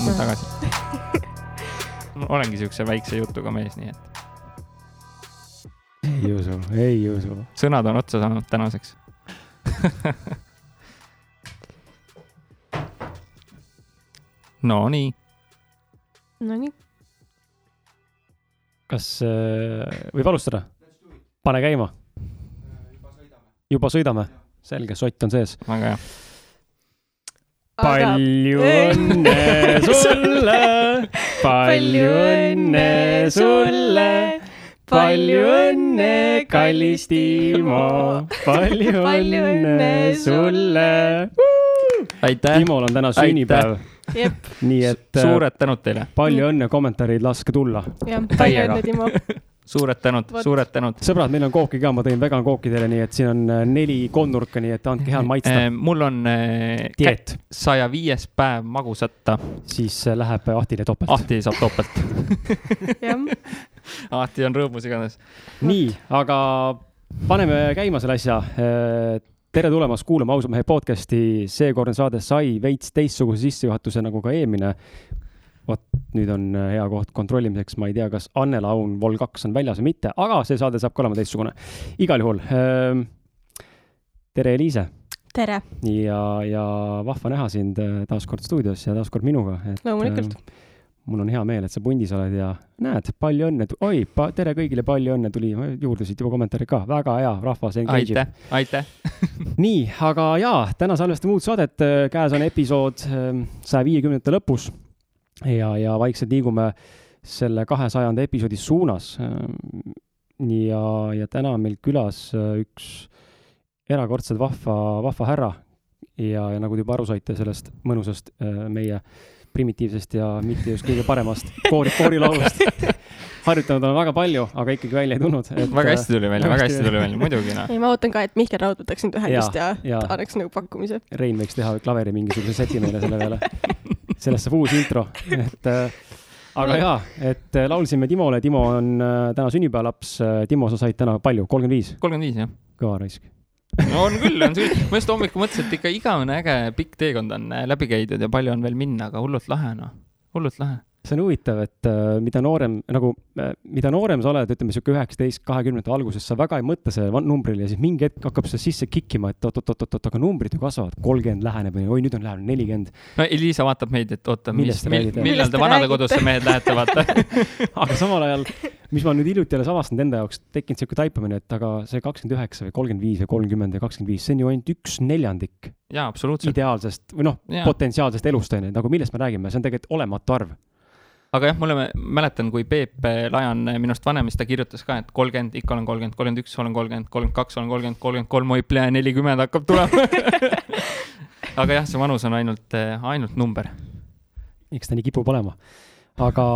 tundi tagasi. olengi siukse väikse jutuga mees, nii et ei usu, ei usu. sõnad on otsa saanud tänaseks. Nonii, Nonii, kas äh, võib alustada? pane käima. juba sõidame? selge, sott on sees. väga hea. palju õnne sulle, palju õnne sulle, palju õnne, kallis Timo, palju õnne sulle. aitäh, Timol on täna sünnipäev, jep, nii et suured tänud teile, palju õnne, kommentaarid laske tulla. jah, palju õnne, Timo. suured tänud, suured tänud. sõbrad, meil on kooki ka, ma tõin vegan kooki teile, nii et siin on äh, neli kolmnurka, nii et andke head maitsta. mul on äh, dieet, saja viies päev magusata, siis äh, läheb Ahtile topelt. Ahti saab topelt. Ahti on rõõmus igatahes. nii, aga paneme käima selle asja. tere tulemast kuulama Ausa mehe podcasti, seekordne saade sai veits teistsuguse sissejuhatuse nagu ka eelmine. Vot nüüd on äh, hea koht kontrollimiseks, ma ei tea, kas Anne Laun Vol kaks on väljas või mitte, aga see saade saab ka olema teistsugune. igal juhul. tere, Eliise tere, ja, ja vahva näha sind äh, taas kord stuudios ja taas kord minuga. Loomulikult.. mul on hea meel, et sa pundis oled ja näed, palju õnne, oi, tere kõigile, palju õnne tuli juurde siit juba kommentaare ka, väga hea, rahvas engage ib. aitäh, aitäh. nii, aga jaa, täna salvestame uut saadet, käes on episood saja viiekümnendate lõpus ja, ja vaikselt liigume selle kahesajanda episoodi suunas. ja, ja täna on meil külas äh, üks erakordselt vahva, vahva härra ja, ja nagu te juba aru saite sellest mõnusast äh, meie primitiivsest ja mitte just kõige paremast koori, koorilaulust. harjutanud olen väga palju, aga ikkagi välja ei tulnud. väga hästi tuli välja, väga hästi tuli välja, muidugi noh. ei ma ootan ka, et Mihkel Raud võtaks nüüd ühendust ja, ja jaa. annaks nagu pakkumise. Rein võiks teha klaveri mingisuguse seti meile selle peale. sellest saab uus intro, et äh, aga jaa, et äh, laulsime Timole, Timo on äh, täna sünnipäevalaps. Timo, sa said täna palju, kolmkümmend viis, kolmkümmend viis jah. kõva raisk. no on küll, on küll. ma just hommikul mõtlesin, et ikka igavene äge pikk teekond on läbi käidud ja palju on veel minna, aga hullult lahe noh, hullult lahe. See on huvitav, et äh, mida noorem nagu, mida noorem sa oled, ütleme sihuke üheksateist, kahekümnendate alguses, sa väga ei mõtle sellele numbrile ja siis mingi hetk hakkab see sisse kikkima, et oot-oot-oot-oot, aga numbrid ju kasvavad, kolmkümmend läheneb või oi, nüüd on lähenenud nelikümmend. no Elisa vaatab meid, et oota, mis millal te vanadekodusse mehed lähete, vaata. aga samal ajal, mis ma nüüd hiljuti alles avastanud enda jaoks, tekkinud sihuke taipamine, et aga see kakskümmend üheksa või kolmkümmend viis või kolmkümmend ja kakskümmend viis, see on ju ainult üks neljandik jaa, absoluutselt. ideaalsest või noh, potentsiaalsest elust on ju, nagu millest me räägime, see on tegelikult olematu arv. Aga jah, mulle mäletan, kui Peep Lajan minust vanem, siis ta kirjutas ka, et kolmkümmend, ikka olen kolmkümmend, kolmkümmend üks olen kolmkümmend, kolmkümmend kaks olen kolmkümmend, kolmkümmend kolm, oi plee, nelikümmend hakkab tulema. aga jah, see vanus on ainult, ainult number. eks ta nii kipub olema. aga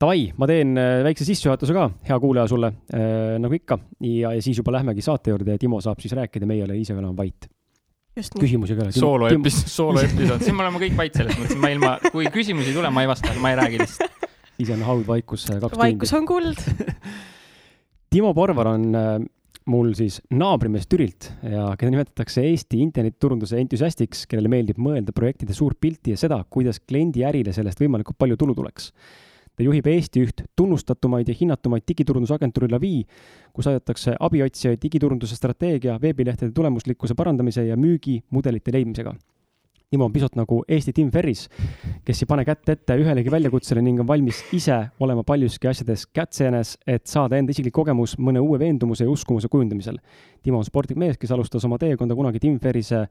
davai, ma teen äh, väikse sissejuhatuse ka, hea kuulaja sulle äh,, nagu ikka ja, ja siis juba lähmegi saate juurde ja Timo saab siis rääkida, meie oleme ise oleme vait. Küsimusi ka ei ole. soolo episood, soolo episood, siin me oleme kõik vait selles mõttes, ma ilma, kui küsimusi ei tule, ma ei vasta, ma ei räägi lihtsalt. siis on haudvaikus äh, kaks vaikus tundi. on kuld. Timo Porvar on äh, mul siis naabrimees Türilt ja keda nimetatakse Eesti internetiturunduse entusiastiks, kellele meeldib mõelda projektide suurt pilti ja seda, kuidas kliendi ärile sellest võimalikult palju tulu tuleks. Ta juhib Eesti üht tunnustatumaid ja hinnatumaid digiturundusagentuuri Lavi, kus aidatakse abiotsijaid digiturunduse strateegia, veebilehtede tulemuslikkuse parandamise ja müügimudelite leidmisega. Timo on pisut nagu Eesti Tim Ferris, kes ei pane kätt ette ühelegi väljakutsele ning on valmis ise olema paljuski asjades kätseenes, et saada enda isiklik kogemus mõne uue veendumuse ja uskumuse kujundamisel. Timo on sportlik mees, kes alustas oma teekonda kunagi Tim Ferrise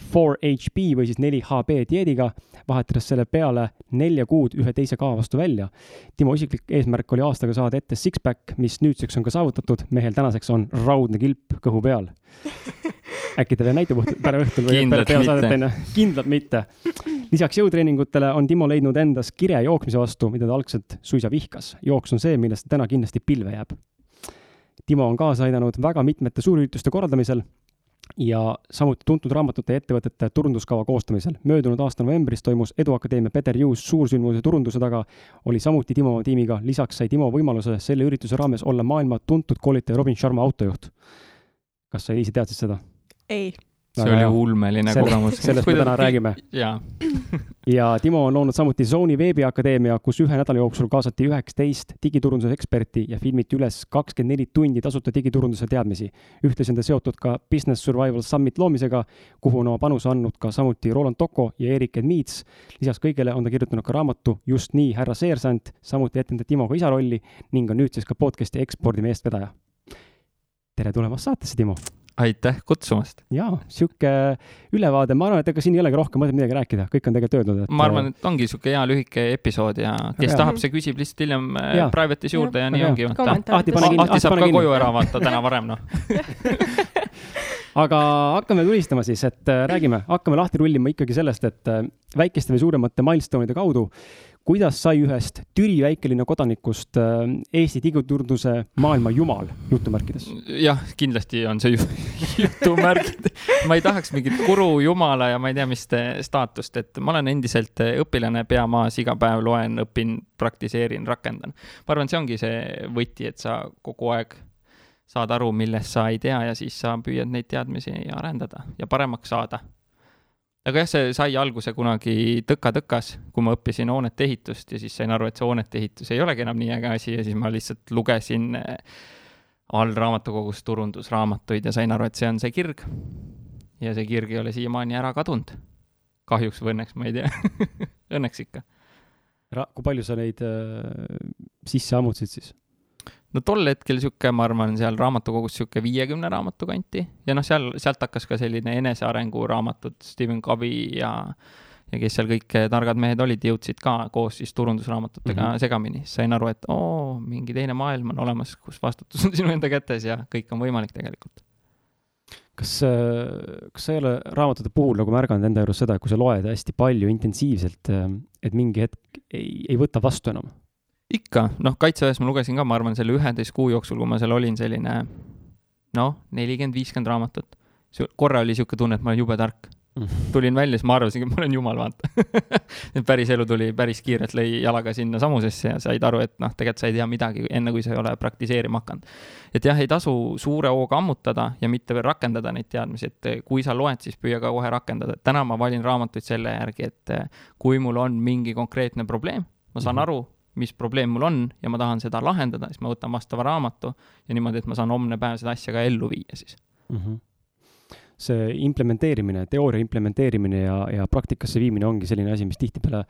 4HB või siis 4HB dieediga, vahetades selle peale nelja kuud ühe teise kava vastu välja. Timo isiklik eesmärk oli aastaga saada ette six-pack, mis nüüdseks on ka saavutatud, mehel tänaseks on raudne kilp kõhu peal. äkki veel näitab päeva õhtul või peale saadet onju, kindlalt mitte. lisaks jõutreeningutele on Timo leidnud endas kire jooksmise vastu, mida ta algselt suisa vihkas. jooks on see, millest täna kindlasti pilve jääb. Timo on kaasa aidanud väga mitmete suurürituste korraldamisel ja samuti tuntud raamatute ja ettevõtete turunduskava koostamisel. möödunud aasta novembris toimus Eduakadeemia Peter Hughes suursündmuse turunduse taga, oli samuti Timo tiimiga, lisaks sai Timo võimaluse selle ürituse raames olla maailma tuntud koolitaja Robin Sharma autojuht. kas sa, Eliise, teadsid seda? ei, see oli ulmeline kogemus. sellest me täna räägime. ja Timo on loonud samuti Zoni veebiakadeemia, kus ühe nädala jooksul kaasati üheksateist digiturunduse eksperti ja filmiti üles kakskümmend neli tundi tasuta digiturunduse teadmisi. ühtlasi on ta seotud ka Business Survival Summit loomisega, kuhu on oma panuse andnud ka samuti Roland Toko ja Erik Edmiits. lisaks kõigele on ta kirjutanud ka raamatu Just nii, härra Seersant, samuti etendab Timoga isa rolli ning on nüüd siis ka podcast'i ekspordi eestvedaja. tere tulemast saatesse, Timo! Aitäh kutsumast! jaa, sihuke ülevaade, ma arvan, et ega siin ei olegi rohkem mõtet midagi rääkida, kõik on tegelikult öeldud, et ma arvan, et ongi sihuke hea lühike episood ja kes ja. tahab, see küsib lihtsalt hiljem äh, ja. private'is juurde ja, ja nii ja. ongi. Ahti saab ka koju ära vaata täna varem, noh aga hakkame tulistama siis, et äh, räägime, hakkame lahti rullima ikkagi sellest, et äh, väikeste või suuremate milstonide kaudu kuidas sai ühest Türi väikelinna kodanikust äh, Eesti digiturunduse maailma jumal, jutumärkides? jah, kindlasti on see jutumärgid. ma ei tahaks mingit guru jumala ja ma ei tea, mis staatust, et ma olen endiselt õpilane pea maas, iga päev loen, õpin, praktiseerin, rakendan. ma arvan, see ongi see võti, et sa kogu aeg saad aru, millest sa ei tea ja siis sa püüad neid teadmisi arendada ja paremaks saada aga jah, see sai alguse kunagi tõka-tõkas, kui ma õppisin hoonete ehitust ja siis sain aru, et see hoonete ehitus ei olegi enam nii äge asi ja siis ma lihtsalt lugesin eh, all raamatukogust turundusraamatuid ja sain aru, et see on see kirg. ja see kirg ei ole siiamaani ära kadunud. kahjuks või õnneks, ma ei tea õnneks ikka. kui palju sa neid äh, sisse ammutasid siis? No tol hetkel sihuke, ma arvan, seal raamatukogus sihuke viiekümne raamatu kanti ja noh, seal, sealt hakkas ka selline enesearengu raamatud, Stephen Covey ja ja kes seal kõik targad mehed olid, jõudsid ka koos siis turundusraamatutega mm -hmm. segamini, siis sain aru, et oo, mingi teine maailm on olemas, kus vastutus on sinu enda kätes ja kõik on võimalik tegelikult. kas, kas sa ei ole raamatute puhul nagu märganud enda juures seda, et kui sa loed hästi palju intensiivselt, et mingi hetk ei, ei võta vastu enam? Ikka, noh, Kaitseväes ma lugesin ka, ma arvan, selle üheteist kuu jooksul, kui ma seal olin, selline noh, nelikümmend, viiskümmend raamatut. korra oli niisugune tunne, et ma olen jube tark. Mhm. tulin välja, siis ma arvasingi, et ma olen jumal, vaata päris elu tuli päris kiirelt, lõi jalaga sinna samusesse ja said aru, et noh, tegelikult sa ei tea midagi, enne kui sa ei ole praktiseerima hakanud. et jah, ei tasu suure hooga ammutada ja mitte veel rakendada neid teadmisi, et kui sa loed, siis püüa ka kohe rakendada. täna ma valin raamatuid selle järgi, et kui mul on mingi konkreetne probleem, ma saan mm -hmm. aru, mis probleem mul on ja ma tahan seda lahendada, siis ma võtan vastava raamatu ja niimoodi, et ma saan homne päev seda asja ka ellu viia siis mm. -hmm. see implementeerimine, teooria implementeerimine ja, ja praktikasse viimine ongi selline asi, mis tihtipeale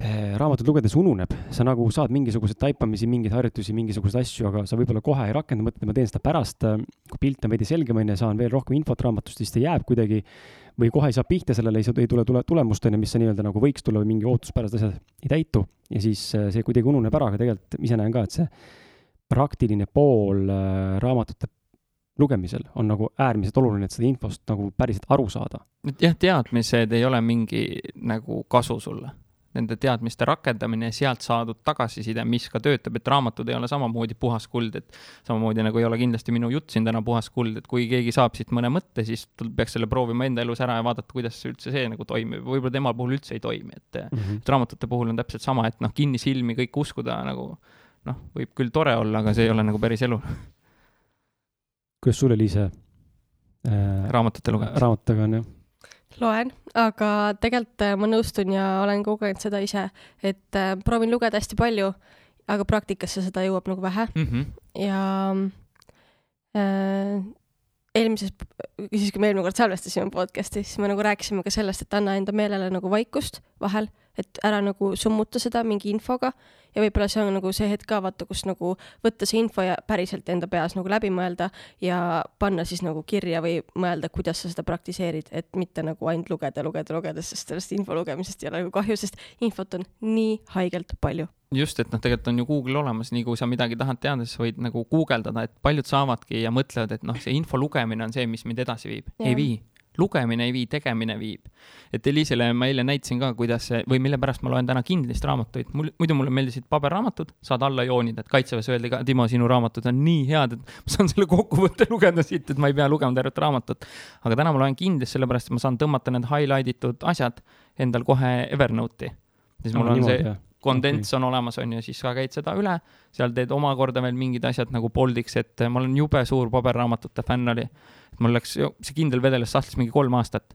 eh, raamatut lugedes ununeb, sa nagu saad mingisuguseid taipamisi, mingeid harjutusi, mingisuguseid asju, aga sa võib-olla kohe ei rakenda, mõtled, ma teen seda pärast, kui pilt on veidi selgem, on ju, saan veel rohkem infot raamatust, siis ta jääb kuidagi või kohe ei saa pihta sellele, ei, ei tule, tule tulemust, on ju, mis sa nii-öelda nagu võiks tulla või mingi ootuspärased asjad ei täitu ja siis äh, see kuidagi ununeb ära, aga tegelikult ise näen ka, et see praktiline pool äh, raamatute lugemisel on nagu äärmiselt oluline, et seda infost nagu päriselt aru saada. jah, teadmised ei ole mingi nagu kasu sulle nende teadmiste rakendamine ja sealt saadud tagasiside, mis ka töötab, et raamatud ei ole samamoodi puhas kuld, et samamoodi nagu ei ole kindlasti minu jutt siin täna puhas kuld, et kui keegi saab siit mõne mõtte, siis ta peaks selle proovima enda elus ära ja vaadata, kuidas üldse see nagu toimib, võib-olla tema puhul üldse ei toimi, et mm -hmm. et raamatute puhul on täpselt sama, et noh, kinnisilmi kõik uskuda nagu noh, võib küll tore olla, aga see ei ole nagu päris elu. kuidas sul oli see äh, raamatute lugemine? raamatutega on jah loen, aga tegelikult äh, ma nõustun ja olen kogenud seda ise, et äh, proovin lugeda hästi palju, aga praktikasse seda jõuab nagu vähe mm. -hmm. ja äh, eelmises, siis kui me eelmine kord salvestasime podcast'i, siis me nagu rääkisime ka sellest, et anna enda meelele nagu vaikust vahel, et ära nagu summuta seda mingi infoga ja võib-olla see on nagu see hetk ka vaata, kus nagu võtta see info ja päriselt enda peas nagu läbi mõelda ja panna siis nagu kirja või mõelda, kuidas sa seda praktiseerid, et mitte nagu ainult lugeda, lugeda, lugeda, sest sellest info lugemisest ei ole nagu kahju, sest infot on nii haigelt palju. Just, et noh, tegelikult on ju Google olemas, nii kui sa midagi tahad teada, siis võid nagu guugeldada, et paljud saavadki ja mõtlevad, et noh, see info lugemine on see, mis mind edasi viib. ei vii lugemine ei vii, tegemine viib. et Elisele ma eile näitasin ka, kuidas see või mille pärast ma loen täna Kindlist raamatuid, mul, muidu mulle meeldisid paberraamatud, saad alla joonida, et kaitseväes öeldi ka, Timo, sinu raamatud on nii head, et ma saan selle kokkuvõtte lugeda siit, et ma ei pea lugema tervet raamatut. aga täna ma loen Kindlist sellepärast, et ma saan tõmmata need highlight itud asjad endal kohe Evernote'i siis mul on see kondents on olemas, on ju, siis sa käid seda üle, seal teed omakorda veel mingid asjad nagu boldiks ette, ma olen jube suur paberraamatute fänn oli. mul läks, see kindel vedeles sahtlis mingi kolm aastat.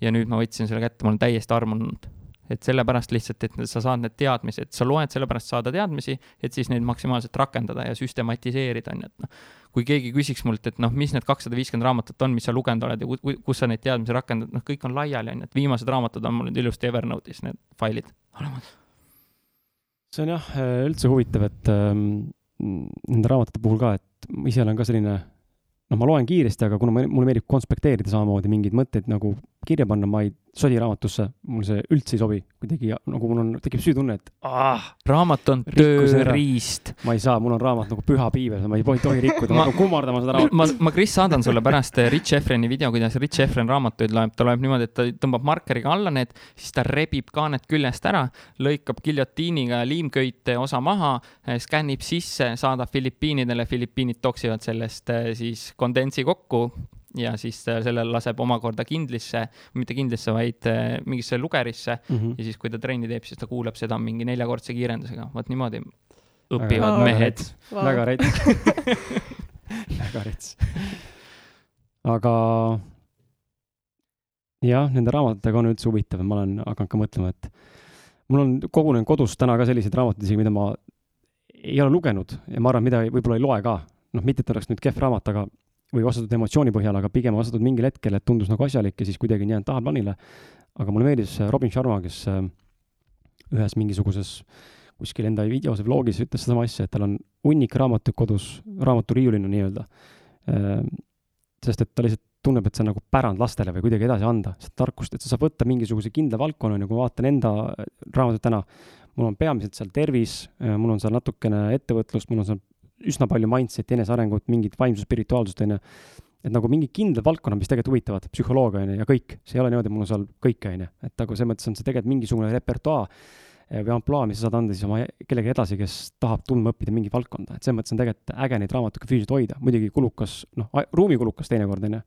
ja nüüd ma võtsin selle kätte, ma olen täiesti armunud et sellepärast lihtsalt, et sa saad need teadmised, sa loed sellepärast saada teadmisi, et siis neid maksimaalselt rakendada ja süstematiseerida, on ju, et noh, kui keegi küsiks mult, et noh, mis need kakssada viiskümmend raamatut on, mis sa lugenud oled ja kus sa neid teadmisi rakendad, noh, kõik on laiali, on ju, et viimased raamatud on mul nüüd ilusti Evernote'is, need failid olemas. See on jah, üldse huvitav, et ähm, nende raamatute puhul ka, et ise olen ka selline noh, ma loen kiiresti, aga kuna mulle meeldib konspekteerida samamoodi mingeid mõtteid nagu kirja panna, ma ei sodi raamatusse, mul see üldse ei sobi, kuidagi nagu mul on, tekib süütunne, et ah, raamat on tööriist. ma ei saa, mul on raamat nagu püha piivel, ma ei tohi rikkuda, ma hakkan kummardama seda raamatut. ma, ma, Kris, saadan sulle pärast Rich Efreni video, kuidas Rich Efren raamatuid loeb, ta loeb niimoodi, et ta tõmbab markeriga alla need, siis ta rebib kaaned küljest ära, lõikab giljotiiniga liimköite osa maha, skännib sisse, saadab Filipiinidele, Filipiinid toksivad sellest eh, siis kondentsi kokku ja siis selle laseb omakorda kindlisse, mitte kindlisse, vaid äh, mingisse lugerisse mm. -hmm. ja siis, kui ta trenni teeb, siis ta kuulab seda mingi neljakordse kiirendusega, vot niimoodi õpivad väga mehed. väga rets väga rets. aga jah, nende raamatutega on üldse huvitav, ma olen hakanud ka mõtlema, et mul on kogunenud kodus täna ka selliseid raamatuid isegi, mida ma ei ole lugenud ja ma arvan, mida võib-olla ei loe ka. noh, mitte et oleks nüüd kehv raamat, aga või ostetud emotsiooni põhjal, aga pigem ostetud mingil hetkel, et tundus nagu asjalik ja siis kuidagi on jäänud tahaplaanile. aga mulle meeldis äh, Robin Sharma, kes äh, ühes mingisuguses kuskil enda videos või vlogis ütles sedasama asja, et tal on hunnik raamatuid kodus, raamaturiiulina nii-öelda. Äh, sest et ta lihtsalt tunneb, et see on nagu pärand lastele või kuidagi edasi anda, seda tarkust, et sa saad võtta mingisuguse kindla valdkonna, nagu ma vaatan enda raamatuid täna, mul on peamiselt seal tervis, mul on seal natukene ettevõtlust, mul on seal üsna palju mindset'i, enesearengut, mingit vaimsust, spirituaalsust, on ju. et nagu mingi kindlad valdkonnad, mis tegelikult huvitavad, psühholoogia, on ju, ja kõik. see ei ole niimoodi, mul on seal kõike, on ju. et nagu selles mõttes on see tegelikult mingisugune repertuaar eh, või ampluaa, mis sa saad anda siis oma kellelegi edasi, kes tahab tundma õppida mingit valdkonda, et selles mõttes on tegelikult äge neid raamatuid füüsiliselt hoida, muidugi kulukas, noh, ruumikulukas teinekord, on ju.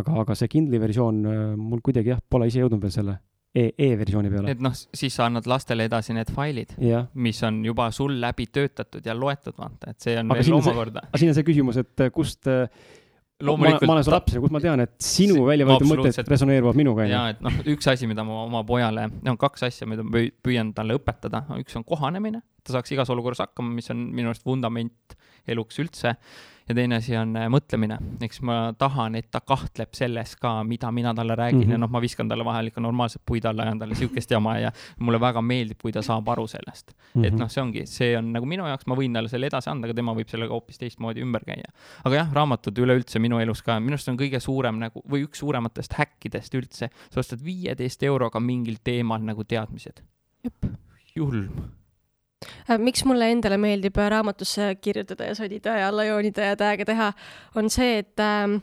aga, aga see Kindle'i versioon eh, mul kuidagi jah, pole ise jõudnud veel selle e, e-versiooni peale. et noh, siis sa annad lastele edasi need failid, mis on juba sul läbi töötatud ja loetud, vaata, et see on aga veel omakorda. aga siin on see küsimus, et äh, kust äh, Loomulikult, ma, olen su laps ja kust ma tean, et sinu välja võetud mõtted resoneeruvad minuga, ja, et noh, üks asi, mida ma oma pojale, no kaks asja, mida ma püüan talle õpetada, üks on kohanemine, ta saaks igas olukorras hakkama, mis on minu arust vundament eluks üldse ja teine asi on äh, mõtlemine, eks ma tahan, et ta kahtleb selles ka, mida mina talle räägin mm -hmm. ja noh, ma viskan talle vahel ikka normaalset puid alla, ajan talle sihukest jama ja mulle väga meeldib, kui ta saab aru sellest mm. -hmm. et noh, see ongi, see on nagu minu jaoks, ma võin talle selle edasi anda, aga tema võib sellega hoopis teistmoodi ümber käia. aga jah, raamatud üleüldse minu elus ka, minu arust on kõige suurem nagu või üks suurematest häkkidest üldse, sa ostad viieteist euroga mingil teemal nagu teadmised. julm miks mulle endale meeldib äh, raamatusse kirjutada ja sodida ja alla joonida ja tag'e teha, on see, et äh,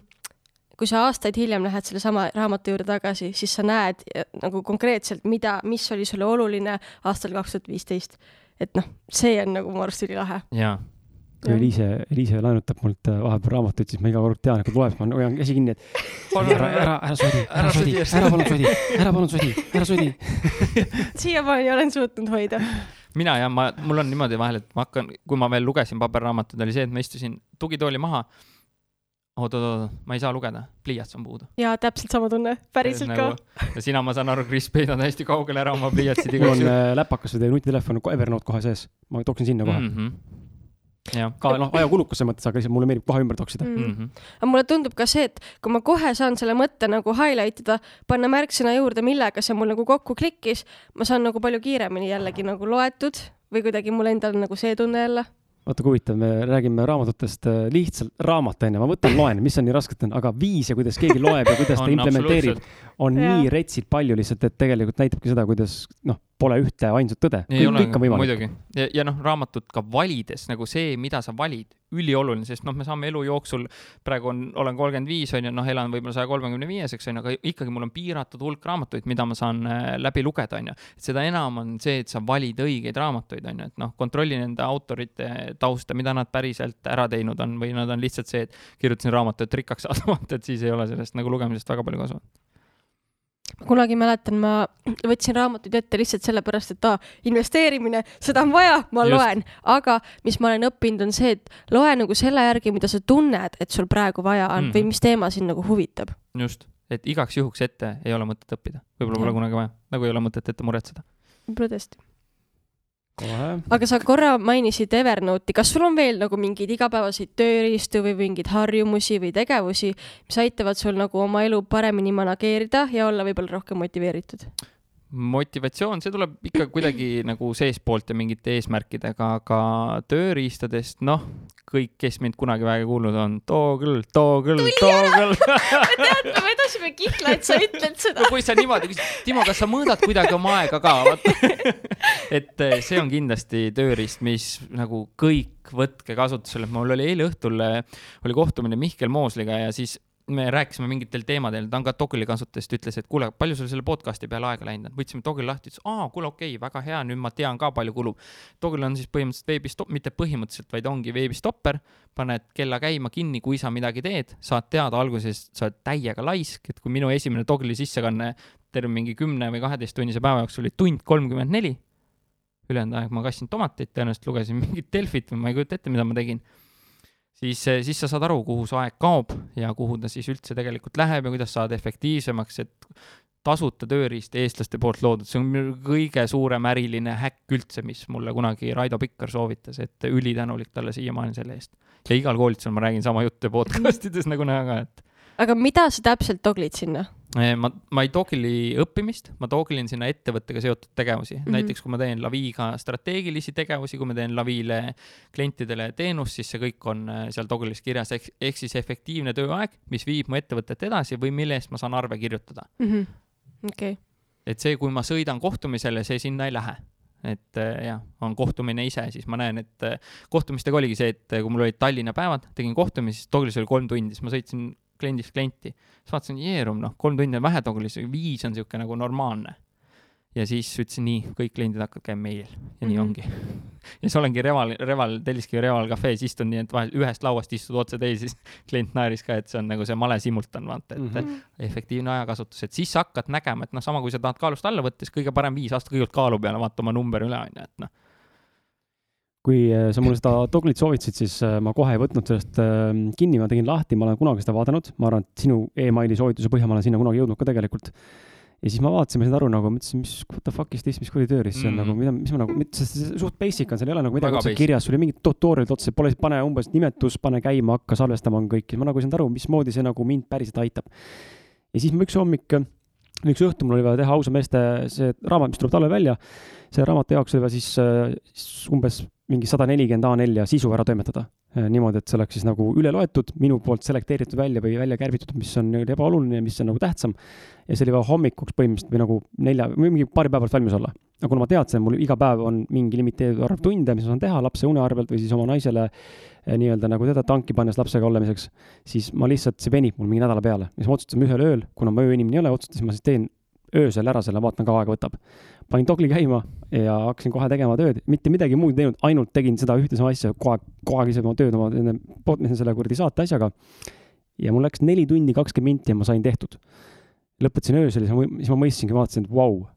kui sa aastaid hiljem lähed sellesama raamatu juurde tagasi, siis sa näed äh, nagu konkreetselt, mida, mis oli sulle oluline aastal kaks tuhat viisteist. et noh, see on nagu mu arust ülilahe. jaa kui Eliise, Eliise laenutab mult vahepeal raamatuid, siis ma iga kord tean, et kui tuleb, ma hoian käsi kinni, et ära, ära, ära sodi, ära sodi, ära palun sodi, ära palun sodi, ära sodi. siiamaani olen suutnud hoida mina jah, ma, mul on niimoodi vahel, et ma hakkan, kui ma veel lugesin paberraamatuid, oli see, et ma istusin tugitooli maha. oot-oot-oot, ma ei saa lugeda, pliiats on puudu. jaa, täpselt sama tunne, päriselt ka nagu,. ja sina, ma saan aru, Kris, peidad hästi kaugele ära oma pliiatsid igaks juhuks. mul on äh, läpakas või teie nutitelefon Evernote kohe sees, ma tooksin sinna kohe mm. -hmm ka noh, ajakulukuse mõttes, aga lihtsalt mulle meeldib kohe ümber toksida mm. -hmm. aga mulle tundub ka see, et kui ma kohe saan selle mõtte nagu highlight ida, panna märksõna juurde, millega see mul nagu kokku klikkis, ma saan nagu palju kiiremini jällegi nagu loetud või kuidagi mul endal nagu see tunne jälle vaata kui huvitav, me räägime raamatutest äh, lihtsalt raamat onju, ma võtan, loen, mis on nii rasket on, aga viise, kuidas keegi loeb ja kuidas ta implementeerib, on ja. nii retsilt palju lihtsalt, et tegelikult näitabki seda, kuidas noh, pole ühte ainsat tõde. kõik on võimalik. muidugi ja, ja noh, raamatut ka valides nagu see, mida sa valid, ülioluline, sest noh, me saame elu jooksul, praegu on, olen kolmkümmend viis on ju, noh, elan võib-olla saja kolmekümne viieseks on ju, aga ikkagi mul on piiratud hulk raamatuid, mida ma saan äh, läbi lugeda, on ju. seda enam on see, et sa valid õigeid raamatuid, on ju, et noh, kontrolli nende autorite tausta, mida nad päriselt ära teinud on või nad on lihtsalt see, et kirjutasin raamatu, et rikkaks saada, vaata, et siis ei ole sellest nagu lugemisest väga palju kasu kunagi mäletan, ma võtsin raamatuid ette lihtsalt sellepärast, et aa, investeerimine, seda on vaja, ma Just. Loen, aga mis ma olen õppinud, on see, et loe nagu selle järgi, mida sa tunned, et sul praegu vaja on mm või mis teema sind nagu huvitab. just, et igaks juhuks ette ei ole mõtet õppida, võib-olla pole kunagi vaja, nagu ei ole mõtet ette muretseda. võib-olla tõesti. kohe. aga sa korra mainisid Evernote'i, kas sul on veel nagu mingeid igapäevaseid tööriistu või mingeid harjumusi või tegevusi, mis aitavad sul nagu oma elu paremini manageerida ja olla võib-olla rohkem motiveeritud? motivatsioon, see tuleb ikka kuidagi nagu seestpoolt ja mingite eesmärkidega, aga tööriistadest, noh, kõik, kes mind kunagi väga kuulnud on, too küll, too küll, too küll. tead, me vedasime kihla, et sa ütled seda no. kui sa niimoodi küsid, Timo, kas sa mõõdad kuidagi oma aega ka, et eh, see on kindlasti tööriist, mis nagu kõik võtke kasutusele, mul oli eile õhtul eh, oli kohtumine Mihkel Moosliga ja siis me rääkisime mingitel teemadel, ta on ka Dogili kasutajast, ütles, et kuule, palju sul selle podcast'i peale aega läinud on, võtsime Dogili lahti, ütles, aa, kuule, okei okay,, väga hea, nüüd ma tean ka, palju kulub. Dogil on siis põhimõtteliselt veebistop, mitte põhimõtteliselt, vaid ongi veebistopper, paned kella käima kinni, kui sa midagi teed, saad teada alguses, sa oled täiega laisk, et kui minu esimene Dogili sissekanne terve mingi kümne või kaheteisttunnise päeva jooksul oli tund kolmkümmend neli, ülejäänud aeg ma kassin tomateid, tõenäoliselt lugesin mingit Delfit või ma ei kujuta ette, mida ma tegin siis, siis sa saad aru, kuhu su aeg kaob ja kuhu ta siis üldse tegelikult läheb ja kuidas saada efektiivsemaks, et tasuta tööriist eestlaste poolt loodud, see on kõige suurem äriline häkk üldse, mis mulle kunagi Raido Pikkar soovitas, et ülitänulik talle siiamaani selle eest. ja igal koolitusel ma räägin sama juttu podcast ides nagu näha ka, et aga mida sa täpselt toglid sinna? Eh, ma, ma ei togli õppimist, ma toglin sinna ettevõttega seotud tegevusi mm. -hmm. näiteks kui ma teen Laviga strateegilisi tegevusi, kui ma teen Lavile klientidele teenust, siis see kõik on eh, seal toglis kirjas, ehk, ehk siis efektiivne tööaeg, mis viib mu ettevõtet edasi või mille eest ma saan arve kirjutada. okei, et see, kui ma sõidan kohtumisele, see sinna ei lähe. et äh, jah, on kohtumine ise, siis ma näen, et kohtumistega oligi see, et kui mul olid Tallinna päevad, tegin kohtumisi, siis Toglis oli kolm tundi, siis ma sõitsin kliendist klienti. siis vaatasin, jeerum, noh, kolm tundi on vähe Toglis, viis on niisugune nagu normaalne. ja siis ütlesin nii, kõik kliendid hakkavad käima meil ja nii Mhm. ongi. ja siis olengi Reval, Reval, Telliskivi Reval kafees istun nii, et vahel ühest lauast istud otse teise, siis klient naeris ka, et see on nagu see male simultan, vaata, et mm. -hmm efektiivne ajakasutus, et siis sa hakkad nägema, et noh, sama kui sa tahad kaalust alla võtta, siis kõige parem viis aasta kõigepealt kaalu peale, vaata oma number üle, on ju, et noh. Kui äh, sa mulle seda Doglit soovitasid, siis äh, ma kohe ei võtnud sellest äh, kinni, ma tegin lahti, ma olen kunagi seda vaadanud, ma arvan, et sinu emaili soovituse põhjal ma olen sinna kunagi jõudnud ka tegelikult. ja siis ma vaatasin, ma sain aru nagu, mõtlesin, mis what the fuck is this, mis kuradi tööriist see on Mhm. nagu, mida, mis ma nagu, sest see suht basic on, seal ei ole nagu midagi basic. kirjas, sul oli mingid tutorial'id otsa, pole, pane umbes nimetus, pane käima, hakka salvestama, on kõik ja ma nagu ei saanud aru, mismoodi see nagu mind päriselt aitab. ja siis ma üks hommik, üks õhtu mul oli vaja teha ausa meeste see raamat, mis tuleb talvel välja, selle raamatu jaoks oli vaja siis, äh, siis umbes mingi sada nelikümmend A4 sisu ära toimetada. niimoodi, et see oleks siis nagu üle loetud, minu poolt selekteeritud välja või välja kärbitud, mis on ebaoluline ja mis on nagu tähtsam. ja see oli vaja hommikuks põhimõtteliselt või nagu nelja, või mingi paari päeva pärast valmis olla. aga kuna ma teadsin, mul iga päev on mingi limiteeritud arv tunde, mis ma saan teha lapse une arvelt või siis oma naisele nii-öelda nagu teda tanki pannes lapsega olemiseks, siis ma lihtsalt, see venib mul mingi nädala peale ja siis ma otsustasin ühel ööl, kuna ma ööinimene ei ole, otsustasin, ma siis teen öösel ära selle, vaatan, kaua aega võtab. panin Dogli käima ja hakkasin kohe tegema tööd, mitte midagi muud ei teinud, ainult tegin seda ühte sama asja, kogu aeg, kogu aeg ise oma tööd oma nende, selle kuradi saate asjaga. ja mul läks neli tundi kakskümmend minti ja ma sain tehtud. lõpetasin öösel ja siis ma mõistsingi, vaatasin, et vau,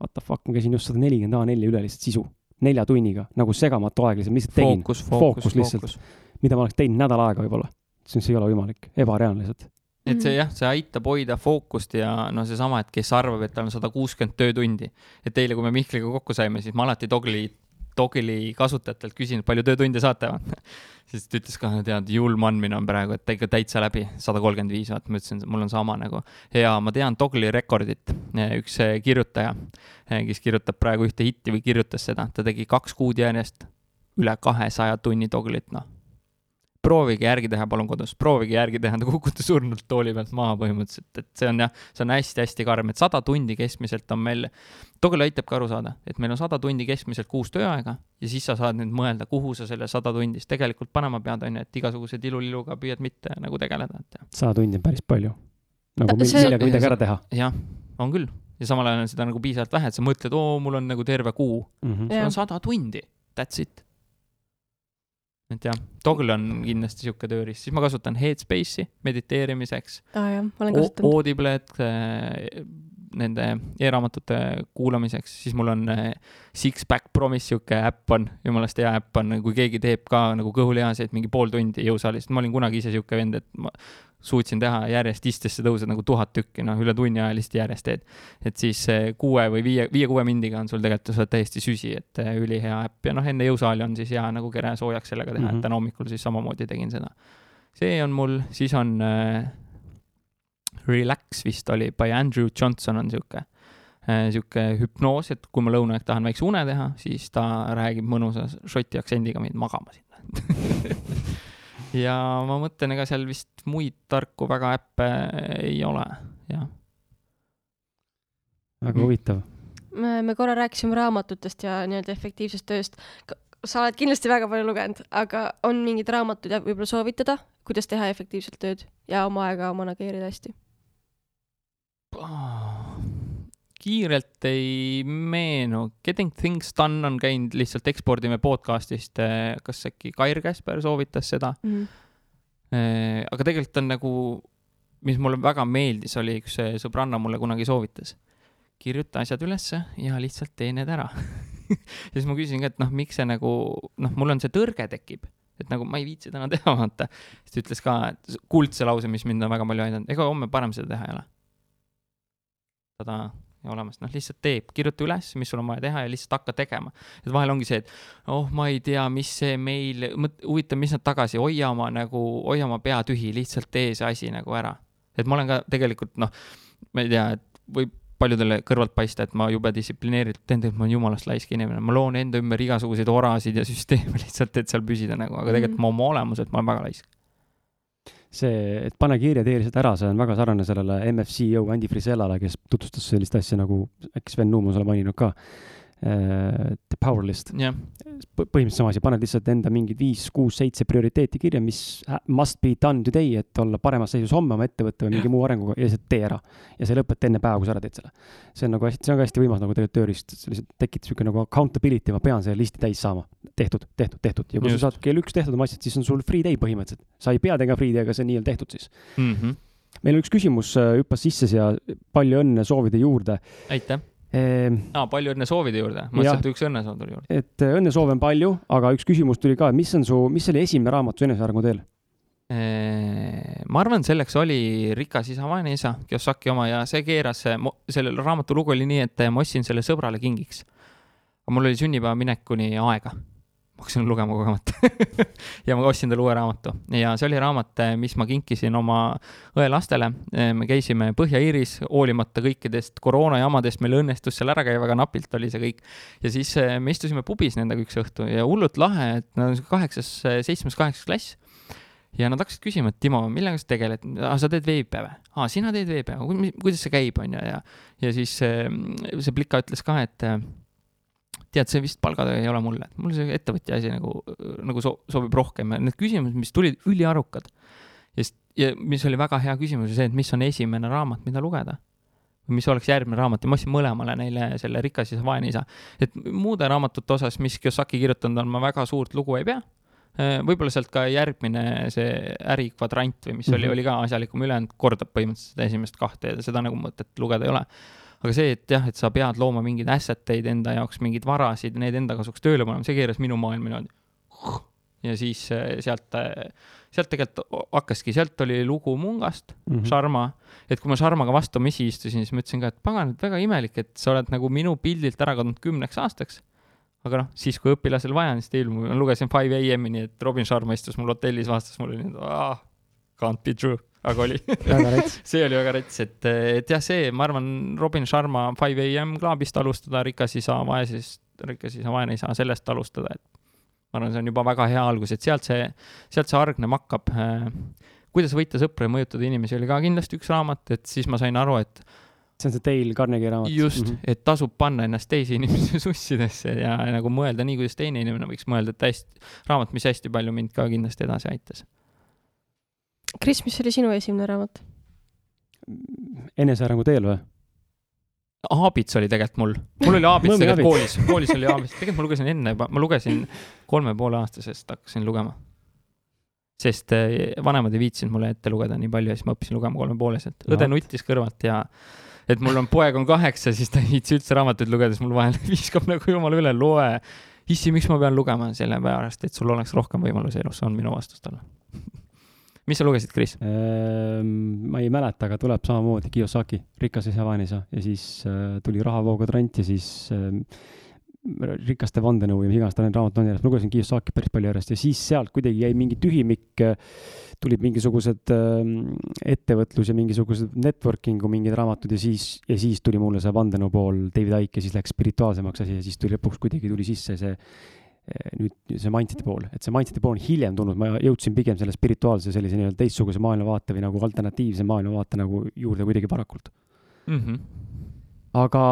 what the fuck, ma käisin just sada nelikümmend A4 üle lihtsalt sisu, nelja tunniga nagu segamatu aeg lihtsalt, lihtsalt tegin, fookus, Fookus fookus, lihtsalt. mida ma oleks teinud nädal aega võib-olla. see see ei ole võimalik, ebareaalne lihtsalt. et see jah, see aitab hoida fookust ja no seesama, et kes arvab, et tal on sada kuuskümmend töötundi. et eile, kui me Mihkliga kokku saime, siis ma alati Dogli, Dogili kasutajatelt küsin, palju töötunde saate. siis ta ütles ka, tead, julm andmine on praegu, et ta ikka täitsa läbi, sada kolmkümmend viis, vaata, ma ütlesin, mul on sama nagu. ja ma tean Dogli rekordit, üks eh, kirjutaja, kes kirjutab praegu ühte hitti või kirjutas seda, ta tegi kaks kuud järjest üle kahesaja tunni Doglit, noh proovige järgi teha palun kodus, proovige järgi teha, te kukute surnult tooli pealt maha põhimõtteliselt, et see on jah, see on hästi-hästi karm, et sada tundi keskmiselt on meil, Togel aitabki aru saada, et meil on sada tundi keskmiselt kuus tööaega ja siis sa saad nüüd mõelda, kuhu sa selle sada tundi siis tegelikult panema pead, on ju, et igasuguse tiluliluga püüad mitte nagu tegeleda, et sada tundi on päris palju. nagu mil- see- millega midagi ära teha jah, on küll. ja samal ajal on seda nagu piisavalt vähe, et sa mõtled, oo, mul on nagu terve kuu, mm. -hmm. sul Jah. on sada tundi, that's it. Et jah, Toggle on kindlasti sihuke tööriist, siis ma kasutan Headspace'i mediteerimiseks. Aa jah, ma olen O- kasutanud. Audible't, nende e-raamatute kuulamiseks, siis mul on äh, Sixpack Promise sihuke äpp on, jumalast hea äpp on, kui keegi teeb ka nagu kõhulihaseid mingi pool tundi jõusaalis, ma olin kunagi ise sihuke vend, et ma suutsin teha järjest istesse tõused nagu tuhat tükki, noh, üle tunni aja lihtsalt järjest teed. et siis kuue või viie, viie-kuue mindiga on sul tegelikult, sa oled täiesti süsi, et ülihea äpp ja noh, enne jõusaali on siis hea nagu kere soojaks sellega teha mm, -hmm. et mhm. täna hommikul siis samamoodi tegin seda. see on mul, siis on äh, Relax vist oli, by Andrew Johnson on sihuke äh,, sihuke hüpnoos, et kui ma lõuna aeg tahan väikse une teha, siis ta räägib mõnusa šoti aktsendiga mind magama sinna ja ma mõtlen, ega seal vist muid tarku väga äppe ei ole, jah. väga huvitav. me, me korra rääkisime raamatutest ja nii-öelda efektiivsest tööst. sa oled kindlasti väga palju lugenud, aga on mingeid raamatuid võib-olla soovitada, kuidas teha efektiivselt tööd ja oma aega manageerida hästi? Kiirelt ei meenu. Getting things done on käinud lihtsalt ekspordime podcast'ist, eh, kas äkki Kair Käsper soovitas seda mm. -hmm. aga tegelikult on nagu, mis mulle väga meeldis, oli üks sõbranna mulle kunagi soovitas. kirjuta asjad ülesse ja lihtsalt tee need ära ja siis ma küsisin ka, et noh, miks see nagu, noh, mul on see tõrge tekib et nagu ma ei viitsi täna teha, vaata. siis ta ütles ka, kuldse lause, mis mind on väga palju aidanud, ega homme parem seda teha ei ole. tada ja olemas, noh, lihtsalt teeb, kirjuta üles, mis sul on vaja teha ja lihtsalt hakka tegema. et vahel ongi see, et oh, ma ei tea, mis see meil, huvitav, mis nad tagasi, hoia oma nagu, hoia oma pea tühi, lihtsalt tee see asi nagu ära. et ma olen ka tegelikult noh, ma ei tea, et võib paljudele kõrvalt paista, et ma jube distsiplineeritud teen, tegelikult ma olen jumalast laisk inimene, ma loon enda ümber igasuguseid orasid ja süsteeme lihtsalt, et seal püsida nagu, aga tegelikult mm -hmm. ma oma olemuselt, ma olen väga laisk see, et pane kirja, tee lihtsalt ära, see on väga sarnane sellele MFCEO Andy Frisellale, kes tutvustas sellist asja nagu, äkki Sven Nuum on selle maininud ka The Power List yeah.. põhimõtteliselt sama asi, paned lihtsalt enda mingid viis, kuus, seitse prioriteeti kirja, mis must be done today, et olla paremas seisus homme oma ettevõtte või mingi yeah. muu arenguga ja lihtsalt tee ära. ja sa ei lõpeta enne päeva, kui sa ära teed selle. see on nagu hästi, see on ka hästi võimas nagu tegelikult tööriist, see lihtsalt tekitab sihuke nagu accountability, ma pean selle listi täis saama. tehtud, tehtud, tehtud ja kui Just. sa saad kell üks tehtud oma asjad, siis on sul free day põhimõtteliselt. sa ei pea tegema free day, aga see on nii-öelda tehtud siis mm. -hmm. meil on üks küsimus äh, hüppas sisse siia, palju õnne soovide juurde. aitäh ehm,. aa, palju õnne soovide juurde, mõtlesin, et üks õnnesoov tuli juurde. et äh, õnnesoove on palju, aga üks küsimus tuli ka, mis on su, mis oli esimene raamat su enesearengu teel? Ehm, ma arvan, selleks oli Rikas isa, vaene isa, Kiyosaki oma ja see keeras, selle raamatu lugu oli nii, et ma ostsin selle sõbrale kingiks. mul oli sünnipäeva minekuni aega ma hakkasin lugema kogemata ja ma ostsin talle uue raamatu ja see oli raamat, mis ma kinkisin oma õe lastele. me käisime Põhja-Iiris, hoolimata kõikidest koroona jamadest, meil õnnestus seal ära käia, väga napilt oli see kõik. ja siis eh, me istusime pubis nendega üks õhtu ja hullult lahe, et nad on kaheksas, seitsmes, kaheksas klass ja nad hakkasid küsima, et Timo, millega sa tegeled, sa teed veebi või? aa, sina teed veebi, kuidas see käib, onju, ja, ja siis eh, see Plika ütles ka, et tead, see vist palgatöö ei ole mulle, mulle see ettevõtja asi nagu, nagu so sobib rohkem ja need küsimused, mis tulid, üliarukad. ja siis, ja mis oli väga hea küsimus, see, et mis on esimene raamat, mida lugeda. mis oleks järgmine raamat ja ma ostsin mõlemale neile selle Rikas isa, vaene isa. et muude raamatute osas, mis Kiyosaki kirjutanud on, ma väga suurt lugu ei pea võib-olla sealt ka järgmine see ärikvadrant või mis mm -hmm. oli, mhm. oli ka asjalikum, ülejäänud kordab põhimõtteliselt seda esimest kahte ja seda nagu mõtet lugeda ei ole aga see, et jah, et sa pead looma mingeid asset eid enda jaoks, mingeid varasid, need enda kasuks tööle panema, see keeras minu maailma niimoodi. ja siis äh, sealt, äh, sealt tegelikult hakkaski, sealt oli lugu Mungast mm, -hmm. Sharma, et kui ma Sharmaga vastamisi istusin, siis ma ütlesin ka, et pagan, et väga imelik, et sa oled nagu minu pildilt ära kadunud kümneks aastaks aga noh, siis kui õpilasel vaja on, siis ta ilmub, ma lugesin Five AM-ini, et Robin Sharma istus mul hotellis, vastas mulle nii, et ah, can't be true aga oli see oli väga rets, et, et jah, see, ma arvan, Robin Sharma Five AM Clubist alustada, rikas isa, vaesest, rikas isa, vaene isa, sellest alustada, et ma arvan, see on juba väga hea algus, et sealt see, sealt see hargnema hakkab. kuidas võita sõpru ja mõjutada inimesi oli ka kindlasti üks raamat, et siis ma sain aru, et see on see Dale Carnegie raamat. just mm, -hmm. et tasub panna ennast teisi inimesi sussidesse ja nagu mõelda nii, kuidas teine inimene võiks mõelda, et hästi, raamat, mis hästi palju mind ka kindlasti edasi aitas Kris, mis oli sinu esimene raamat? enesearengu teel või? Aabits oli tegelikult mul, mul oli Aabits tegelikult koolis, koolis oli Aabits, tegelikult ma lugesin enne juba, ma lugesin kolme poole aastasest hakkasin lugema. sest eh, vanemad ei viitsinud mulle ette lugeda nii palju ja siis ma õppisin lugema kolmepooleselt. õde nuttis kõrvalt ja et mul on poeg on kaheksa, siis ta ei viitsi üldse raamatuid lugeda, siis mul vahel viskab nagu jumala üle, loe. issi, miks ma pean lugema? sellepärast, et sul oleks rohkem võimalusi elus, on minu vastus talle mis sa lugesid, Kris? Ehm, ma ei mäleta, aga tuleb samamoodi Kiyosaki, Rikas isa, vaene isa ja siis äh, tuli Rahavoogude rant ja siis äh, rikaste vandenõu ja mis iganes ta need raamatud on järjest, ma lugesin Kiyosaki päris palju järjest ja siis sealt kuidagi jäi mingi tühimik, tulid mingisugused äh, ettevõtlus ja mingisugused networking'u mingid raamatud ja siis, ja siis tuli mulle see vandenõu pool, David Icke ja siis läks spirituaalsemaks asi ja siis tuli lõpuks kuidagi tuli sisse see äh, nüüd see mindset'i pool, et see mindset'i pool on hiljem tulnud, ma jõudsin pigem selle spirituaalse sellise nii-öelda teistsuguse maailmavaate või nagu alternatiivse maailmavaate nagu juurde kuidagi varakult mm. -hmm. aga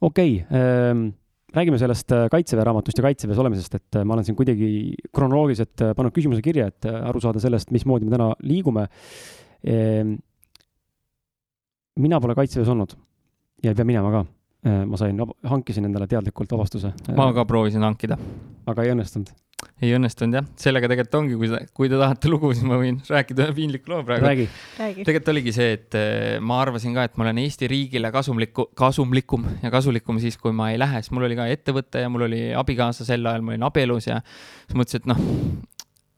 okei okay, ähm,, räägime sellest äh, Kaitseväe raamatust ja Kaitseväes olemisest, et äh, ma olen siin kuidagi kronoloogiliselt äh, pannud küsimuse kirja, et aru saada sellest, mismoodi me täna liigume. Ehm, mina pole Kaitseväes olnud ja ei pea minema ka. Ma sain, hankisin endale teadlikult vabastuse. ma ka proovisin hankida. aga ei õnnestunud ei õnnestunud jah, sellega tegelikult ongi, kui te, kui te tahate lugu, siis ma võin rääkida ühe piinliku loo praegu. räägi, räägi. tegelikult oligi see, et eh, ma arvasin ka, et ma olen Eesti riigile kasumliku, kasumlikum ja kasulikum siis, kui ma ei lähe, sest mul oli ka ettevõte ja mul oli abikaasa sel ajal, ma olin abielus ja siis mõtlesin, et noh,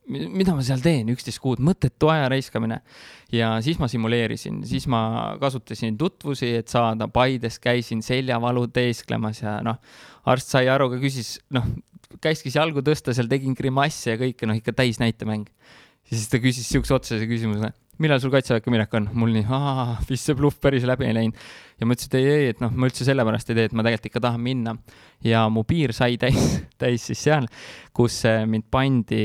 mida ma seal teen, üksteist kuud, mõttetu aja raiskamine. ja siis ma simuleerisin, siis ma kasutasin tutvusi, et saada Paides, käisin seljavalu teesklemas ja noh, arst sai aru, ka küsis, noh, käskis jalgu tõsta, seal tegin grimasse ja kõike, noh, ikka täis näitemäng. ja siis ta küsis siukse otsese küsimuse, millal sul kaitseväkke minek on? mul nii, vist see bluff päris läbi ei läinud. ja ma ütlesin, et ei, ei, et noh, ma üldse sellepärast ei tee, et ma tegelikult ikka tahan minna. ja mu piir sai täis, täis siis seal, kus äh, mind pandi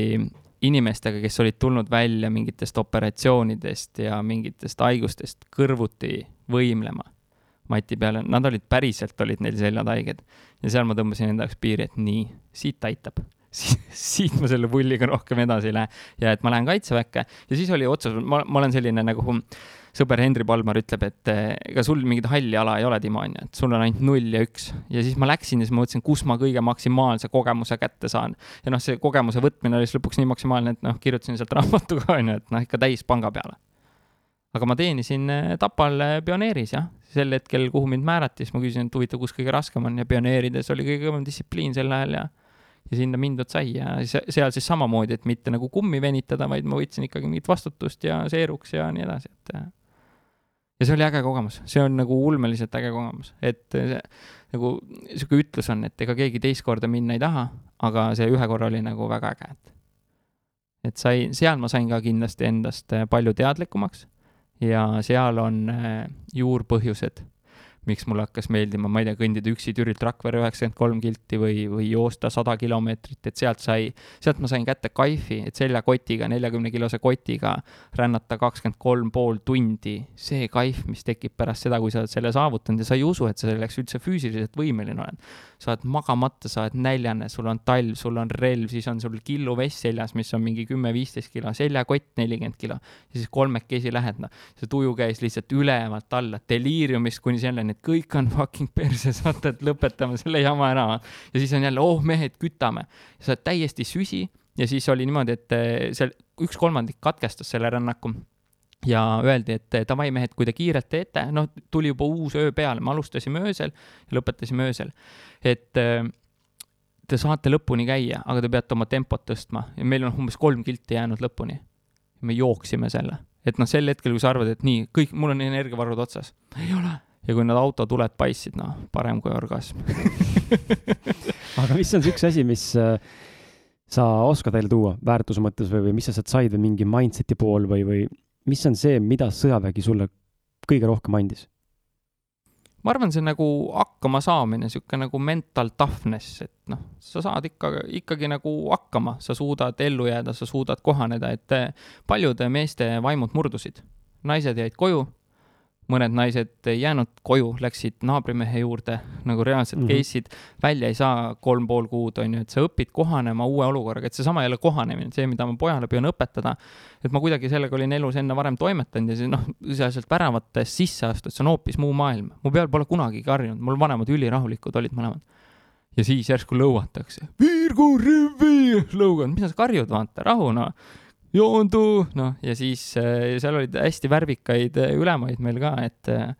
inimestega, kes olid tulnud välja mingitest operatsioonidest ja mingitest haigustest kõrvuti võimlema. Mati peale, nad olid päriselt, olid neil seljad haiged. ja seal ma tõmbasin enda jaoks piiri, et nii, siit aitab. Siit ma selle pulliga rohkem edasi ei lähe. Ja et ma lähen kaitseväkke. Ja siis oli otsas, ma, ma olen selline nagu sõber Henri Palmar ütleb, et eh, ega sul mingit halli ala ei ole, Timo, onju, et sul on ainult null ja üks. ja siis ma läksin ja siis ma mõtlesin, kus ma kõige maksimaalse kogemuse kätte saan. ja noh, see kogemuse võtmine oli siis lõpuks nii maksimaalne, et noh, kirjutasin sealt raamatu ka, onju, et noh, ikka täis panga peale. aga ma teenisin eh, Tapal eh, pioneeris, jah, sel hetkel, kuhu mind määrati, siis ma küsisin, et huvitav, kus kõige raskem on ja pioneerides oli kõige kõvem distsipliin sel ajal ja ja sinna mindud sai ja seal siis samamoodi, et mitte nagu kummi venitada, vaid ma võtsin ikkagi mingit vastutust ja seeruks ja nii edasi, et ja see oli äge kogemus, see on nagu ulmeliselt äge kogemus, et see, nagu sihuke ütlus on, et ega keegi teist korda minna ei taha, aga see ühe korra oli nagu väga äge, et et sai, seal ma sain ka kindlasti endast palju teadlikumaks ja seal on äh, juurpõhjused, miks mulle hakkas meeldima, ma ei tea, kõndida üksi Türilt Rakvere üheksakümmend kolm kilti või, või joosta sada kilomeetrit, et sealt sai, sealt ma sain kätte kaifi, et seljakotiga, neljakümne kilose kotiga rännata kakskümmend kolm pool tundi. see kaif, mis tekib pärast seda, kui sa oled selle saavutanud ja sa ei usu, et sa selleks üldse füüsiliselt võimeline oled. Sa oled magamata, sa oled näljane, sul on talv, sul on relv, siis on sul killu vest seljas, mis on mingi kümme-viisteist kilo, seljakott nelikümmend kilo siis kolmekesi lähed, noh see tuju käis lihtsalt ülevalt alla, deliiriumist kuni selleni, et kõik on fucking perses, vaata, et lõpetame selle jama ära. ja siis on jälle, oh mehed, kütame. sa oled täiesti süsi ja siis oli niimoodi, et eh, seal üks kolmandik katkestas selle rännaku ja öeldi, et davai mehed, kui te kiirelt teete, noh, tuli juba uus öö peale, me alustasime öösel ja lõpetasime öösel. et eh, te saate lõpuni käia, aga te peate oma tempot tõstma ja meil on umbes kolm kilti jäänud lõpuni. me jooksime selle et noh, sel hetkel, kui sa arvad, et nii, kõik, mul on energiavarud otsas, ei ole. ja kui need autotuled paistsid, noh, parem kui orgasm aga mis on see üks asi, mis äh, sa oskad välja tuua väärtuse mõttes või, või mis sa sealt said või mingi mindset'i pool või, või mis on see, mida sõjavägi sulle kõige rohkem andis? ma arvan, see nagu hakkama saamine, niisugune nagu mental toughness, et noh, sa saad ikka, ikkagi nagu hakkama, sa suudad ellu jääda, sa suudad kohaneda, et paljude meeste vaimud murdusid. naised jäid koju mõned naised ei jäänud koju, läksid naabrimehe juurde nagu reaalsed mm -hmm. case'id, välja ei saa kolm pool kuud, on ju, et sa õpid kohanema uue olukorraga, et seesama jälle kohanemine, see, mida ma pojale püüan õpetada, et ma kuidagi sellega olin elus enne varem toimetanud ja siis noh, sealt väravatest sisse astud, see on hoopis muu maailm. mu peal pole kunagi karjunud, mul vanemad ülirahulikud olid mõlemad. ja siis järsku lõuatakse, piirkonna lõugad, mida sa karjud, vaata, rahu noh joondu, noh, ja siis äh, seal olid hästi värvikaid äh, ülemaid meil ka, et äh,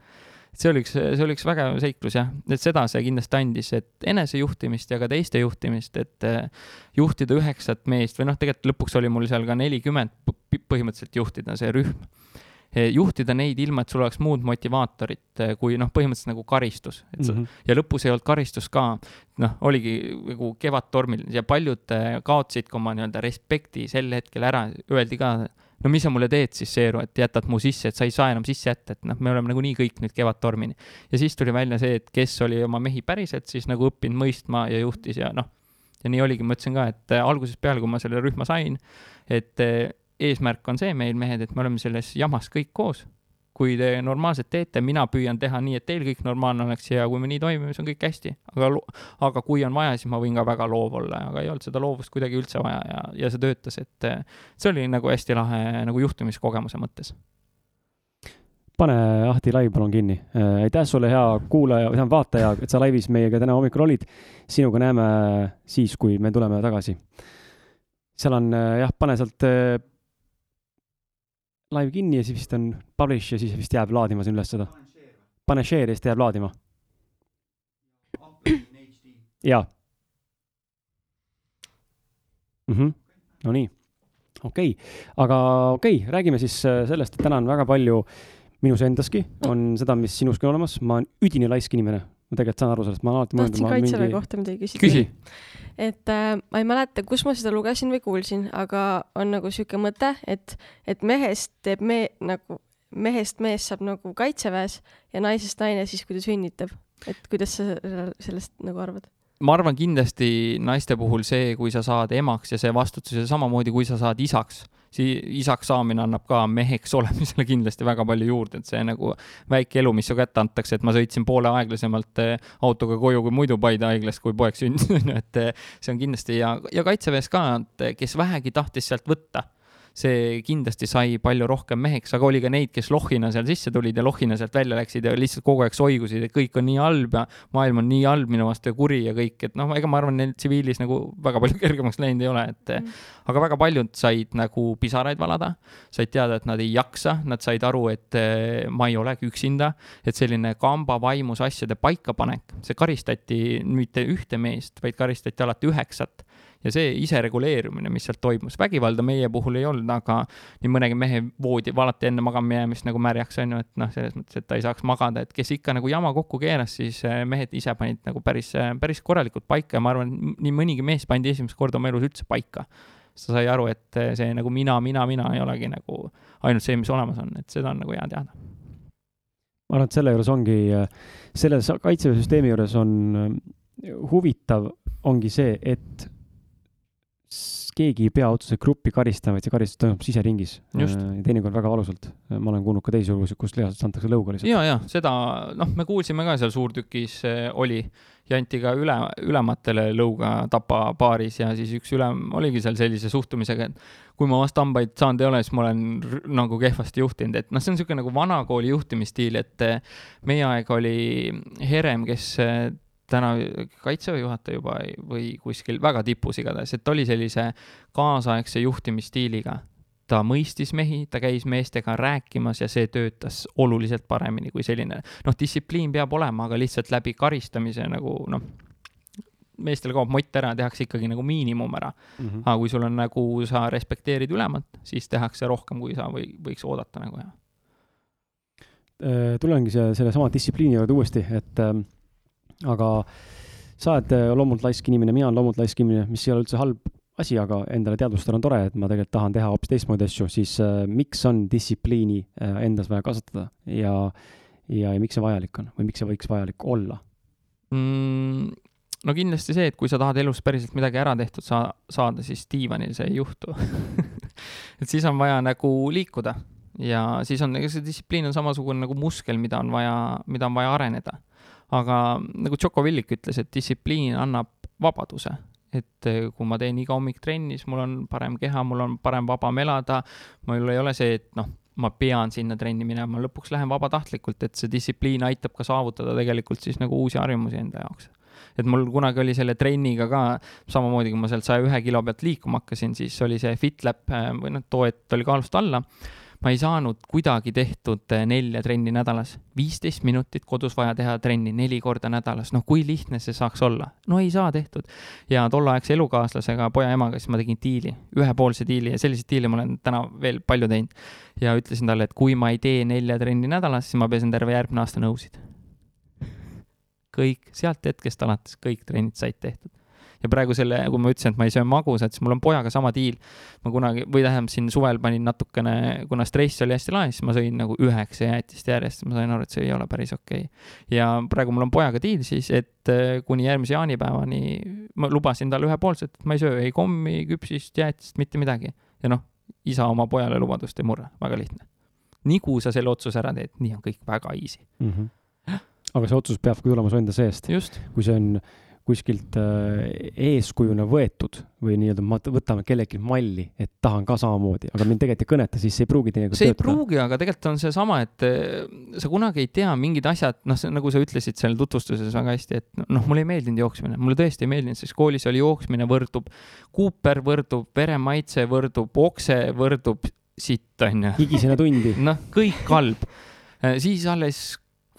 see oli üks, see oli üks vägev seiklus jah, et seda see kindlasti andis, et enesejuhtimist ja ka teiste juhtimist, et eh, juhtida üheksat meest või noh, tegelikult lõpuks oli mul seal ka nelikümmend põhimõtteliselt juhtida see rühm. Eh, juhtida neid ilma, et sul oleks muud motivaatorit eh, kui noh, põhimõtteliselt nagu karistus, et sa mm -hmm. ja lõpus ei olnud karistus ka, noh, oligi nagu kevadtormil ja paljud eh, kaotasid ka oma nii-öelda respekti sel hetkel ära, öeldi ka, no mis sa mulle teed siis, Seeru, et jätad mu sisse, et sa ei saa enam sisse jätta, et noh, me oleme nagunii kõik nüüd kevadtormini. ja siis tuli välja see, et kes oli oma mehi päriselt siis nagu õppinud mõistma ja juhtis ja noh, ja nii oligi, ma ütlesin ka, et algusest peale, kui ma selle rühma sain, et eesmärk on see meil, mehed, et me oleme selles jamas kõik koos. kui te normaalselt teete, mina püüan teha nii, et teil kõik normaalne oleks ja kui me nii toimime, siis on kõik hästi. aga, aga kui on vaja, siis ma võin ka väga loov olla, aga ei olnud seda loovust kuidagi üldse vaja ja, ja see töötas, et see oli nagu hästi lahe nagu juhtimiskogemuse mõttes pane Ahti laiv palun kinni. aitäh sulle, hea kuulaja, tähendab vaataja, et sa laivis meiega täna hommikul olid. sinuga näeme siis, kui me tuleme tagasi. seal on jah, pane sealt live kinni ja siis vist on publish ja siis vist jääb laadima siin üles seda. pane share ja siis ta jääb laadima. jaa. Mhm. Nonii, okei okay., aga okei okay,, räägime siis äh, sellest, et täna on väga palju minus endaski on seda, mis sinuski olemas, ma olen üdini laisk inimene ma tegelikult saan aru sellest, ma olen alati mõelnud. tahtsin kaitseväe mingi... kohta midagi küsida. küsi. et äh, ma ei mäleta, kus ma seda lugesin või kuulsin, aga on nagu sihuke mõte, et, et mehest teeb me nagu, mehest mees saab nagu kaitseväes ja naisest naine siis, kui ta sünnitab. et kuidas sa sellest nagu arvad? ma arvan kindlasti naiste puhul see, kui sa saad emaks ja see vastutus ja samamoodi, kui sa saad isaks, siis isaks saamine annab ka meheks olemisele kindlasti väga palju juurde, et see nagu väike elu, mis su kätte antakse, et ma sõitsin poole aeglasemalt eh, autoga koju kui muidu Paide haiglast, kui poeg sündis, onju, et eh, see on kindlasti ja, ja kaitseväes ka, et kes vähegi tahtis sealt võtta see kindlasti sai palju rohkem meheks, aga oli ka neid, kes lohina seal sisse tulid ja lohina sealt välja läksid ja lihtsalt kogu aeg soigusid, et kõik on nii halb ja maailm on nii halb minu vastu ja kuri ja kõik, et noh, ega ma arvan, neil tsiviilis nagu väga palju kergemaks läinud ei ole, et mm. aga väga paljud said nagu pisaraid valada, said teada, et nad ei jaksa, nad said aru, et eh, ma ei olegi üksinda, et selline kamba vaimus asjade paikapanek, see karistati mitte ühte meest, vaid karistati alati üheksat ja see isereguleerumine, mis sealt toimus, vägivalda meie puhul ei olnud, aga nii mõnegi mehe voodi valati enne magama jäämist nagu märjaks, on ju, et noh, selles mõttes, et ta ei saaks magada, et kes ikka nagu jama kokku keeras, siis eh, mehed ise panid nagu päris, eh, päris korralikult paika ja ma arvan, nii mõnigi mees pandi esimest korda oma elus üldse paika sa sai aru, et eh, see nagu mina, mina, mina ei olegi nagu ainult see, mis olemas on, et seda on nagu hea teada. ma arvan, et selle juures ongi, selle kaitseväesüsteemi juures on huvitav, ongi see, et keegi ei pea otseselt gruppi karistama, vaid see karistus toimub siseringis. Äh, teinekord väga valusalt. ma olen kuulnud ka teisi lugusid, kus reaalselt antakse lõuga lihtsalt. ja, ja seda, noh, me kuulsime ka seal suurtükis äh, oli ja anti ka üle, ülematele lõuga Tapa baaris ja siis üks ülem oligi seal sellise suhtumisega, et kui ma vastu hambaid saanud ei ole, siis ma olen nagu kehvasti juhtinud, et noh, see on niisugune nagu vanakooli juhtimisstiil, et äh, meie aeg oli Herem, kes täna kaitseväe juhataja juba või kuskil väga tipus igatahes, et oli sellise kaasaegse juhtimisstiiliga. ta mõistis mehi, ta käis meestega rääkimas ja see töötas oluliselt paremini kui selline, noh, distsipliin peab olema, aga lihtsalt läbi karistamise nagu noh, meestel kaob mott ära, tehakse ikkagi nagu miinimum ära mm. -hmm. aga kui sul on nagu, sa respekteerid ülemat, siis tehakse rohkem, kui sa või, võiks oodata nagu jah. Äh, tulengi see, sellesama distsipliini juurde uuesti, et ähm aga sa oled äh, loomult laisk inimene, mina olen loomult laisk inimene, mis ei ole üldse halb asi, aga endale teadvustada on tore, et ma tegelikult tahan teha hoopis teistmoodi asju, siis äh, miks on distsipliini äh, endas vaja kasvatada ja, ja, ja miks see vajalik on või miks see võiks vajalik olla mm,? no kindlasti see, et kui sa tahad elus päriselt midagi ära tehtud saa-, saada, siis diivanil see ei juhtu et siis on vaja nagu liikuda ja siis on, ega see distsipliin on samasugune nagu muskel, mida on vaja, mida on vaja areneda aga nagu Tšoko Villik ütles, et distsipliin annab vabaduse, et eh, kui ma teen iga hommik trenni, siis mul on parem keha, mul on parem vabam elada, mul ei ole see, et noh, ma pean sinna trenni minema, lõpuks lähen vabatahtlikult, et see distsipliin aitab ka saavutada tegelikult siis nagu uusi harjumusi enda jaoks. et mul kunagi oli selle trenniga ka samamoodi, kui ma sealt saja ühe kilo pealt liikuma hakkasin, siis oli see FitLab eh, või noh, too hetk oli kaalust alla ma ei saanud kuidagi tehtud eh, nelja trenni nädalas. viisteist minutit kodus vaja teha trenni neli korda nädalas, noh, kui lihtne see saaks olla? no ei saa tehtud. ja tolleaegse elukaaslasega, poja emaga, siis ma tegin diili, ühepoolse diili ja selliseid diile ma olen täna veel palju teinud. ja ütlesin talle, et kui ma ei tee nelja trenni nädalas, siis ma pesen terve järgmine aasta nõusid. kõik, sealt hetkest alates kõik trennid said tehtud ja praegu selle, kui ma ütlesin, et ma ei söö magusat, siis mul on pojaga sama diil. ma kunagi, või tähendab, siin suvel panin natukene, kuna stress oli hästi lae, siis ma sõin nagu üheksa jäätist järjest, ma sain aru, et see ei ole päris okei okay.. ja praegu mul on pojaga diil siis, et äh, kuni järgmise jaanipäevani ma lubasin talle ühepoolselt, et ma ei söö ei kommi, küpsist, jäätist, mitte midagi. ja noh, isa oma pojale lubadust ei murra, väga lihtne. nii kui sa selle otsuse ära teed, nii on kõik väga easy mm. -hmm. aga see otsus peabki tulema su enda seest. kui see on kuskilt äh, eeskujuna võetud või nii-öelda ma võtame kellelgi malli, et tahan ka samamoodi, aga mind tegelikult ei kõneta, siis see ei pruugi teinekord see ei pruugi, aga tegelikult on seesama, et äh, sa kunagi ei tea mingid asjad, noh, nagu sa ütlesid seal tutvustuses väga hästi, et noh, mulle ei meeldinud jooksmine, mulle tõesti ei meeldinud, sest koolis oli jooksmine võrdub, Cooper võrdub, veremaitse võrdub, okse võrdub sitt, onju. higisena tundi. noh, kõik halb. Äh, siis alles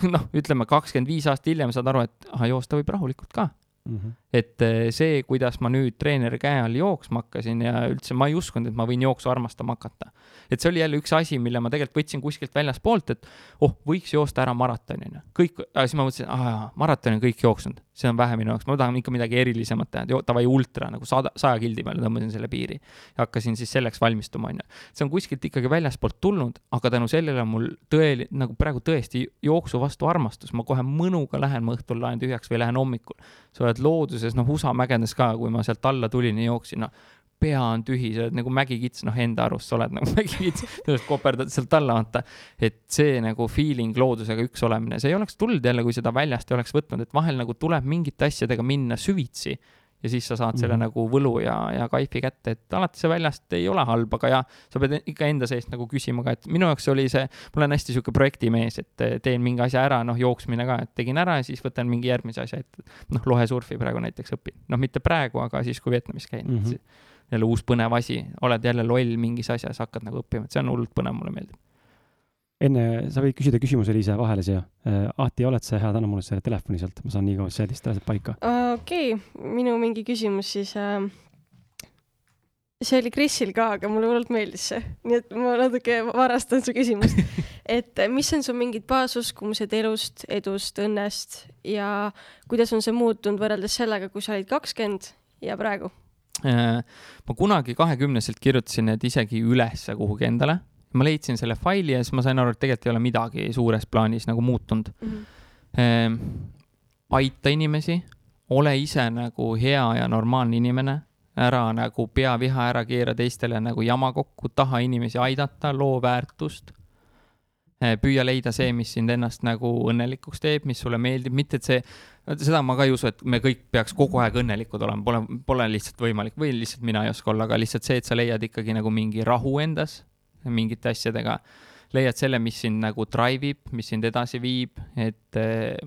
noh, ütleme kakskümmend viis aastat hiljem saad aru, et ah, joosta võib rahulikult ka Mm -hmm. Et eh, see, kuidas ma nüüd treeneri käe all jooksma hakkasin ja üldse ma ei uskunud, et ma võin jooksu armastama hakata. et see oli jälle üks asi, mille ma tegelikult võtsin kuskilt väljaspoolt, et oh, võiks joosta ära maratoni, onju. kõik, siis ma mõtlesin, aa, maratoni on kõik jooksnud, see on vähe minu jaoks, ma tahan ikka midagi erilisemat teha, davai ultra nagu sada, saja kildi peale tõmbasin selle piiri. ja hakkasin siis selleks valmistuma, onju. see on kuskilt ikkagi väljaspoolt tulnud, aga tänu sellele on mul tõeli-, nagu praegu tõesti jooksu vastu armastus, ma kohe mõnuga lähen, ma õhtul laen tühjaks või lähen hommikul. sa oled looduses, noh, USA mägedes ka, kui ma sealt alla tulin ja jooksin, noh, pea on tühi, sa oled nagu mägikits, noh, enda arust sa oled nagu mägikits, tõenäoliselt koperdad sealt alla, vaata. et see nagu feeling loodusega üks olemine, see ei oleks tulnud jälle, kui seda väljast ei oleks võtnud, et vahel nagu tuleb mingite asjadega minna süvitsi ja siis sa saad selle mm -hmm. nagu võlu ja, ja kaifi kätte, et alati see väljast ei ole halb, aga jah, sa pead ikka enda seest nagu küsima ka, et minu jaoks oli see, ma olen hästi sihuke projektimees, et teen mingi asja ära, noh, jooksmine ka, et tegin ära ja siis võtan mingi järgmise asja ette. noh, lohesurfi praegu näiteks õpin, noh, mitte praegu, aga siis, kui Vietnamis käin mm. -hmm. jälle uus põnev asi, oled jälle loll mingis asjas, hakkad nagu õppima, et see on hullult põnev, mulle meeldib enne, sa võid küsida küsimuse, Liise, vahele siia. Äh, Ahti, oled sa hea, anna mulle selle telefoni sealt, ma saan nii kaua sellist asjad paika. okei okay., minu mingi küsimus siis äh,. see oli Krisil ka, aga mulle hullult meeldis see, nii et ma natuke varastan su küsimust et äh, mis on su mingid baasuskumused elust, edust, õnnest ja kuidas on see muutunud võrreldes sellega, kui sa olid kakskümmend ja praegu? Äh, ma kunagi kahekümneselt kirjutasin need isegi ülesse kuhugi endale ma leidsin selle faili ja siis ma sain aru, et tegelikult ei ole midagi suures plaanis nagu muutunud mm. -hmm. aita inimesi, ole ise nagu hea ja normaalne inimene, ära nagu pea viha ära keera teistele nagu jama kokku, taha inimesi aidata, loo väärtust ehm,. püüa leida see, mis sind ennast nagu õnnelikuks teeb, mis sulle meeldib, mitte et see, seda ma ka ei usu, et me kõik peaks kogu aeg õnnelikud olema, pole, pole lihtsalt võimalik või lihtsalt mina ei oska olla, aga lihtsalt see, et sa leiad ikkagi nagu mingi rahu endas mingite asjadega, leiad selle, mis sind nagu drive ib, mis sind edasi viib, et eh,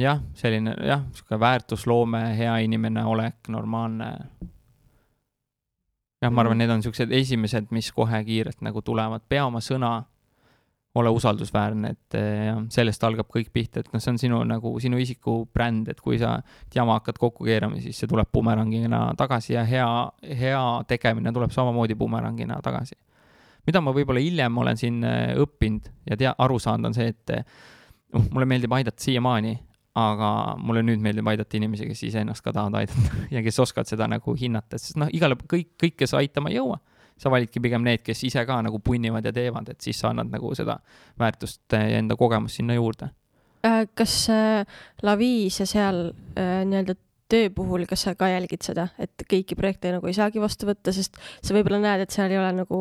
jah, selline jah, sihuke väärtusloome, hea inimene olek, normaalne. jah, ma arvan, mm. need on siuksed esimesed, mis kohe kiirelt nagu tulevad, pea oma sõna, ole usaldusväärne, et eh, jah, sellest algab kõik pihta, et noh, see on sinu nagu sinu isiku bränd, et kui sa jama hakkad kokku keerama, siis see tuleb bumerangina tagasi ja hea, hea tegemine tuleb samamoodi bumerangina tagasi mida ma võib-olla hiljem olen siin äh, õppinud ja tea, aru saanud, on see, et noh, mulle meeldib aidata siiamaani, aga mulle nüüd meeldib aidata inimesi, kes iseennast ka tahavad aidata ja kes oskavad seda nagu hinnata, sest noh, igale, kõik, kõik, kes aitama ei jõua, sa validki pigem need, kes ise ka nagu punnivad ja teevad, et siis sa annad nagu seda väärtust ja enda kogemust sinna juurde. Äh, kas äh, Laviis ja seal äh, nii-öelda töö puhul, kas sa ka jälgid seda, et kõiki projekte nagu ei saagi vastu võtta, sest sa võib-olla näed, et seal ei ole nagu.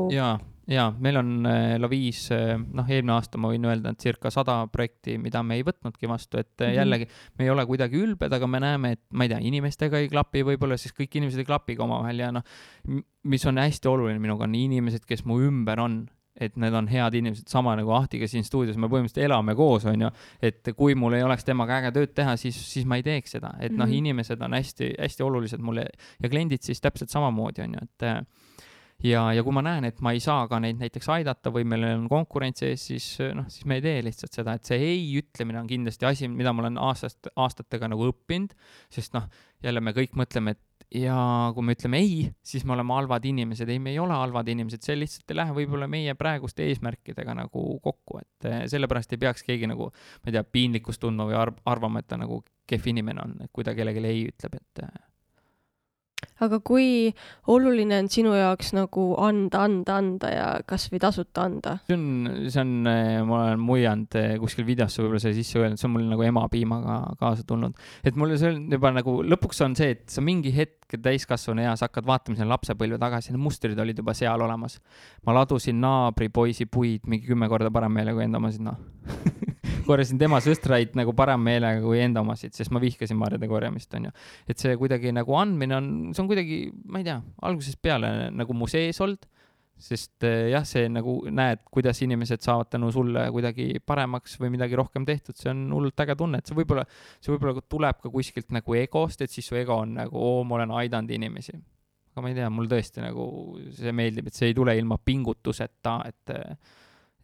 Jaa, ja meil on äh, Laviis, äh, noh, eelmine aasta ma võin öelda, et circa sada projekti, mida me ei võtnudki vastu, et mm -hmm. jällegi me ei ole kuidagi ülbed, aga me näeme, et ma ei tea, inimestega ei klapi võib-olla, siis kõik inimesed ei klapi ka omavahel ja noh, mis on hästi oluline minuga, on inimesed, kes mu ümber on et need on head inimesed, sama nagu Ahtiga siin stuudios, me põhimõtteliselt elame koos, on ju. et kui mul ei oleks temaga äge tööd teha, siis, siis ma ei teeks seda, et noh mm -hmm., inimesed on hästi-hästi olulised mulle ja kliendid siis täpselt samamoodi, on ju, et ja, ja kui ma näen, et ma ei saa ka neid näiteks aidata või meil on konkurents ees, siis noh, siis me ei tee lihtsalt seda, et see ei ütlemine on kindlasti asi, mida ma olen aastast, aastatega nagu õppinud, sest noh, jälle me kõik mõtleme, et ja kui me ütleme ei, siis me oleme halvad inimesed. ei, me ei ole halvad inimesed, see lihtsalt ei lähe võib-olla meie praeguste eesmärkidega nagu kokku, et eh, sellepärast ei peaks keegi nagu, ma ei tea, piinlikkust tundma või arv-, arvama, et ta nagu kehv inimene on, kui ta kellelegi ei ütleb, et eh, aga kui oluline on sinu jaoks nagu anda, anda, anda ja kasvõi tasuta anda? see on, see on, ma olen muianud eh, kuskil videosse võib-olla see sisse öelnud, see on mul nagu emapiimaga kaasa tulnud. et mulle see on juba nagu, lõpuks on see, et sa mingi hetk täiskasvanu eas hakkad vaatama sinna lapsepõlve tagasi, need mustrid olid juba seal olemas. ma ladusin naabripoisi puid mingi kümme korda parem meelega kui enda omasid, noh korjasin tema sõstraid nagu parem meelega kui enda omasid, sest ma vihkasin marjade korjamist, onju. et see kuidagi nagu andmine on, see on kuidagi, ma ei tea, algusest peale nagu mu sees olnud, sest eh, jah, see nagu näed, kuidas inimesed saavad tänu sulle kuidagi paremaks või midagi rohkem tehtud, see on hullult äge tunne, et see võib-olla, see võib-olla tuleb ka kuskilt nagu egost, et siis su ego on nagu, oo, ma olen aidanud inimesi. aga ma ei tea, mul tõesti nagu see meeldib, et see ei tule ilma pingutuseta, et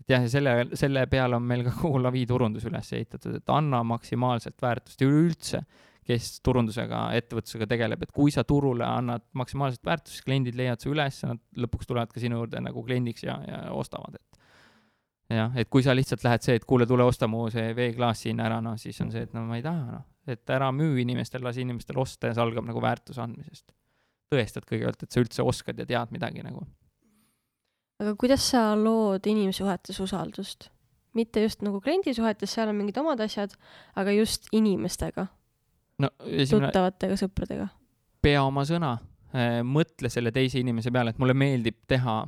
et jah, ja selle, selle peale on meil ka kogu Lavi turundus üles ehitatud, et anna maksimaalselt väärtust üleüldse, kes turundusega, ettevõtlusega tegeleb, et kui sa turule annad maksimaalset väärtust, siis kliendid leiavad su üles, nad lõpuks tulevad ka sinu juurde nagu kliendiks ja, ja ostavad, et jah, et kui sa lihtsalt lähed see, et kuule, tule osta mu see veeklaas siin ära, no siis on see, et no ma ei taha, noh. et ära müü inimestel, lase inimestel osta ja see algab nagu väärtuse andmisest. tõestad kõigepealt, et sa üldse oskad ja tead midagi nagu aga kuidas sa lood inimsuhetes usaldust? mitte just nagu kliendisuhetes, seal on mingid omad asjad, aga just inimestega no tuttavatega, sõpradega. pea oma sõna, äh, mõtle selle teise inimese peale, et mulle meeldib teha,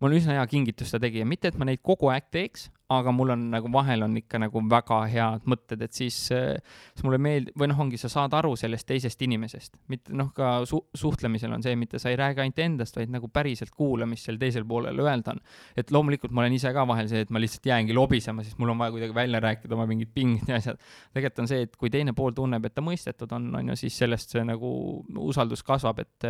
mul on üsna hea kingitus ta tegija, mitte et ma neid kogu aeg teeks, aga mul on nagu vahel on ikka nagu väga head mõtted, et siis, siis mulle meeldib, või noh, ongi, sa saad aru sellest teisest inimesest, mitte noh, ka su-, suhtlemisel on see, mitte sa ei räägi ainult endast, vaid nagu päriselt kuula, mis seal teisel poolel öelda on. et loomulikult ma olen ise ka vahel see, et ma lihtsalt jäängi lobisema, siis mul on vaja kuidagi välja rääkida oma mingid pinged ja asjad. tegelikult on see, et kui teine pool tunneb, et ta mõistetud on, on ju, siis sellest see nagu usaldus kasvab, et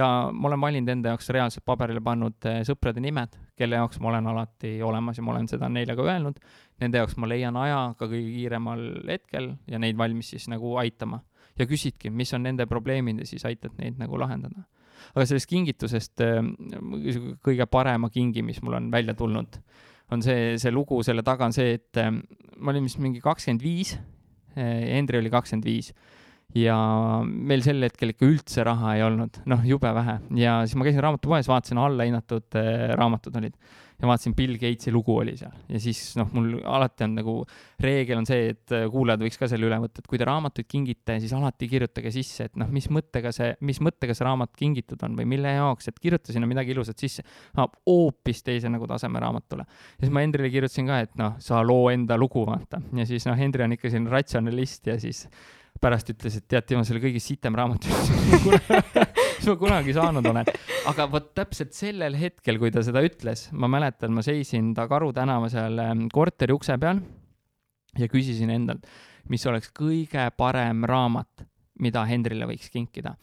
ja ma olen valinud enda jaoks reaalselt paberile pannud eh, sõprade nimed, kelle jaoks ma olen alati olemas ja ma olen seda neile ka öelnud. Nende jaoks ma leian aja ka kõige kiiremal hetkel ja neid valmis siis nagu aitama. ja küsidki, mis on nende probleemid ja siis aitad neid nagu lahendada. aga sellest kingitusest äh, kõige parema kingi, mis mul on välja tulnud, on see, see lugu selle taga on see, et äh, ma olin vist mingi kakskümmend viis, äh, Hendri oli kakskümmend viis ja meil sel hetkel ikka üldse raha ei olnud, noh, jube vähe ja siis ma käisin raamatupoes, vaatasin allahinnatud äh, raamatud olid ja vaatasin Bill Gatesi lugu oli seal ja siis noh, mul alati on nagu reegel on see, et äh, kuulajad võiks ka selle üle võtta, et kui te raamatuid kingite, siis alati kirjutage sisse, et noh, mis mõttega see, mis mõttega see raamat kingitud on või mille jaoks, et kirjuta sinna midagi ilusat sisse. hoopis teise nagu taseme raamatule. ja siis ma Hendrile kirjutasin ka, et noh, sa loo enda lugu, vaata. ja siis noh, Hendri on ikka selline ratsionalist ja siis pärast ütles, et tead, Timo, see oli kõige sitem raamat, mis ma kunagi saanud olen. aga vot täpselt sellel hetkel, kui ta seda ütles, ma mäletan, ma seisin ta Karu tänava seal ähm, korteri ukse peal ja küsisin endalt, mis oleks kõige parem raamat, mida Hendrile võiks kinkida.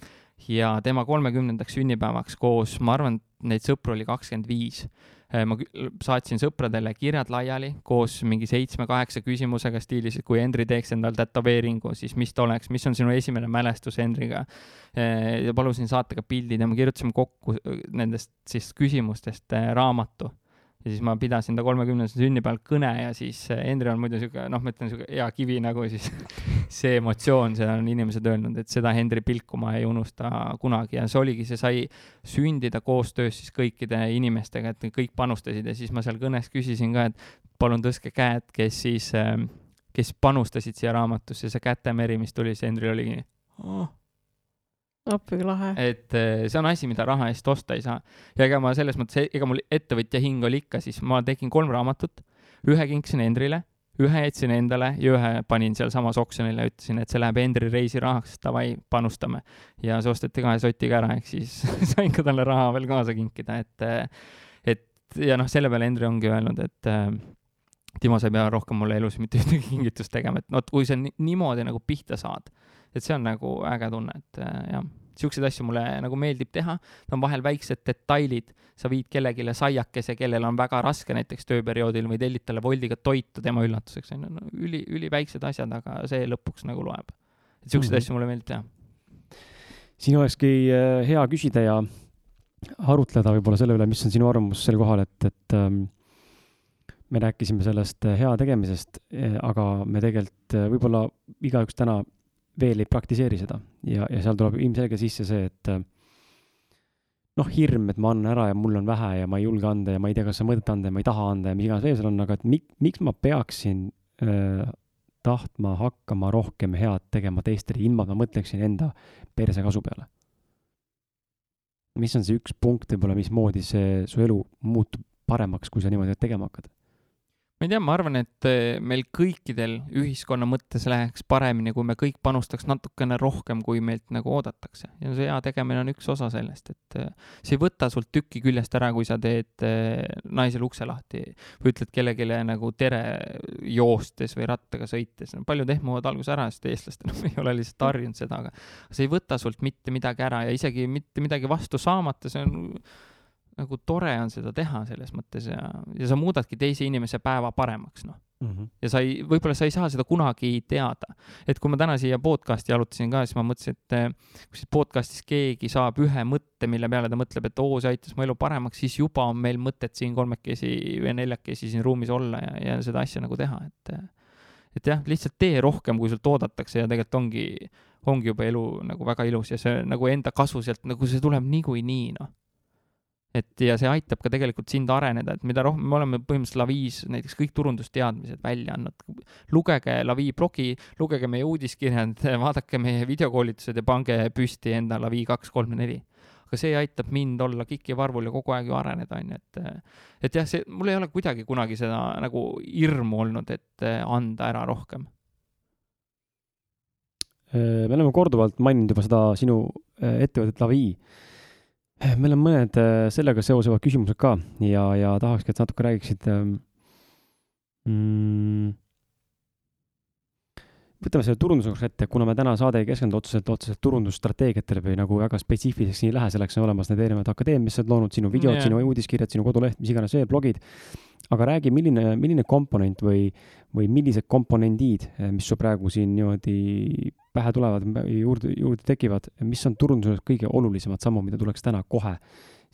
ja tema kolmekümnendaks sünnipäevaks koos, ma arvan, neid sõpru oli kakskümmend viis ma saatsin sõpradele kirjad laiali koos mingi seitsme-kaheksa küsimusega stiilis, et kui Henri teeks endal tätoveeringu, siis mis ta oleks, mis on sinu esimene mälestus Henriga. Äh, ja palusin saata ka pildid ja me kirjutasime kokku äh, nendest siis küsimustest raamatu ja siis ma pidasin ta kolmekümnendal sünnipäeval kõne ja siis Hendri on muidu sihuke, noh, ma ütlen sihuke hea kivi nagu siis see emotsioon, seda on inimesed öelnud, et seda Hendri pilku ma ei unusta kunagi. Ja see oligi, see sai sündida koostöös siis kõikide inimestega, et kõik panustasid. Ja siis ma seal kõnes küsisin ka, et palun tõstke käed, kes siis, kes panustasid siia raamatusse, see kätemeri, mis tuli, siis Hendril oligi oh appi kui lahe. et eh, see on asi, mida raha eest osta ei saa. ja ega ma selles mõttes, ega mul ettevõtja hing oli ikka, siis ma tegin kolm raamatut, ühe kinkisin Hendrile, ühe jätsin endale ja ühe panin sealsamas oksjonile ütlesin, et see läheb Hendri reisirahaks, davai, panustame. ja see osteti kahe sotiga ära, ehk siis sain ka talle raha veel kaasa kinkida, et, eh, et ja noh, selle peale Hendri ongi öelnud, et eh, Timo, sa ei pea rohkem mulle elus mitte ühtegi kingitust tegema, et no kui sa niimoodi nagu pihta saad et see on nagu äge tunne, et äh, jah, siukseid asju mulle nagu meeldib teha, need on vahel väiksed detailid, sa viid kellelegi saiakese, kellel on väga raske näiteks tööperioodil või tellid talle Woldiga toitu tema üllatuseks, on ju, no üli, üliväiksed asjad, aga see lõpuks nagu loeb. et siukseid Mhm. asju mulle meeldib teha. siin olekski äh, hea küsida ja arutleda võib-olla selle üle, mis on sinu arvamus sel kohal, et, et ähm, me rääkisime sellest äh, hea tegemisest, aga me tegelikult võib-olla igaüks täna veel ei praktiseeri seda ja, ja seal tuleb ilmselge sisse see, et äh, noh, hirm, et ma annan ära ja mul on vähe ja ma ei julge anda ja ma ei tea, kas sa mõtled anda ja ma ei taha anda ja mis iganes veel seal on, aga et mik-, miks ma peaksin äh, tahtma hakkama rohkem head tegema teistele, ilma et ma mõtleksin enda perse kasu peale. mis on see üks punkt võib-olla, mismoodi see su elu muutub paremaks, kui sa niimoodi tegema hakkad? Ma ei tea, ma arvan, et eh, meil kõikidel ühiskonna mõttes läheks paremini, kui me kõik panustaks natukene rohkem, kui meilt nagu oodatakse. ja see hea tegemine on üks osa sellest, et eh, see ei võta sult tükki küljest ära, kui sa teed eh, naisele ukse lahti või ütled kellelegi nagu tere joostes või rattaga sõites. paljud ehmuvad alguses ära, sest eestlastena me ei ole lihtsalt harjunud seda, aga see ei võta sult mitte midagi ära ja isegi mitte midagi vastu saamata, see on nagu tore on seda teha selles mõttes ja, ja sa muudadki teise inimese päeva paremaks, noh. Mm -hmm. ja sa ei, võib-olla sa ei saa seda kunagi teada. et kui ma täna siia podcast'i jalutasin ka, siis ma mõtlesin, et eh, kui siis podcast'is keegi saab ühe mõtte, mille peale ta mõtleb, et oo, see aitas mu elu paremaks, siis juba on meil mõtet siin kolmekesi või neljakesi siin ruumis olla ja, ja seda asja nagu teha, et eh, et jah, lihtsalt tee rohkem, kui sult oodatakse ja tegelikult ongi, ongi juba elu nagu väga ilus ja see nagu enda kasu sealt, nagu see tuleb niikuinii, noh et ja see aitab ka tegelikult sind areneda, et mida rohkem, me oleme põhimõtteliselt Laviis näiteks kõik turundusteadmised välja andnud. lugege Lavi blogi, lugege meie uudiskirjad, vaadake meie videokoolitused ja pange püsti enda Lavi kaks, kolm ja neli. aga see aitab mind olla kikivarvul ja kogu aeg ju areneda, on ju, et et jah, see, mul ei ole kuidagi kunagi seda nagu hirmu olnud, et anda ära rohkem. me oleme korduvalt maininud juba seda sinu äh, ettevõtet Lavi Eh, meil on mõned äh, sellega seosevad küsimused ka ja, ja tahakski, et natuke räägiksid äh, mm,. võtame selle turunduse korraks ette, kuna me täna saade ei keskendu otseselt, otseselt turundusstrateegiatele või nagu väga spetsiifiliseks ei lähe, selleks on olemas need erinevad akadeemiad, mis sa oled loonud, sinu videod yeah., sinu uudiskirjad, sinu koduleht, mis iganes veel, blogid aga räägi, milline, milline komponent või, või millised komponendid, mis sul praegu siin niimoodi pähe tulevad, juurde, juurde tekivad, mis on turunduses kõige olulisemad sammud, mida tuleks täna kohe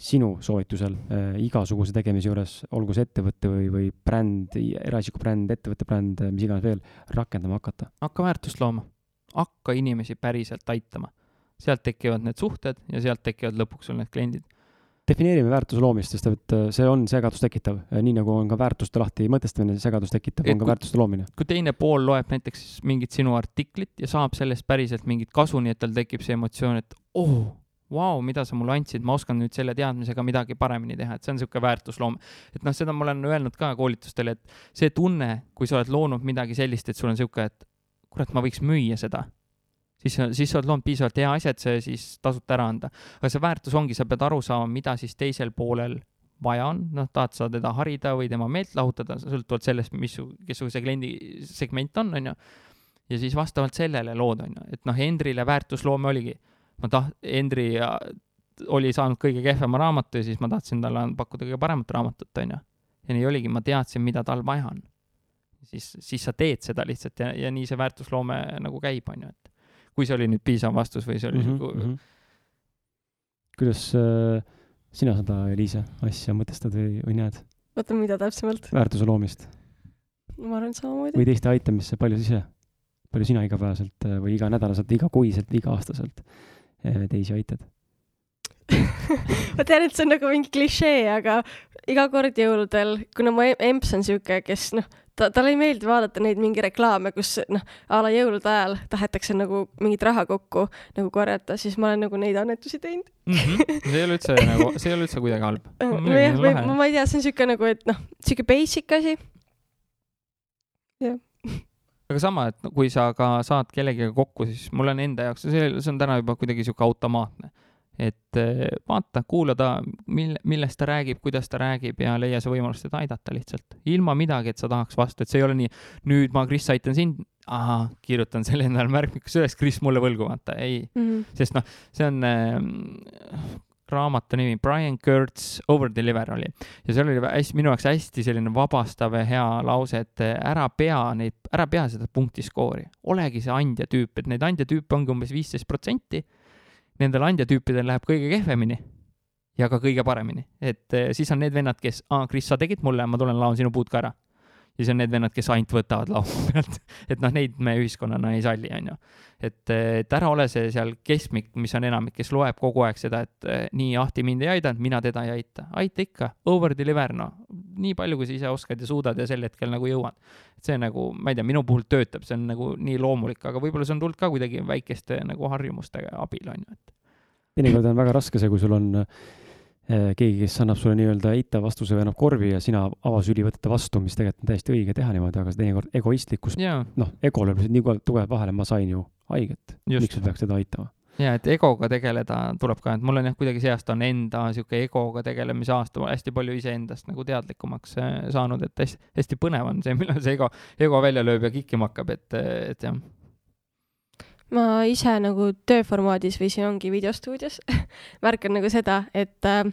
sinu soovitusel äh, igasuguse tegemise juures, olgu see ettevõte või, või bränd, eraisiku bränd, ettevõtte bränd, mis iganes veel, rakendama hakata? hakka väärtust looma, hakka inimesi päriselt aitama. sealt tekivad need suhted ja sealt tekivad lõpuks sul need kliendid defineerime väärtuse loomist, sest et see on segadust tekitav, nii nagu on ka väärtuste lahti mõtestamine segadust tekitav, on ka väärtuste loomine. kui teine pool loeb näiteks mingit sinu artiklit ja saab sellest päriselt mingit kasu, nii et tal tekib see emotsioon, et oh,, vau, mida sa mulle andsid, ma oskan nüüd selle teadmisega midagi paremini teha, et see on niisugune väärtusloom. et noh, seda ma olen öelnud ka koolitustel, et see tunne, kui sa oled loonud midagi sellist, et sul on niisugune, et kurat, ma võiks müüa seda siis, siis sa oled loonud piisavalt hea asja, et see siis tasuta ära anda. aga see väärtus ongi, sa pead aru saama, mida siis teisel poolel vaja on, noh, tahad sa teda harida või tema meelt lahutada, sõltuvalt sellest, mis su, kes su see kliendi segment on, on ju. ja siis vastavalt sellele lood, on ju, et noh, Hendrile väärtusloome oligi, ma taht-, Hendri oli saanud kõige kehvema raamatu ja siis ma tahtsin talle pakkuda kõige paremat raamatut, on ju. ja nii oligi, ma teadsin, mida tal vaja on. siis, siis sa teed seda lihtsalt ja, ja nii see väärtusloome nagu käib, on ju, et kui see oli nüüd piisav vastus või see oli mm -hmm. nagu kuidas äh, sina seda, Eliise, asja mõtestad või, või näed? oota, mida täpsemalt? väärtuse loomist. ma arvan samamoodi. või teiste aitamisse, palju sa ise, palju sina igapäevaselt äh, või iganädalaselt, igakuiselt, iga-aastaselt äh, teisi aitad ma tean, et see on nagu mingi klišee, aga iga kord jõuludel, kuna mu emps on sihuke, kes noh, ta, talle ei meeldi vaadata neid mingi reklaame, kus noh, a la jõulude ajal tahetakse nagu mingit raha kokku nagu korjata, siis ma olen nagu neid annetusi teinud mm. -hmm. see ei ole üldse nagu, see ei ole üldse kuidagi halb. nojah, või ma, ma ei tea, see on sihuke nagu, et noh, sihuke basic asi. jah aga sama, et kui sa ka saad kellegagi kokku, siis mul on enda jaoks, see, see on täna juba kuidagi sihuke automaatne et eh, vaata, kuula ta, mil-, millest ta räägib, kuidas ta räägib ja leia see võimalus teda aidata lihtsalt. ilma midagi, et sa tahaks vastu, et see ei ole nii, nüüd ma, Kris, aitan sind, ahah, kirjutan selle endale märkmikusse üles, Kris mulle võlgu, vaata, ei, Mhm. sest noh, see on äh, raamatu nimi Brian Kurtz Over Deliver oli ja seal oli hästi, minu jaoks hästi selline vabastav ja hea lause, et äh, ära pea neid, ära pea seda punktiskoori, olegi see andja tüüp, et neid andja tüüpe ongi umbes viisteist protsenti. Nendel andja tüüpidel läheb kõige kehvemini ja ka kõige paremini, et äh, siis on need vennad, kes, aa, Kris, sa tegid mulle, ma tulen laon sinu puud ka ära. Siis on need vennad, kes ainult võtavad laua pealt, et noh, neid me ühiskonnana ei salli, onju et, et ära ole see seal keskmik, mis on enamik, kes loeb kogu aeg seda, et eh, nii Ahti mind ei aidanud, mina teda ei aita. aita ikka, over deliver, noh, nii palju, kui sa ise oskad ja suudad ja sel hetkel nagu jõuad. et see nagu, ma ei tea, minu puhul töötab, see on nagu nii loomulik, aga võib-olla see on tulnud ka kuidagi väikeste nagu harjumuste abil, on ju, et teinekord on väga raske see, kui sul on eh, keegi, kes annab sulle nii-öelda eitava vastuse või annab korvi ja sina avasüli võtate vastu, mis tegelikult on täiesti õige teha niimoodi, aga see teinekord egoistlikkus, jaa, noh, ego lööb lihtsalt nii tugevalt vahele, ma sain ju haiget. Miks ma peaks teda aitama? ja et egoga tegeleda tuleb ka, et mul on jah, kuidagi see aasta on enda sihuke egoga tegelemise aasta, hästi palju iseendast nagu teadlikumaks äh, saanud, et hästi, hästi põnev on see, millal see ego, ego välja lööb ja kikkima hakkab, et, et jah. Ma ise nagu tööformaadis või siin ongi videostuudios märkan nagu seda, et äh,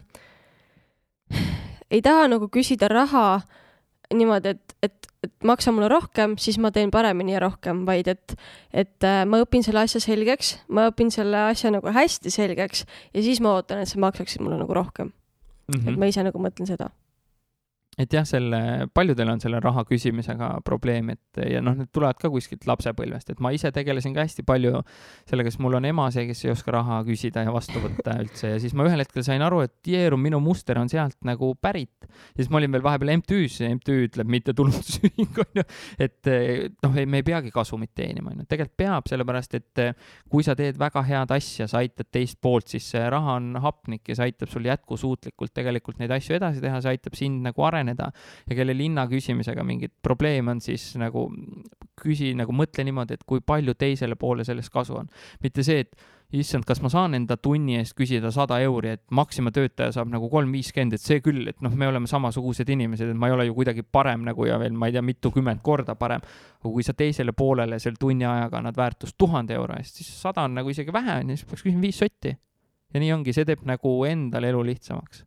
ei taha nagu küsida raha niimoodi, et, et, et maksa mulle rohkem, siis ma teen paremini ja rohkem, vaid et, et äh, ma õpin selle asja selgeks, ma õpin selle asja nagu hästi selgeks ja siis ma ootan, et sa maksaksid mulle nagu rohkem mm. -hmm. et ma ise nagu mõtlen seda. Et jah, selle, paljudel on selle raha küsimisega probleem, et ja noh, need tulevad ka kuskilt lapsepõlvest, et ma ise tegelesin ka hästi palju sellega, sest mul on ema see, kes ei oska raha küsida ja vastu võtta üldse. Ja siis ma ühel hetkel sain aru, et jeerum, minu muster on sealt nagu pärit. ja siis ma olin veel vahepeal MTÜ-s MTÜ ütleb mittetulundusühing onju, et noh, me ei peagi kasumit teenima onju, tegelikult peab, sellepärast et kui sa teed väga head asja, sa aitad teist poolt, siis see raha on hapnik ja see aitab sul jätkusuutlikult tegelikult neid asju edasi teha, see aitab sind nagu areneda ja kellel hinna küsimisega mingit probleemi on, siis nagu küsi nagu mõtle niimoodi, et kui palju teisele poole sellest kasu on. mitte see, et issand, kas ma saan enda tunni eest küsida sada euri, et Maxima töötaja saab nagu kolm viiskümmend, et see küll, et noh, me oleme samasugused inimesed, et ma ei ole ju kuidagi parem nagu ja veel ma ei tea, mitukümmend korda parem. aga kui sa teisele poolele selle tunni ajaga annad väärtust tuhande euro eest, siis sada on nagu isegi vähe, onju, siis peaks küsima viis sotti. ja nii ongi, see teeb nagu endale elu lihtsamaks.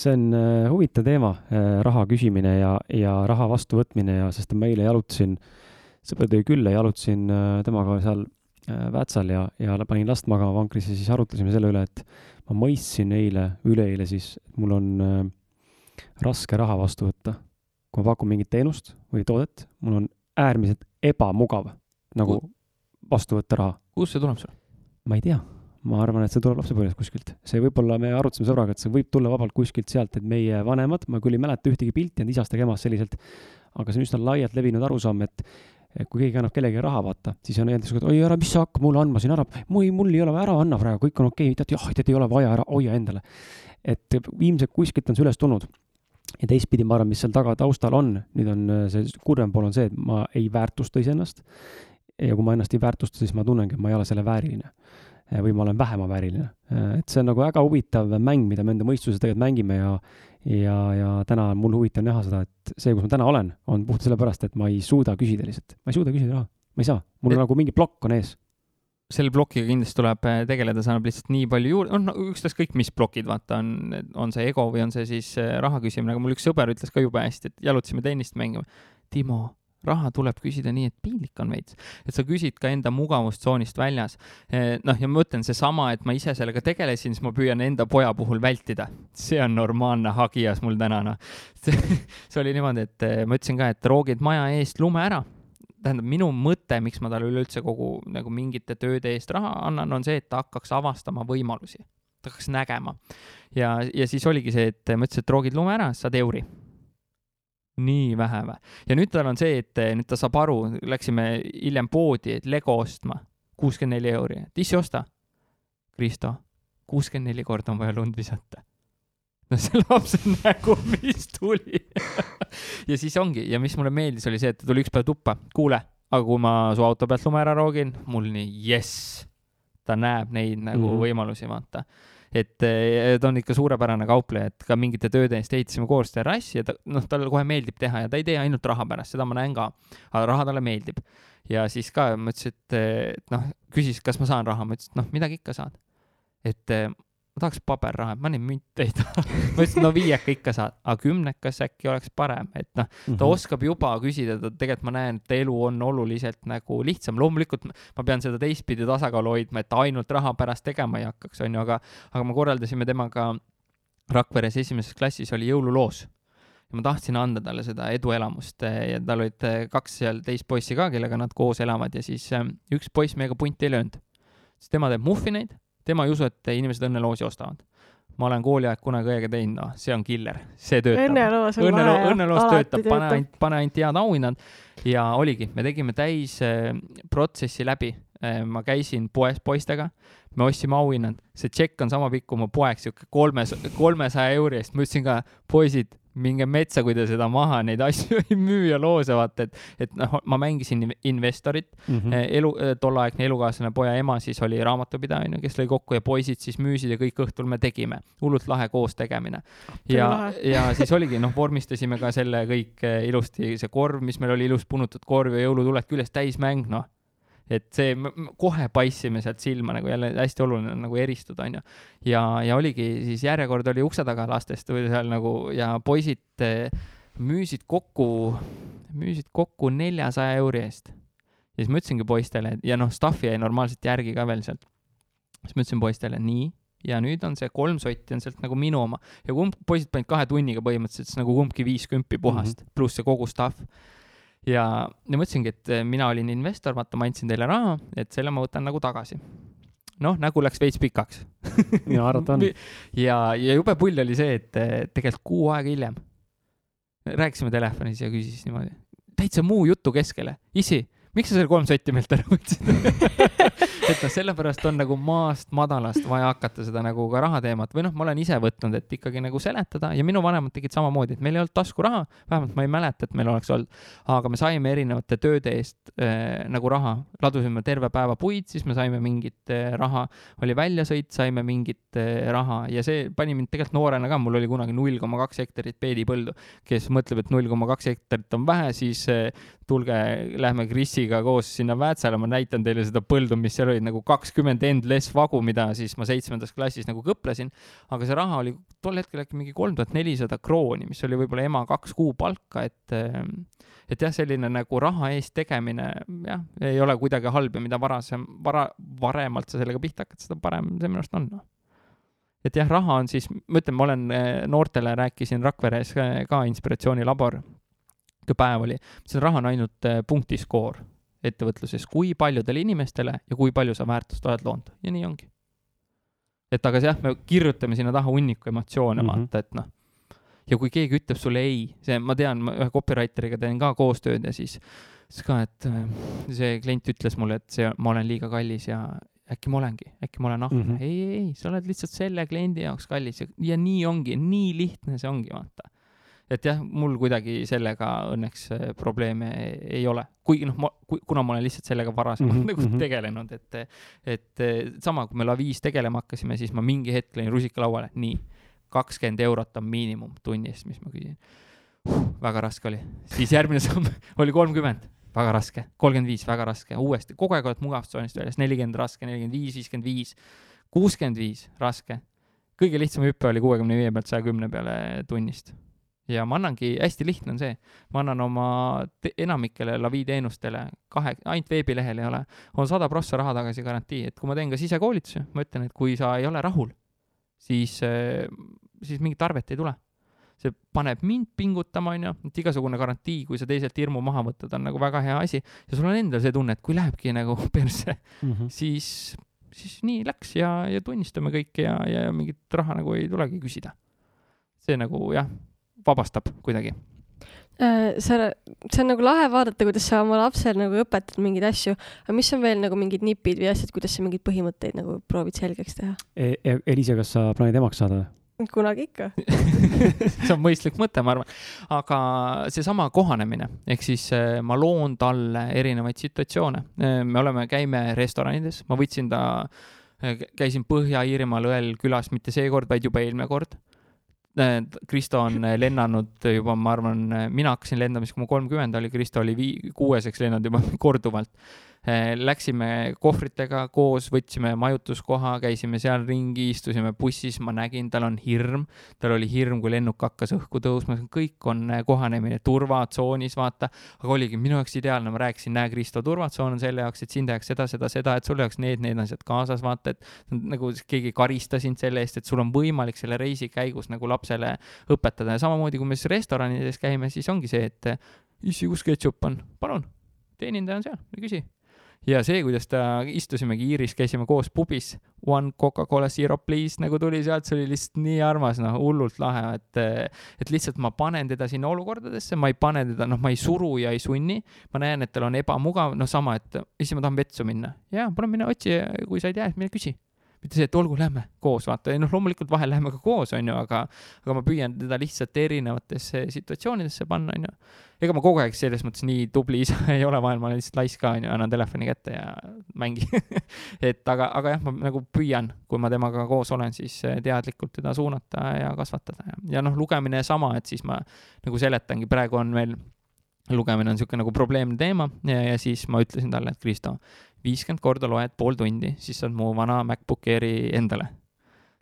See on äh, huvitav teema äh,, raha küsimine ja, ja raha vastuvõtmine ja, sest ma eile jalutasin, sõber tõi külla, jalutasin äh, temaga seal Väätsal ja, ja panin last magama vankrisse, siis arutlesime selle üle, et ma mõistsin eile, üleeile siis, et mul on raske raha vastu võtta. kui ma pakun mingit teenust või toodet, mul on äärmiselt ebamugav nagu vastu võtta raha. kust see tuleb sul? ma ei tea, ma arvan, et see tuleb lapsepõlvest kuskilt. see võib-olla, me arutasime sõbraga, et see võib tulla vabalt kuskilt sealt, et meie vanemad, ma küll ei mäleta ühtegi pilti olnud isast ega emast selliselt, aga see on üsna laialt levinud arusaam, et kui keegi annab kellelegi raha, vaata, siis on öeldud, et oi ära, mis sa hakkad mulle andma siin, ära, mul mul ei ole vaja, ära anna praegu, kõik on okei okay., tead jah, tead ei ole vaja, ära hoia endale. et ilmselt kuskilt on see üles tulnud. ja teistpidi ma arvan, mis seal taga taustal on, nüüd on äh, see kurvem pool on see, et ma ei väärtusta iseennast. ja kui ma ennast ei väärtusta, siis ma tunnengi, et ma ei ole selle vääriline või ma olen vähema vääriline. et see on nagu väga huvitav mäng, mida me enda mõistuses tegelikult mängime ja ja, ja täna on mul huvitav näha seda, et see, kus ma täna olen, on puhtalt sellepärast, et ma ei suuda küsida lihtsalt, ma ei suuda küsida raha, ma ei saa, mul Et- on nagu mingi plokk on ees. selle plokiga kindlasti tuleb äh, tegeleda, see annab lihtsalt nii palju juurde, on no, ükstaskõik mis plokid, vaata, on, on see ego või on see siis äh, raha küsimine, aga mul üks sõber ütles ka jube hästi, et jalutasime tennist mängima. Timo, raha tuleb küsida nii, et piinlik on veits, et sa küsid ka enda mugavustsoonist väljas. noh, ja ma mõtlen seesama, et ma ise sellega tegelesin, siis ma püüan enda poja puhul vältida. see on normaalne hagias mul täna, noh. see oli niimoodi, et eh, ma ütlesin ka, et roogid maja eest lume ära tähendab, minu mõte, miks ma talle üleüldse kogu nagu mingite tööde eest raha annan, on see, et ta hakkaks avastama võimalusi. ta hakkaks nägema. ja, ja siis oligi see, et ma ütlesin, et roogid lume ära, saad euri. Nii vähe või? ja nüüd tal on see, et eh, nüüd ta saab aru, läksime hiljem poodi, et Lego ostma, kuuskümmend neli euri, et issi osta. Kristo, kuuskümmend neli korda on vaja lund visata. no see lapse nägu, mis tuli ja siis ongi ja mis mulle meeldis, oli see, et ta tuli üks päev tuppa, kuule, aga kui ma su auto pealt lume ära roogin, mul nii jess, ta näeb neid nagu mm. -hmm. võimalusi, vaata. Et eh, ta on ikka suurepärane kaupleja, et ka mingite tööde eest ehitasime koos terrassi ja ta, noh, talle kohe meeldib teha ja ta ei tee ainult raha pärast, seda ma näen ka. aga raha talle meeldib. ja siis ka ma ütlesin, et, et noh, küsis, kas ma saan raha, ma ütlesin, et noh, midagi ikka saad. et eh, ma tahaks paberraha, ma neid münte ei taha. ma ütlesin, no viieka ikka saad, aga kümnekas äkki oleks parem, et noh, ta oskab juba küsida, ta tegelikult ma näen, et elu on oluliselt nagu lihtsam, loomulikult ma- pean seda teistpidi tasakaalu hoidma, et ainult raha pärast tegema ei hakkaks, onju, aga, aga me korraldasime temaga Rakveres esimeses klassis oli jõululoos ja ma tahtsin anda talle seda eduelamust eh, ja tal olid eh, kaks seal teist poissi ka, kellega nad koos elavad ja siis eh, üks poiss meiega punti ei löönud. siis tema teeb muffineid, tema ei usu, et inimesed õnneloosi ostavad. ma olen kooliaeg kunagi õiega teinud, noh, see on killer, see töötab. õnneloos on õnneloo-, vahe. õnneloos töötab, pane ainult, pane ainult head auhinnad ja oligi, me tegime täis äh, protsessi läbi äh,. ma käisin poes poistega, me ostsime auhinnad, see tšekk on sama pikk kui mu poeg, sihuke kolmes, kolmesaja euri eest, ma ütlesin ka, poisid, minge metsa, kui te seda maha neid asju ei müü ja loose, vaata, et, et noh, ma mängisin in- investorit, Mhm. elu, tolleaegne elukaaslane poja ema siis oli raamatupidaja, onju, kes lõi kokku ja poisid siis müüsid ja kõik õhtul me tegime. hullult lahe koos tegemine. ja ja siis oligi, noh, vormistasime ka selle kõik eh, ilusti, see korv, mis meil oli ilus punutud korv ja jõulutuled küljes, täismäng, noh. Et see, kohe paistsime sealt silma nagu jälle hästi oluline on nagu eristuda, onju. ja, ja oligi siis järjekord oli ukse taga lastest või seal nagu ja poisid eh, müüsid kokku, müüsid kokku neljasaja euri eest ja siis ma ütlesingi poistele ja noh, stuff'i jäi normaalselt järgi ka veel sealt. siis ma ütlesin poistele nii ja nüüd on see kolm sotti on sealt nagu minu oma ja kumb, poisid panid kahe tunniga põhimõtteliselt siis nagu kumbki viis kümpi puhast mm -hmm. pluss see kogu stuff. ja, ja ma ütlesingi, et eh, mina olin investor, vaata, ma andsin teile raha, et selle ma võtan nagu tagasi. noh, nägu läks veits pikaks. ja arvata on. ja, ja jube pull oli see, et eh, tegelikult kuu aega hiljem rääkisime telefonis ja küsis niimoodi, täitsa muu jutu keskele, issi, miks sa selle kolm sotti meilt ära võtsid? et noh, sellepärast on nagu maast madalast vaja hakata seda nagu ka raha teemat või noh, ma olen ise võtnud, et ikkagi nagu seletada ja minu vanemad tegid samamoodi, et meil ei olnud taskuraha, vähemalt ma ei mäleta, et meil oleks olnud, aga me saime erinevate tööde eest äh, nagu raha, ladusime terve päeva puid, siis me saime mingit äh, raha, oli väljasõit, saime mingit äh, raha ja see pani mind tegelikult noorena ka, mul oli kunagi null koma kaks hektarit peedipõldu, kes mõtleb, et null koma kaks hektarit on vähe, siis tulge, lähme Krisiga koos sinna Väätsale, ma näitan teile seda põldu, mis seal oli nagu kakskümmend endless vagu, mida siis ma seitsmendas klassis nagu kõplesin. aga see raha oli tol hetkel äkki mingi kolm tuhat nelisada krooni, mis oli võib-olla ema kaks kuu palka, et et jah, selline nagu raha eest tegemine jah, ei ole kuidagi halb ja mida varasem, vara, varemalt sa sellega pihta hakkad, seda parem see minu arust on noh. et jah, raha on siis, ma ütlen, ma olen eh, noortele rääkisin Rakveres eh, ka inspiratsioonilabor, niisugune päev oli, see raha on ainult eh, punktiskoor ettevõtluses, kui paljudele inimestele ja kui palju sa väärtust oled loonud ja nii ongi. et aga jah, me kirjutame sinna taha hunniku emotsioone mm. -hmm. vaata, et noh, ja kui keegi ütleb sulle ei, see, ma tean, ma ühe copywriter'iga teen ka koostööd ja siis, siis ka, et äh, see klient ütles mulle, et see, ma olen liiga kallis ja äkki ma olengi, äkki ma olen ahne mm. -hmm. ei, ei, ei, sa oled lihtsalt selle kliendi jaoks kallis ja, ja nii ongi, nii lihtne see ongi, vaata et jah, mul kuidagi sellega õnneks äh, probleeme ei ole, kuigi noh, ma, kuna ma olen lihtsalt sellega varasemalt mm -hmm, nagu mhm. tegelenud, et et eh, sama, kui me Laviis tegelema hakkasime, siis ma mingi hetk lõin rusika lauale, nii, kakskümmend eurot on miinimum tunni eest, mis ma küsin. Uh,. väga raske oli, siis järgmine samm oli kolmkümmend, väga raske, kolmkümmend viis, väga raske, uuesti, kogu aeg oled mugavustsoonist väljas, nelikümmend raske, nelikümmend viis, viiskümmend viis, kuuskümmend viis raske. kõige lihtsam hüpe oli kuuekümne viie pealt saja kümne peale tunnist ja ma annangi, hästi lihtne on see, ma annan oma enamikele Lavi teenustele kahe, ainult veebilehel ei ole, on sada prossa raha tagasi garantii, et kui ma teen ka sisekoolituse, ma ütlen, et kui sa ei ole rahul, siis, siis mingit arvet ei tule. see paneb mind pingutama, onju, et igasugune garantii, kui sa teiselt hirmu maha võtad, on nagu väga hea asi ja sul on endal see tunne, et kui lähebki nagu persse, Mhm. siis, siis nii läks ja, ja tunnistame kõike ja, ja mingit raha nagu ei tulegi küsida. see nagu jah, vabastab kuidagi. Äh, sa, see on nagu lahe vaadata, kuidas sa oma lapsele nagu õpetad mingeid asju, aga mis on veel nagu mingid nipid või asjad, kuidas sa mingeid põhimõtteid nagu proovid selgeks teha? E- E- Eliise, kas sa plaanid emaks saada? kunagi ikka. see on mõistlik mõte, ma arvan. aga seesama kohanemine, ehk siis eh, ma loon talle erinevaid situatsioone. me oleme, käime restoranides, ma võtsin ta, käisin Põhja-Iirimaal õel külas mitte seekord, vaid juba eelmine kord. Kristo on lennanud juba, ma arvan, mina hakkasin lendama siis, kui ma kolmkümmend oli, Kristo oli vii-, kuueseks lennanud juba korduvalt. Läksime kohvritega koos, võtsime majutuskoha, käisime seal ringi, istusime bussis, ma nägin, tal on hirm, tal oli hirm, kui lennuk hakkas õhku tõusma, kõik on eh, kohanemine turvatsoonis, vaata. aga oligi minu jaoks ideaalne, ma rääkisin, näe, Kristo, turvatsoon on selle jaoks, et sind jääks seda, seda, seda, et sul oleks need, need asjad kaasas, vaata, et nagu keegi ei karista sind selle eest, et sul on võimalik selle reisi käigus nagu lapsele õpetada. Ja samamoodi, kui me siis restoranides käime, siis ongi see, et issi, kus ketšup on, palun, teenindaja on seal, küsi ja see, kuidas ta, istusimegi Iiris, käisime koos pubis, one Coca-Cola Zero please nagu tuli sealt, see oli lihtsalt nii armas, noh, hullult lahe, et et lihtsalt ma panen teda sinna olukordadesse, ma ei pane teda, noh, ma ei suru ja ei sunni, ma näen, et tal on ebamugav, noh, sama, et issi, ma tahan vetsu minna. jaa, palun mine otsi, kui sa ei tea, mine küsi mitte see, et olgu, lähme koos, vaata, noh, loomulikult vahel läheme ka koos, onju, aga, aga ma püüan teda lihtsalt erinevatesse situatsioonidesse panna, onju. ega ma kogu aeg selles mõttes nii tubli isa ei ole, vahel ma olen lihtsalt laisk ka, onju, annan telefoni kätte ja mängi. et aga, aga jah, ma nagu püüan, kui ma temaga koos olen, siis teadlikult teda suunata ja kasvatada ja, ja noh, lugemine sama, et siis ma nagu seletangi, praegu on meil lugemine on niisugune nagu probleemne teema ja, ja siis ma ütlesin talle, et Kristo, viiskümmend korda loed pool tundi, siis saad mu vana MacBook Airi endale.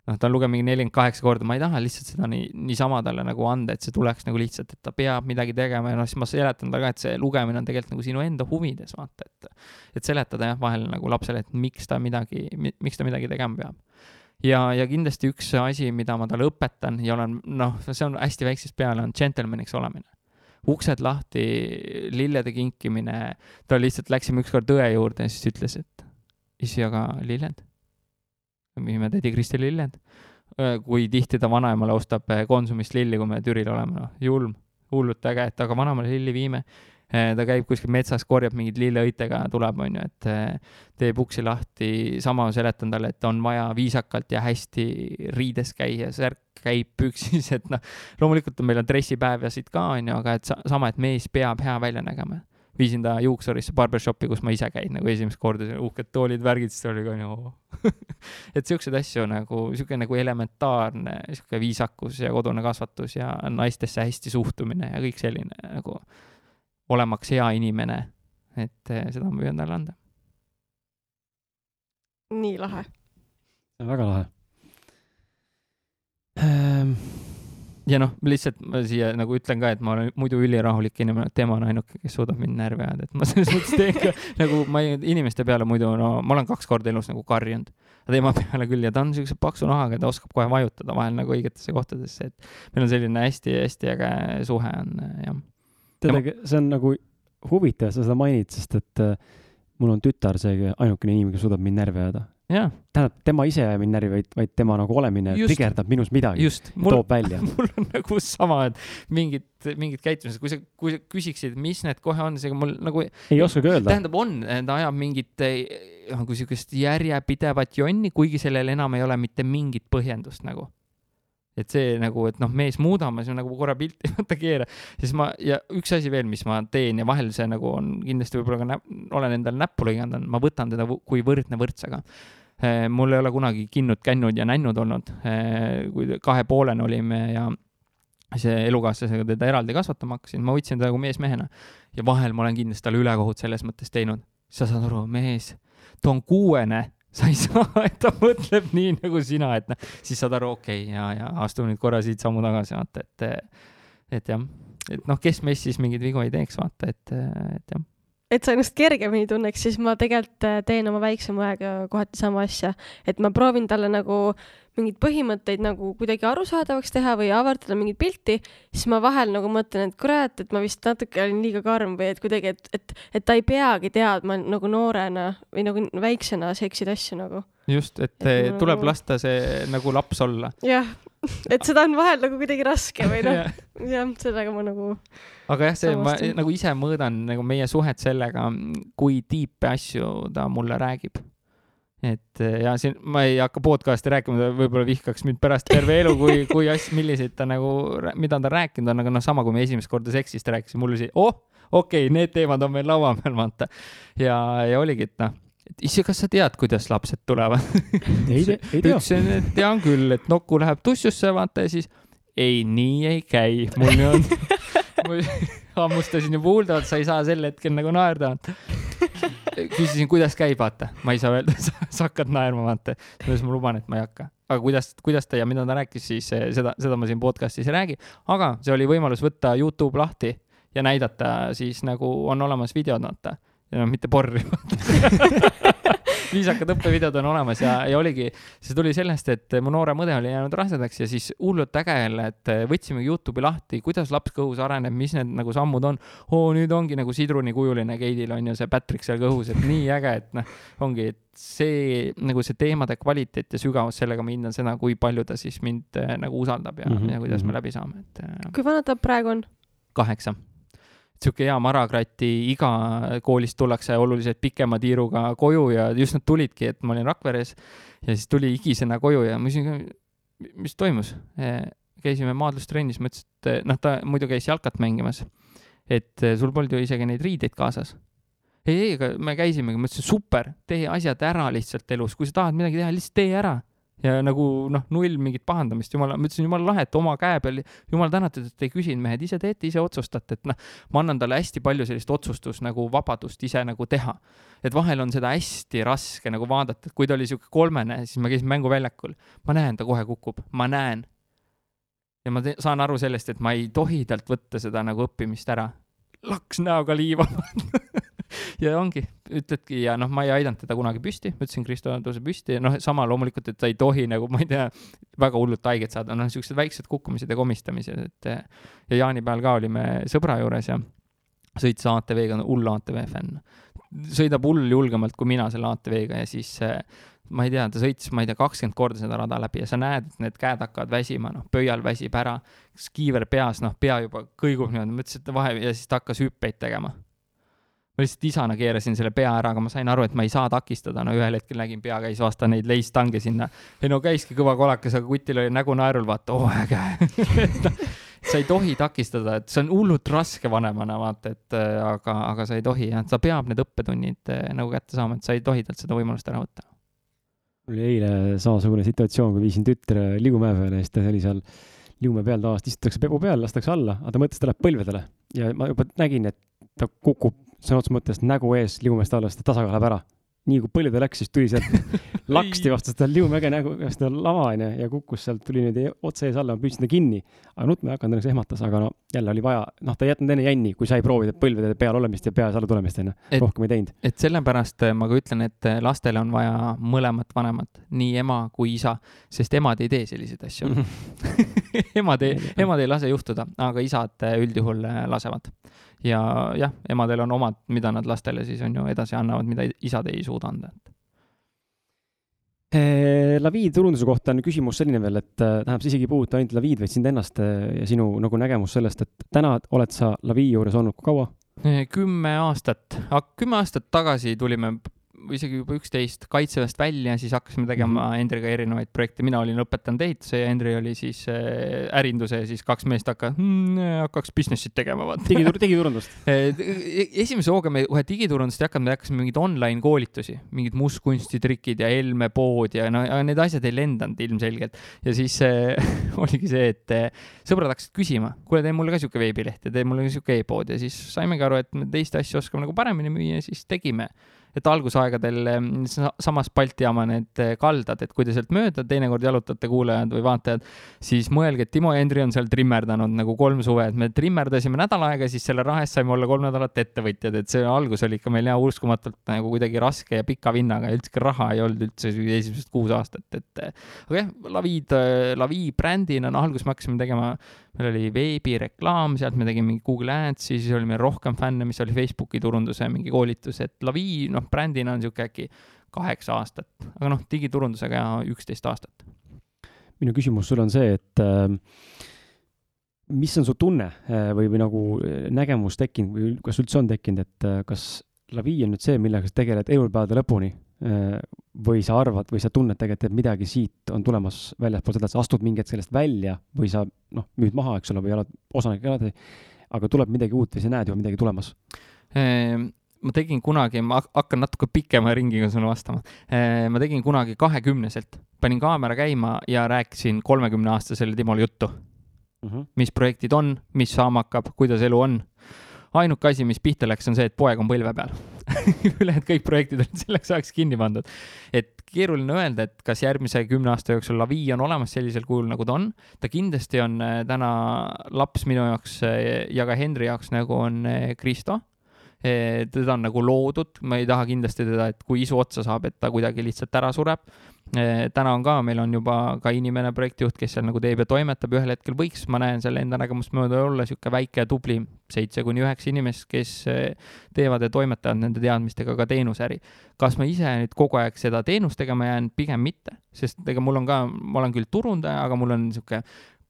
noh, ta on lugenud mingi nelikümmend kaheksa korda, ma ei taha lihtsalt seda nii, niisama talle nagu anda, et see tuleks nagu lihtsalt, et ta peab midagi tegema ja noh, siis ma seletan talle ka, et see lugemine on tegelikult nagu sinu enda huvides, vaata, et et seletada jah, vahel nagu lapsele, et miks ta midagi, miks ta midagi tegema peab ja, ja kindlasti üks asi, mida ma talle õpetan ja olen noh, see on hästi väiksest peale, on džentelmeniks olemine uksed lahti, lillede kinkimine, ta lihtsalt läksime ükskord õe juurde ja siis ütles, et issi, aga lilled? viime tädi Kristi lilled. kui tihti ta vanaemale ostab Konsumist lilli, kui me Türil oleme, noh, julm, hullult äge, et aga vanaemale lilli viime. Ta käib kuskil metsas, korjab mingeid lilleõitega, tuleb, onju, et eh, teeb uksi lahti, sama seletan talle, et on vaja viisakalt ja hästi riides käia, särk käib püksis, et noh, loomulikult on, meil on dressipäev ja siit ka onju, aga et sa, sama, et mees peab hea välja nägema. viisin ta juuksurisse barbershopi, kus ma ise käin nagu esimest korda, uhked toolid, värgid, siis ta oli ka onju et siukseid asju nagu siuke nagu elementaarne siuke viisakus ja kodune kasvatus ja naistesse hästi suhtumine ja kõik selline nagu olemaks hea inimene, et eh, seda ma püüan talle anda. nii lahe. väga lahe ähm,. ja noh, lihtsalt ma siia nagu ütlen ka, et ma olen muidu ülirahulik inimene, tema on ainuke, kes suudab mind närvi ajada, et ma selles mõttes teen ka nagu ma ei, inimeste peale muidu, no ma olen kaks korda elus nagu karjunud, aga tema peale küll ja ta on siukse paksu nahaga, ta oskab kohe vajutada vahel nagu õigetesse kohtadesse, et meil on selline hästi-hästi äge suhe on jah. tead, see on nagu huvitav, sa seda mainid, sest et äh, mul on tütar see ainukene inimene, kes suudab mind närvi ajada. tähendab, tema ise ei aja mind närvi, vaid, vaid tema nagu olemine trigerdab minus midagi, toob välja. mul on nagu sama, et mingid, mingid käitumised, kui sa, kui sa küsiksid, mis need kohe on, seega mul nagu ei oskagi öelda. tähendab, on, ta ajab mingit nagu siukest järjepidevat jonni, kuigi sellel enam ei ole mitte mingit põhjendust nagu. Et see nagu, et noh, mees muudame, siis nagu korra pilti vaata keera, siis ma ja üks asi veel, mis ma teen ja vahel see nagu on kindlasti võib-olla ka näp, olen endale näppu lõiganud, ma võtan teda kui võrdne võrdsega. mul ei ole kunagi kinnud, kännud ja nännud olnud, kui kahe poolena olime ja see elukaaslasega teda eraldi kasvatama hakkasin, ma võtsin teda kui mees mehena ja vahel ma olen kindlasti talle ülekohut selles mõttes teinud. sa saad aru, mees, ta on kuuene, sa ei saa, et ta mõtleb nii nagu sina, et noh, siis saad aru, okei okay,, ja, ja astume nüüd korra siit sammu tagasi, vaata, et, et jah, et noh, kes meist siis mingeid vigu ei teeks, vaata, et, et jah. et sa ennast kergemini tunneks, siis ma tegelikult äh, teen oma väiksema õega kohati sama asja, et ma proovin talle nagu mingeid põhimõtteid nagu kuidagi arusaadavaks teha või avardada mingit pilti, siis ma vahel nagu mõtlen, et kurat, et ma vist natuke olin liiga karm või et kuidagi, et, et, et ta ei peagi teadma nagu noorena või nagu väiksena siukseid asju nagu. just, et Et ma tuleb nagu- lasta see nagu laps olla. jah, et seda on vahel nagu kuidagi raske või noh, jah, sellega ma nagu, aga jah, see, ma Samastun. nagu ise mõõdan nagu meie suhet sellega, kui tiipe asju ta mulle räägib. Et eh, ja siin ma ei hakka podcast'i rääkima, ta võib-olla vihkaks mind pärast terve elu, kui, kui asju, milliseid ta nagu, mida ta rääkinud on, aga noh, sama kui me esimest korda seksist rääkisime, mul oli see, oh, okei okay,, need teemad on meil laua peal, vaata. ja, ja oligi, et noh, et isse, kas sa tead, kuidas lapsed tulevad ei tea, ei tea. ütlesin, et tean küll, et Nuku läheb tussusse, vaata ja siis ei, nii ei käi, mul on hammustasin juba huuldavalt, sa ei saa sel hetkel nagu naerda. Küsisin, kuidas käib, vaata, ma ei saa öelda sa hakkad naerma, vaata. siis ma luban, et ma ei hakka. aga kuidas, kuidas ta ja mida ta rääkis, siis eh, seda, seda ma siin podcast'is ei räägi. aga see oli võimalus võtta Youtube lahti ja näidata siis nagu on olemas videod, vaata. Ja mitte porri viisakad õppevideod on olemas ja, ja oligi, see tuli sellest, et mu noorem õde oli jäänud rasedaks ja siis hullult äge jälle, et võtsimegi Youtube'i lahti, kuidas laps kõhus areneb, mis need nagu sammud on. oo, nüüd ongi nagu sidrunikujuline Keidil on ju see Patrick seal kõhus, et nii äge, et noh, ongi, et see nagu see teemade kvaliteet ja sügavus, sellega ma hindan seda, kui palju ta siis mind äh, nagu usaldab ja mm, -hmm. ja kuidas me mhm. läbi saame, et. Äh, kui vana ta praegu on? kaheksa sihuke hea marakrati iga, koolist tullakse oluliselt pikema tiiruga koju ja just nad tulidki, et ma olin Rakveres ja siis tuli higisena koju ja ma küsisin, mis toimus. käisime maadlustrennis, mõtlesin, et noh, ta muidu käis jalkat mängimas. et sul polnud ju isegi neid riideid kaasas. ei, ei, aga me käisimegi, ma ütlesin super, tee asjad ära lihtsalt elus, kui sa tahad midagi teha, lihtsalt tee ära ja nagu noh, null mingit pahandamist, jumala, ma ütlesin jumala lahe, et oma käe peal, jumal tänatud, et ei küsinud mehed, ise teete, ise otsustate, et noh, ma annan talle hästi palju sellist otsustus nagu vabadust ise nagu teha. et vahel on seda hästi raske nagu vaadata, et kui ta oli sihuke kolmene, siis ma käisin mänguväljakul, ma näen, ta kohe kukub, ma näen. ja ma saan aru sellest, et ma ei tohi talt võtta seda nagu õppimist ära. laks näoga liivama ja ongi, ütledki ja noh, ma ei aidanud teda kunagi püsti, ma ütlesin, Kristo, tõuse püsti, noh, sama loomulikult, et sa ei tohi nagu, ma ei tea, väga hullult haiget saada, noh, siuksed väiksed kukkumised ja komistamised, et ja jaanipäeval ka olime sõbra juures ja sõitis ATV-ga, hull ATV fänn. sõidab hull julgemalt kui mina selle ATV-ga ja siis ma ei tea, ta sõitis, ma ei tea, kakskümmend korda seda rada läbi ja sa näed, et need käed hakkavad väsima, noh, pöial väsib ära, skiiver peas, noh, pea juba kõigub niimoodi, ma ütlesin, et vahe ja siis ta hakkas hüppeid tegema ma lihtsalt isana keerasin selle pea ära, aga ma sain aru, et ma ei saa takistada, no ühel hetkel nägin, pea käis vastu neid leistange sinna. ei no käiski kõva kolakas, aga kutil oli nägu naerul, vaata, oo äge sa ei tohi takistada, et see on hullult raske vanemana, vaata, et äh, aga, aga sa ei tohi jah, ta peab need õppetunnid äh, nagu kätte saama, et sa ei tohi talt seda võimalust ära võtta. mul oli eile samasugune situatsioon, kui viisin tütre Liumäe peale ja siis ta oli seal Liumäe peal tavaliselt istutakse pepu peal, lastakse alla, aga ta mõtles, ta läheb põlvedele ja ma juba nägin, et ta kukub sõna otseses mõttes nägu ees liumäest alla, sest ta tasakaal läheb ära. nii kui ta läks, siis tuli sealt laksti vastu seda liumäge nägu, seda lava onju ja kukkus sealt, tuli niimoodi otse ees alla, ma püüdsin ta kinni. aga nutma ei hakanud, õnneks ehmatas, aga no jälle oli vaja, noh, ta ei jätnud enne jänni, kui sai proovida põlvede peal olemist ja peas alla tulemist onju, rohkem ei teinud. et sellepärast äh, ma ka ütlen, et äh, lastele on vaja mõlemat vanemat, nii ema kui isa, sest emad ei tee selliseid asju emad ei, emad ei lase juhtuda, aga isad äh, üldjuhul lasevad ja jah, emadel on omad, mida nad lastele siis on ju edasi annavad, mida isad ei suuda anda, et. Laviid turunduse kohta on küsimus selline veel, et äh, tähendab, see isegi ei puuduta ainult Laviid, vaid sind ennast äh, ja sinu nagu nägemus sellest, et täna oled sa Lavii juures olnud kui kaua? kümme aastat, kümme aastat tagasi tulime või isegi juba üksteist kaitseväest välja, siis hakkasime tegema mm -hmm. Endriga erinevaid projekte, mina olin õpetanud ehituse ja Endri oli siis äh, ärinduse ja siis kaks meest hakka, hmm, hakkaks business'it tegema, vaata. digitur-, digiturundust e, esimese hooga me kohe digiturundust ei hakanud, me hakkasime mingeid online koolitusi, mingid mustkunstitrikid ja Helme pood ja no ja need asjad ei lendanud ilmselgelt. ja siis äh, oligi see, et äh, sõbrad hakkasid küsima, kuule, tee mulle ka sihuke veebileht ja tee mulle ka sihuke e-pood ja siis saimegi aru, et me teist asju oskame nagu paremini müüa, siis tegime et algusaegadel samas Balti jaama need eh, kaldad, et kui te sealt mööda teinekord jalutate, kuulajad või vaatajad, siis mõelge, et Timo ja Henri on seal trimmerdanud nagu kolm suve, et me trimmerdasime nädal aega, siis selle raha eest saime olla kolm nädalat ettevõtjad, et see algus oli ikka meil jah uskumatult nagu kuidagi raske ja pika vinnaga üldse raha ei olnud üldse esimesed kuus aastat, et aga jah, Laviid, Lavii brändina, no alguses me hakkasime tegema meil oli veebireklaam, sealt me tegime mingi Google Adsi, siis oli meil rohkem fänne, mis oli Facebooki turunduse mingi koolitus, et Lavi, noh, brändina on niisugune äkki kaheksa aastat, aga noh, digiturundusega üksteist aastat. minu küsimus sulle on see, et äh, mis on su tunne äh, või, või nagu äh, nägemus tekkinud või kas üldse on tekkinud, et äh, kas Lavi on nüüd see, millega sa tegeled elupäevade lõpuni või sa arvad või sa tunned tegelikult, et midagi siit on tulemas väljaspool seda, et sa astud mingi hetk sellest välja või sa noh, müüd maha, eks ole, või oled osanik edasi, aga tuleb midagi uut või sa näed juba midagi tulemas? Ehm, ma tegin kunagi, ma hakkan natuke pikema ringiga sulle vastama. Ehm, ma tegin kunagi kahekümneselt, panin kaamera käima ja rääkisin kolmekümne aastasele Timole juttu mm. -hmm. mis projektid on, mis saama hakkab, kuidas elu on ainuke asi, mis pihta läks, on see, et poeg on põlve peal ülejäänud kõik projektid olid selleks ajaks kinni pandud. et keeruline öelda, et kas järgmise kümne aasta jooksul Lavi on olemas sellisel kujul, nagu ta on. ta kindlasti on äh, täna laps minu jaoks äh, ja ka Henri jaoks, nagu on äh, Kristo teda on nagu loodud, ma ei taha kindlasti teda, et kui isu otsa saab, et ta kuidagi lihtsalt ära sureb. Eh, täna on ka, meil on juba ka inimene, projektijuht, kes seal nagu teeb ja toimetab, ühel hetkel võiks, ma näen selle enda nägemust mööda olla niisugune väike tubli seitse kuni üheksa inimest, kes eh, teevad ja toimetavad nende teadmistega ka teenusäri. kas ma ise nüüd kogu aeg seda teenust tegema jään, pigem mitte, sest ega mul on ka, ma olen küll turundaja, aga mul on niisugune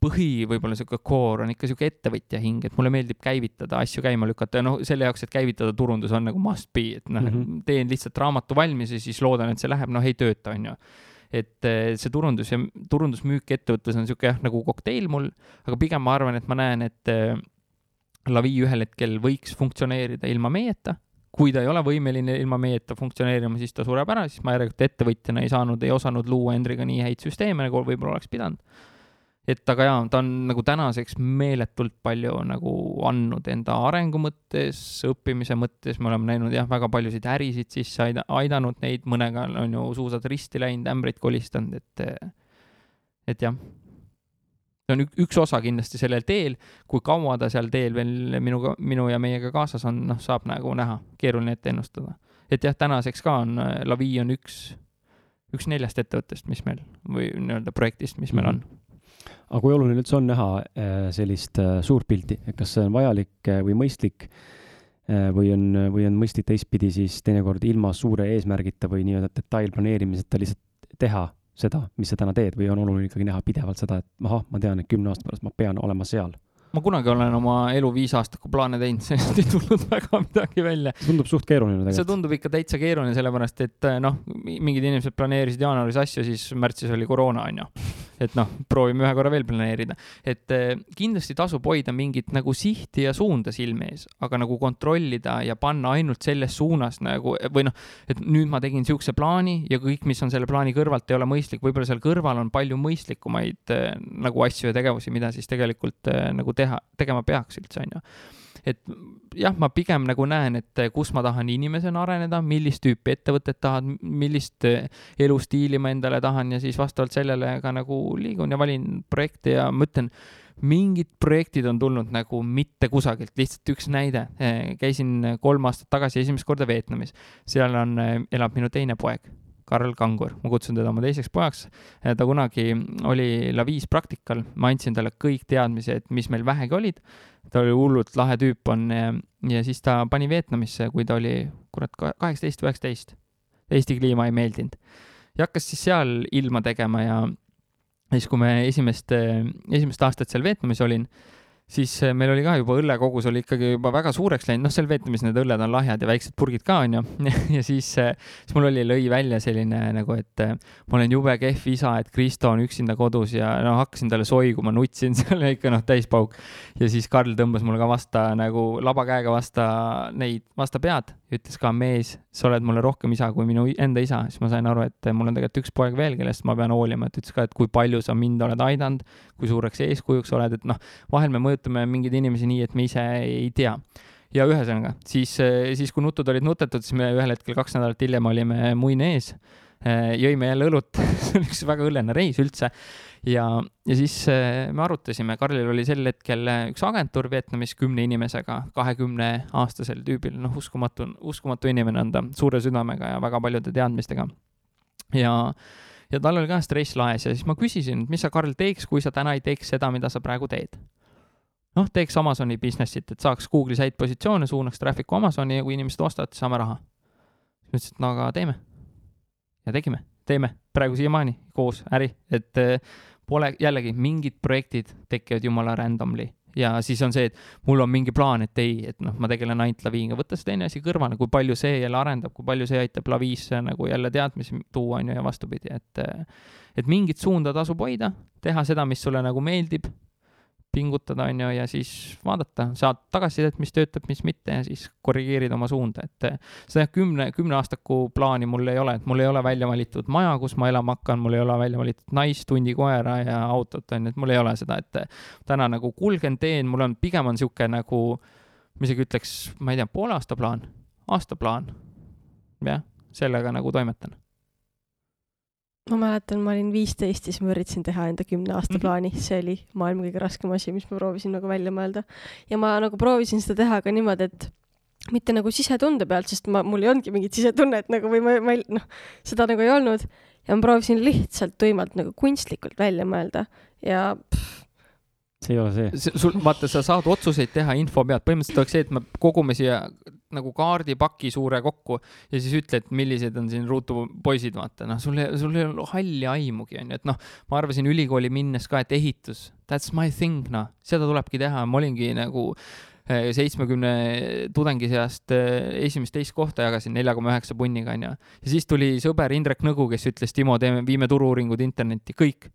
põhi, võib-olla niisugune core on ikka niisugune ettevõtja hing, et mulle meeldib käivitada, asju käima lükata ja noh, selle jaoks, et käivitada turundus on nagu must be, et noh mm -hmm., teen lihtsalt raamatu valmis ja siis loodan, et see läheb, noh, ei tööta, on ju et eh, see turundus ja turundusmüük ettevõttes on niisugune jah, nagu kokteil mul, aga pigem ma arvan, et ma näen, et eh, Lavi ühel hetkel võiks funktsioneerida ilma meieta. kui ta ei ole võimeline ilma meieta funktsioneerima, siis ta sureb ära, siis ma järelikult ettevõtjana ei saanud, ei osanud luua Endriga nii häid süsteeme, nagu võib-olla oleks pidanud et aga jaa, ta on nagu tänaseks meeletult palju nagu andnud enda arengu mõttes, õppimise mõttes, me oleme näinud jah, väga paljusid ärisid sisse aida-, aidanud neid, mõnega on ju suusad risti läinud, ämbrid kolistanud, et, et jah. see on üks osa kindlasti sellel teel, kui kaua ta seal teel veel minuga, minu ja meiega kaasas on, noh, saab nagu näha, keeruline ette ennustada. et jah, tänaseks ka on, Lavi on üks, üks neljast ettevõttest, mis meil, või nii-öelda projektist, mis meil on aga kui oluline üldse on näha äh, sellist äh, suurt pilti, et kas see on vajalik äh, või mõistlik või on, või on mõistlik teistpidi siis teinekord ilma suure eesmärgita või nii-öelda detailplaneerimiseta lihtsalt teha seda, mis sa täna teed või on oluline ikkagi näha pidevalt seda, et ahah, ma tean, et kümne aasta pärast ma pean olema seal ma kunagi olen oma elu viisaastaku plaane teinud, sellest ei tulnud väga midagi välja. see tundub suht keeruline tegelikult. see tundub ikka täitsa keeruline, sellepärast et noh, mingid inimesed planeerisid jaanuaris asju, siis märtsis oli koroona, onju. Et noh, proovime ühe korra veel planeerida. et eh, kindlasti tasub hoida mingit nagu sihti ja suunda silme ees, aga nagu kontrollida ja panna ainult selles suunas nagu või noh, et nüüd ma tegin siukse plaani ja kõik, mis on selle plaani kõrvalt, ei ole mõistlik, võib-olla seal kõrval on palju mõistlikumaid eh, nagu asju ja tegevusi, mida siis tegelikult eh, nagu teha, tegema peaks üldse, on ju et jah, ma pigem nagu näen, et kus ma tahan inimesena areneda, millist tüüpi ettevõtet tahan, millist elustiili ma endale tahan ja siis vastavalt sellele ka nagu liigun ja valin projekte ja ma ütlen, mingid projektid on tulnud nagu mitte kusagilt, lihtsalt üks näide. käisin kolm aastat tagasi esimest korda Vietnamis, seal on, elab minu teine poeg Karl Kangur, ma kutsun teda oma teiseks pojaks. ta kunagi oli Laviis praktikal, ma andsin talle kõik teadmised, mis meil vähegi olid. Ta oli hullult lahe tüüp on ja, ja siis ta pani Vietnamisse, kui ta oli kurat kaheksateist, üheksateist. Eesti kliima ei meeldinud ja hakkas siis seal ilma tegema ja siis, kui me esimest, esimest aastat seal Vietnamis olin siis eh, meil oli ka juba õllekogus oli ikkagi juba väga suureks läinud, noh, seal Vietnamis need õlled on lahjad ja väiksed purgid ka onju ja siis, eh, siis mul oli, lõi välja selline nagu, et eh, ma olen jube kehv isa, et Kristo on üksinda kodus ja no hakkasin talle soiguma, nutsin seal ikka noh, täispauk. ja siis Karl tõmbas mulle ka vasta nagu laba käega vasta neid, vasta pead. Ja ütles ka, mees, sa oled mulle rohkem isa kui minu enda isa, siis ma sain aru, et mul on tegelikult üks poeg veel, kellest ma pean hoolima, et ütles ka, et kui palju sa mind oled aidanud, kui suureks eeskujuks oled, et noh, vahel me mõjutame mingeid inimesi nii, et me ise ei tea. Ja ühesõnaga, siis, siis kui nutud olid nutetud, siis me ühel hetkel kaks nädalat hiljem olime muine ees, jõime jälle õlut. See oli üks väga õllene reis üldse. Ja, ja siis äh, me arutasime, Karlil oli sel hetkel üks agentuur Vietnamis kümne inimesega, kahekümne aastasel tüübil, noh, uskumatu, uskumatu inimene on ta, suure südamega ja väga paljude teadmistega. ja, ja tal oli ka stress laes ja siis ma küsisin, et mis sa, Karl, teeks, kui sa täna ei teeks seda, mida sa praegu teed noh, teeks Amazoni business'it, et saaks Google'is häid positsioone, suunaks traffic'u Amazoni ja kui inimesed ostavad, siis saame raha. siis ma ütlesin, et no aga teeme. ja tegime, teeme praegu siiamaani koos äri, et Pole jällegi, mingid projektid tekivad jumala randomly ja siis on see, et mul on mingi plaan, et ei, et noh, ma tegelen ainult laviiniga, võtta see teine asi kõrvale, kui palju see jälle arendab, kui palju see aitab laviisse nagu jälle teadmisi tuua, on ju, ja vastupidi, et et mingit suunda tasub hoida, teha seda, mis sulle nagu meeldib pingutada, on ju, ja siis vaadata, saad tagasisidet, mis töötab, mis mitte ja siis korrigeerid oma suunda, et seda kümne, kümneaastaku plaani mul ei ole, et mul ei ole välja valitud maja, kus ma elama hakkan, mul ei ole välja valitud naist, hundi, koera ja autot, on ju, et mul ei ole seda, et täna nagu kulgen, teen, mul on, pigem on niisugune nagu, ma isegi ütleks, ma ei tea, poole aasta plaan, aasta plaan, jah, sellega nagu toimetan ma mäletan, ma olin viisteist ja siis ma üritasin teha enda kümne aasta mhm. plaani, see oli maailma kõige raskem asi, mis ma proovisin nagu välja mõelda. ja ma nagu proovisin seda teha ka niimoodi, et mitte nagu sisetunde pealt, sest ma, mul ei olnudki mingit sisetunnet nagu või ma, ma ei, noh, seda nagu ei olnud. ja ma proovisin lihtsalt tuimalt nagu kunstlikult välja mõelda ja pff, see ei ole see. sul, vaata, sa saad otsuseid teha info pealt, põhimõtteliselt oleks see, et me kogume siia nagu kaardipaki suure kokku ja siis ütled, millised on siin ruutupoisid, vaata, noh, sul sul ei ole halli aimugi, onju, et noh, ma arvasin ülikooli minnes ka, et ehitus, that's my thing, noh, seda tulebki teha, ma olingi nagu eh, seitsmekümne tudengi seast eh, esimest-teist kohta jagasin nelja koma üheksa punniga, onju. ja siis tuli sõber Indrek Nõgu, kes ütles, Timo, teeme, viime turu-uuringud internetti, kõik.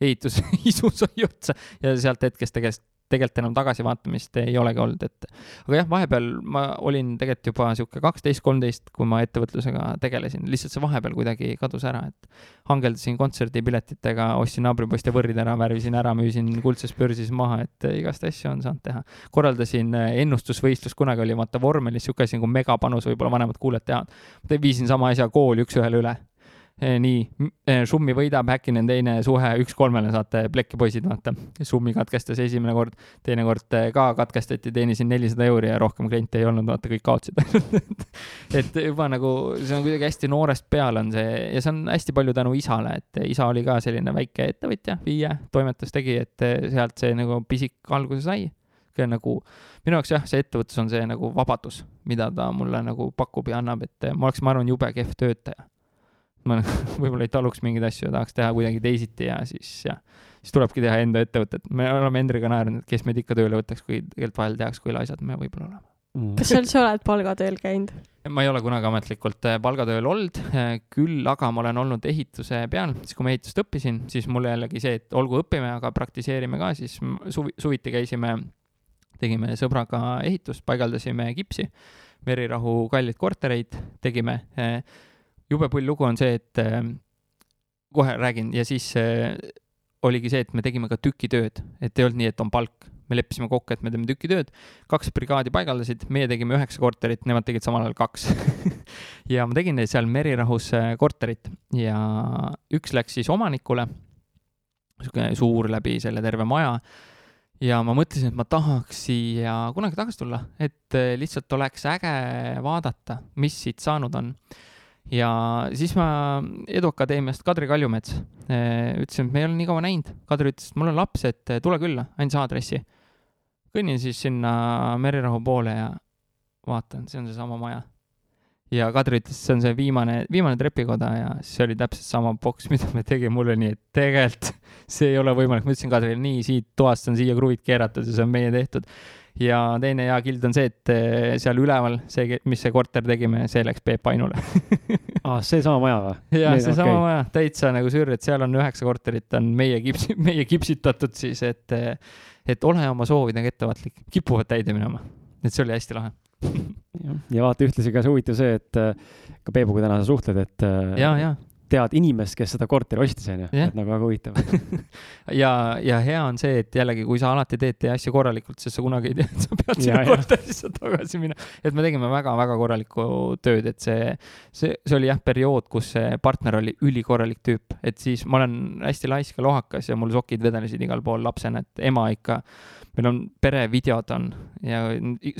ehitus isu sai otsa ja sealt hetkest tegelikult tegelikult enam tagasivaatamist ei olegi olnud, et aga jah, vahepeal ma olin tegelikult juba niisugune kaksteist, kolmteist, kui ma ettevõtlusega tegelesin, lihtsalt see vahepeal kuidagi kadus ära, et hangeldasin kontserdipiletitega, ostsin naabripoiste võrrid ära, värvisin ära, müüsin kuldses börsis maha, et igast asju on saanud teha. korraldasin ennustusvõistlust, kunagi oli vaata vormelis niisugune asi nagu megapanus, võib-olla vanemad kuulajad teavad. viisin sama asja kooli üks-ühele üle nii, eh, Summi võidab, Häkkinen teine suhe, üks kolmele saate plekki poisid, vaata. Summi katkestas esimene kord, teine kord eh, ka katkestati, teenisin nelisada euri ja rohkem kliente ei olnud, vaata kõik kaotsid. Et juba nagu see on kuidagi hästi noorest peale on see ja see on hästi palju tänu isale, et isa oli ka selline väike ettevõtja, viie, toimetas, tegi, et sealt see nagu pisik alguse sai. Nagu minu jaoks jah, see ettevõtlus on see nagu vabadus, mida ta mulle nagu pakub ja annab, et ma oleks, ma arvan, jube kehv töötaja ma võib-olla ei taluks mingeid asju ja tahaks teha kuidagi teisiti ja siis jah, siis tulebki teha enda ettevõtet. me oleme Hendriga naernud, et kes meid ikka tööle võtaks, kui tegelikult vahel tehakse, kui laisad me võib-olla oleme. Mm.. kas sa üldse oled palgatööl käinud? ma ei ole kunagi ametlikult äh, palgatööl olnud, äh, küll aga ma olen olnud ehituse peal, siis kui ma ehitust õppisin, siis mul jällegi see, et olgu õpime, aga praktiseerime ka, siis suvi, suviti käisime, tegime sõbraga ehitust, paigaldasime kipsi, Merirahu kalleid kortereid tegime äh, jube pull lugu on see, et äh, kohe räägin ja siis äh, oligi see, et me tegime ka tükitööd, et ei olnud nii, et on palk. me leppisime kokku, et me teeme tükitööd, kaks brigaadi paigaldasid, meie tegime üheksa korterit, nemad tegid samal ajal kaks. Ja ma tegin seal Merirahus äh, korterit. Ja üks läks siis omanikule, niisugune suur läbi selle terve maja. Ja ma mõtlesin, et ma tahaks siia kunagi tagasi tulla, et äh, lihtsalt oleks äge vaadata, mis siit saanud on ja siis ma Eduakadeemiast Kadri Kaljumets eh, ütlesin, et me ei ole nii kaua näinud. Kadri ütles, et mul on laps, et eh, tule külla, andis aadressi. kõnnin siis sinna Merirahu poole ja vaatan, see on seesama maja. ja Kadri ütles, see on see viimane, viimane trepikoda ja see oli täpselt sama boks, mida me tegime, mul oli nii, et tegelikult see ei ole võimalik. ma ütlesin Kadrile, nii, siit toast on siia kruvid keeratud ja see on meie tehtud ja teine hea kild on see, et eh, seal üleval see, mis see korter tegime, see läks Peep Ainule aa ah,, seesama maja või? jah, seesama okay. maja, täitsa nagu sür, et seal on üheksa korterit, on meie kips, meie kipsitatud siis, et, et ole oma soovidega ettevaatlik, kipuvad täide minema. et see oli hästi lahe ja vaata, ühtlasi ka see huvitav see, et ka Peebuga täna sa suhtled, et ja, ja tead inimest, kes seda korteri ostis, onju, et nagu väga huvitav. Ja, ja hea on see, et jällegi, kui sa alati teed, tee asju korralikult, sest sa kunagi ei tea, et sa pead sinna korterisse tagasi minema. et me tegime väga-väga korralikku tööd, et see, see, see oli jah, periood, kus see partner oli ülikorralik tüüp, et siis ma olen hästi laisk ja lohakas ja mul sokid vedelesid igal pool lapsena, et ema ikka meil on perevideod on ja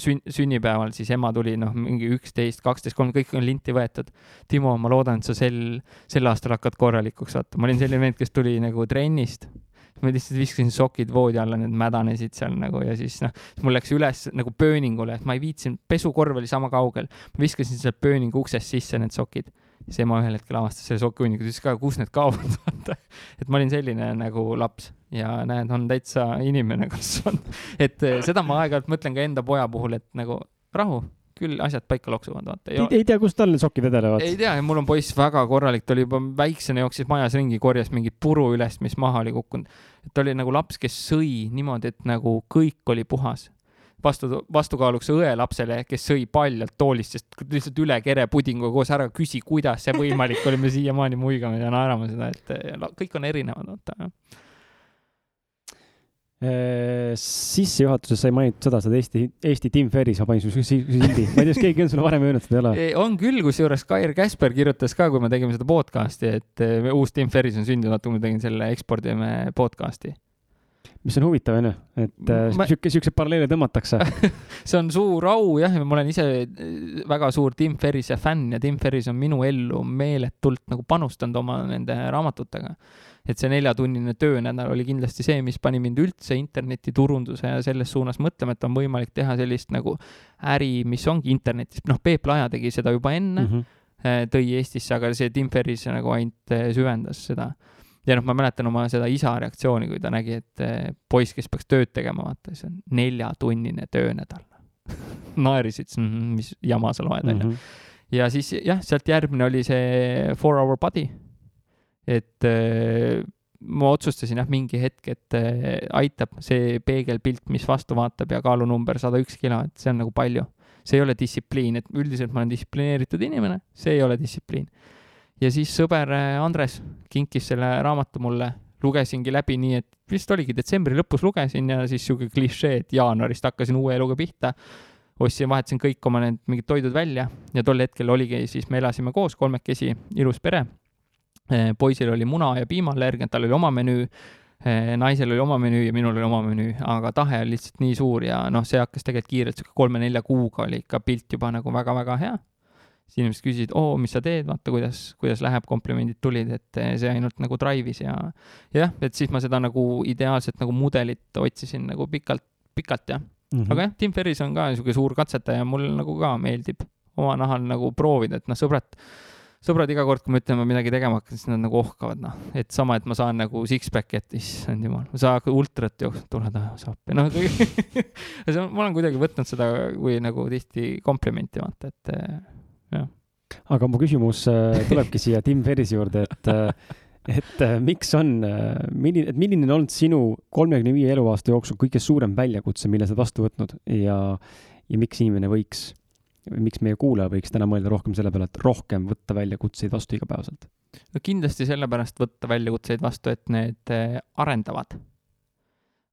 sünn-, sünnipäeval siis ema tuli, noh, mingi üksteist, kaksteist, kolm, kõik on linti võetud. Timo, ma loodan, et sa sel, sel aastal hakkad korralikuks, vaata. ma olin selline vend, kes tuli nagu trennist. ma lihtsalt viskasin sokid voodi alla, need mädanesid seal nagu ja siis noh, mul läks üles nagu pööningule, et ma ei viitsinud, pesukorv oli sama kaugel. ma viskasin sealt pööningu uksest sisse need sokid siis ema ühel hetkel avastas selle sokihunniku, ütles ka, kus need kaovad, vaata. et ma olin selline nagu laps ja näed, on täitsa inimene kasvanud. et eh, seda ma aeg-ajalt mõtlen ka enda poja puhul, et nagu rahu, küll asjad paika loksuvad, vaata. ei, ei tea, kust tal sokid vedelevad? ei tea, mul on poiss väga korralik, ta oli juba väiksena, jooksis majas ringi, korjas mingit puru üles, mis maha oli kukkunud. ta oli nagu laps, kes sõi niimoodi, et nagu kõik oli puhas vastu, vastukaaluks õelapsele, kes sõi paljalt toolist, sest lihtsalt üle kere pudinguga koos ära küsi, kuidas see võimalik oli, me siiamaani muigame ja naerame seda, et kõik on erinevad, vaata Äh, sissejuhatuses sai mainitud seda, sa oled Eesti, Eesti Tim Ferris, ma panin sulle sildi, ma ei tea, kas keegi on sulle varem öelnud seda, ei ole? on küll, kusjuures Kair Käsper kirjutas ka, kui me tegime seda podcast'i, et äh, uus Tim Ferris on sündinud, vaata kui ma tegin selle ekspordime podcast'i. Mis on huvitav, onju, et äh, ma... sihuke, siukseid paralleele tõmmatakse see on suur au jah, ja ma olen ise väga suur Tim Ferrise fänn ja Tim Ferris on minu ellu meeletult nagu panustanud oma nende raamatutega et see neljatunnine töönädal oli kindlasti see, mis pani mind üldse internetiturunduse ja selles suunas mõtlema, et on võimalik teha sellist nagu äri, mis ongi internetis, noh, Peep Laja tegi seda juba enne mm, -hmm. tõi Eestisse, aga see Tim Ferris nagu ainult äh, süvendas seda. Ja noh, ma mäletan oma seda isa reaktsiooni, kui ta nägi, et äh, poiss, kes peaks tööd tegema, vaata, see on neljatunnine töönädal naeris, ütles, mis jama sa loed, onju. Mhm. ja siis jah, sealt järgmine oli see Four Hour Body et äh, ma otsustasin jah, mingi hetk, et äh, aitab see peegelpilt, mis vastu vaatab ja kaalunumber sada üks kilo, et see on nagu palju. see ei ole distsipliin, et üldiselt ma olen distsiplineeritud inimene, see ei ole distsipliin. Ja siis sõber äh, Andres kinkis selle raamatu mulle, lugesingi läbi nii, et vist oligi detsembri lõpus lugesin ja siis sihuke klišee, et jaanuarist hakkasin uue eluga pihta. Ostsin, vahetasin kõik oma need mingid toidud välja ja tol hetkel oligi siis, me elasime koos kolmekesi, ilus pere. Eh, poisil oli muna- ja piimallergia, tal oli oma menüü, eh, naisel oli oma menüü ja minul oli oma menüü, aga tahe oli lihtsalt nii suur ja noh, see hakkas tegelikult kiirelt, sihuke kolme-nelja kuuga oli ikka pilt juba nagu väga-väga hea. Siis inimesed küsisid, oo, mis sa teed, vaata, kuidas, kuidas läheb, komplimendid tulid, et eh, see ainult nagu drive'is ja, ja jah, et siis ma seda nagu ideaalset nagu mudelit otsisin nagu pikalt, pikalt jah mm. -hmm. aga jah, Tim Ferris on ka niisugune suur katsetaja, mulle nagu ka meeldib oma nahal nagu proovida, et noh, sõbrad sõbrad iga kord, kui me ütleme midagi tegema hakkan, siis nad nagu ohkavad, noh, et sama, et ma saan nagu six-pack'i, et issand jumal, ma saan ultrat jooksma, tule taha saappi, noh ma olen kuidagi võtnud seda kui nagu tihti komplimenti, vaata, et eh. Aga mu küsimus eh, tulebki siia Tim Ferrise juurde, et eh, et miks on, milline, et milline on olnud sinu kolmekümne viie eluaasta jooksul kõige suurem väljakutse, mille sa oled vastu võtnud ja, ja miks inimene võiks miks meie kuulaja võiks täna mõelda rohkem selle peale, et rohkem võtta väljakutseid vastu igapäevaselt? no kindlasti sellepärast võtta väljakutseid vastu, et need arendavad.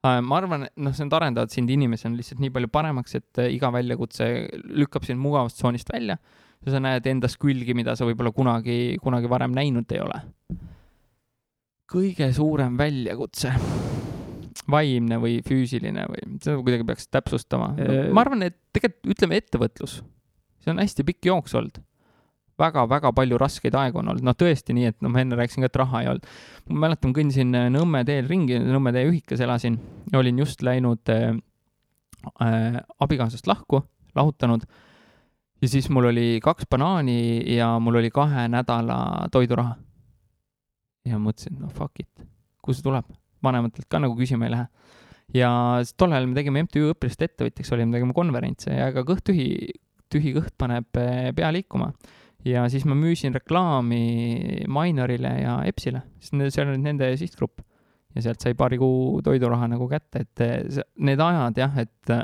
Äh, ma arvan, noh, need arendavad sind inimesena lihtsalt nii palju paremaks, et iga väljakutse lükkab sind mugavustsoonist välja ja sa näed endas külgi, mida sa võib-olla kunagi, kunagi varem näinud ei ole. kõige suurem väljakutse vaimne või füüsiline või seda kuidagi peaks täpsustama no,. Äh, ma arvan, et tegelikult ütleme ettevõtlus see on hästi pikk jooks olnud väga-väga palju raskeid aegu on olnud, noh tõesti nii, et noh, ma enne rääkisin ka, et raha ei olnud. ma mäletan, kõndisin äh, Nõmme teel ringi, Nõmme tee ühikas elasin, olin just läinud äh, äh, abikaasast lahku, lahutanud ja siis mul oli kaks banaani ja mul oli kahe nädala toiduraha. ja mõtlesin, no fuck it, kust see tuleb, vanematelt ka nagu küsima ei lähe. ja tol ajal me tegime MTÜ õpilaste ettevõtjaks olime, tegime konverentse ja ega kõht tühi tühi kõht paneb eh, pea liikuma. ja siis ma müüsin reklaami Minorile ja Epsile, sest seal oli nende sihtgrupp ja sealt sai paari kuu toiduraha nagu kätte, et eh, need ajad jah, et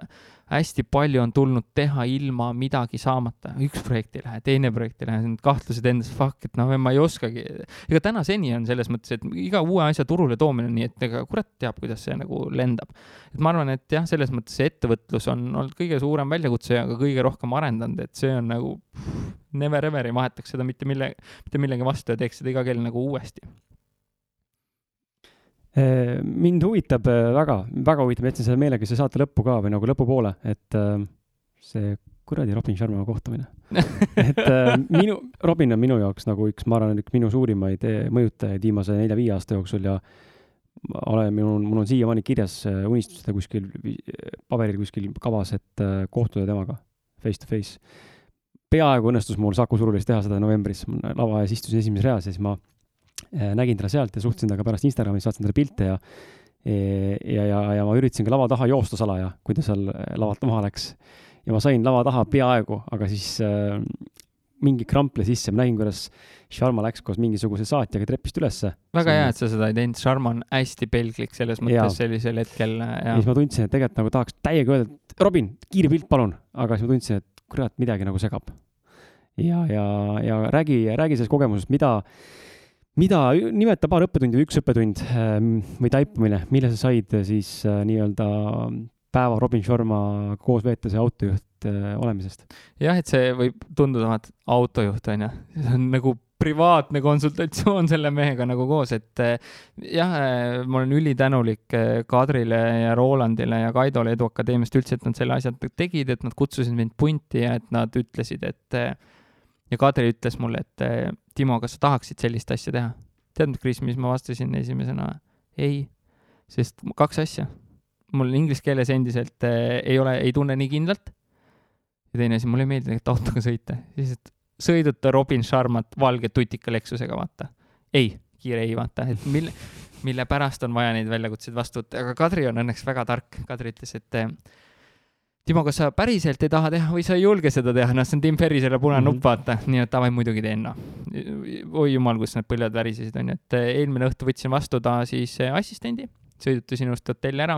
hästi palju on tulnud teha ilma midagi saamata, üks projekt ei lähe, teine projekt ei lähe, need kahtlused endas, fuck, et noh, ma ei oskagi. ega tänaseni on selles mõttes, et iga uue asja turule toomine on nii, et ega kurat teab, kuidas see nagu lendab. et ma arvan, et jah, selles mõttes see ettevõtlus on olnud kõige suurem väljakutse ja ka kõige rohkem arendanud, et see on nagu never ever ei vahetaks seda mitte mille, mitte millegi vastu ja teeks seda iga kell nagu uuesti mind huvitab äh, väga, väga huvitab, jätsin selle meelega siia saate lõppu ka või nagu lõpupoole, et äh, see kuradi Robin Sharma kohtumine et minu, Robin on minu jaoks nagu üks, ma arvan, üks minu suurimaid mõjutajaid viimase nelja-viie aasta jooksul ja olen, mul, mul on siiamaani kirjas unistused kuskil, paberil kuskil kavas, et kohtuda temaga face to face. peaaegu õnnestus mul Saku Surulis teha seda novembris, lava ees istusin esimeses reas ja siis ma äh, nägin teda sealt ja suhtlesin temaga pärast Instagramis, saatsin talle pilte ja ja, ja, ja ma üritasin ka lava taha joosta salaja, kui ta seal lavalt maha läks. ja ma sain lava taha peaaegu, aga siis äh, mingi krample sisse, ma nägin, kuidas Sharma läks koos mingisuguse saatjaga trepist ülesse. väga hea, et sa seda ei teinud, Sharma on hästi pelglik selles mõttes ja. sellisel hetkel. ja siis ma tundsin, et tegelikult nagu tahaks täiega öelda, et Robin, kiire pilt, palun, aga siis ma tundsin, et kurat, midagi nagu segab. ja, ja, ja räägi, räägi sellest kogemusest, mida, mida, nimeta paar õppetundi või üks õppetund ähm, või taipamine, mille sa said siis äh, nii-öelda päeva Robin Sharma koos veetes ja autojuht äh, olemisest? jah, et see võib tunduda, vaata, autojuht on ju, see on nagu privaatne konsultatsioon selle mehega nagu koos, et eh, jah, eh, ma olen ülitänulik eh, Kadrile ja Rolandile ja Kaidole Edu Akadeemiast üldse, et nad selle asja tegid, et nad kutsusid mind punti ja et nad ütlesid, et ja Kadri ütles mulle, et Timo, kas sa tahaksid sellist asja teha? tead, Kris, mis ma vastasin esimesena? ei, sest kaks asja. mul inglise keeles endiselt ei ole, ei tunne nii kindlalt. ja teine asi, mulle ei meeldi tegelikult autoga sõita, siis et sõiduta Robin Sharmat valge tutika Lexusega, vaata. ei, kiire ei, vaata, et mille, mille pärast on vaja neid väljakutseid vastu võtta, aga Kadri on õnneks väga tark. Kadri ütles, et eh, Timo, kas sa päriselt ei taha teha või sa ei julge seda teha, noh, see on Tim Ferri selle punane nupp mm, -hmm. vaata, nii et davai, muidugi teen, noh. oi jumal, kus need põljed värisesid, onju, et eh, eelmine õhtu võtsin vastu ta siis eh, assistendi, sõidutasin ilusti hotelli ära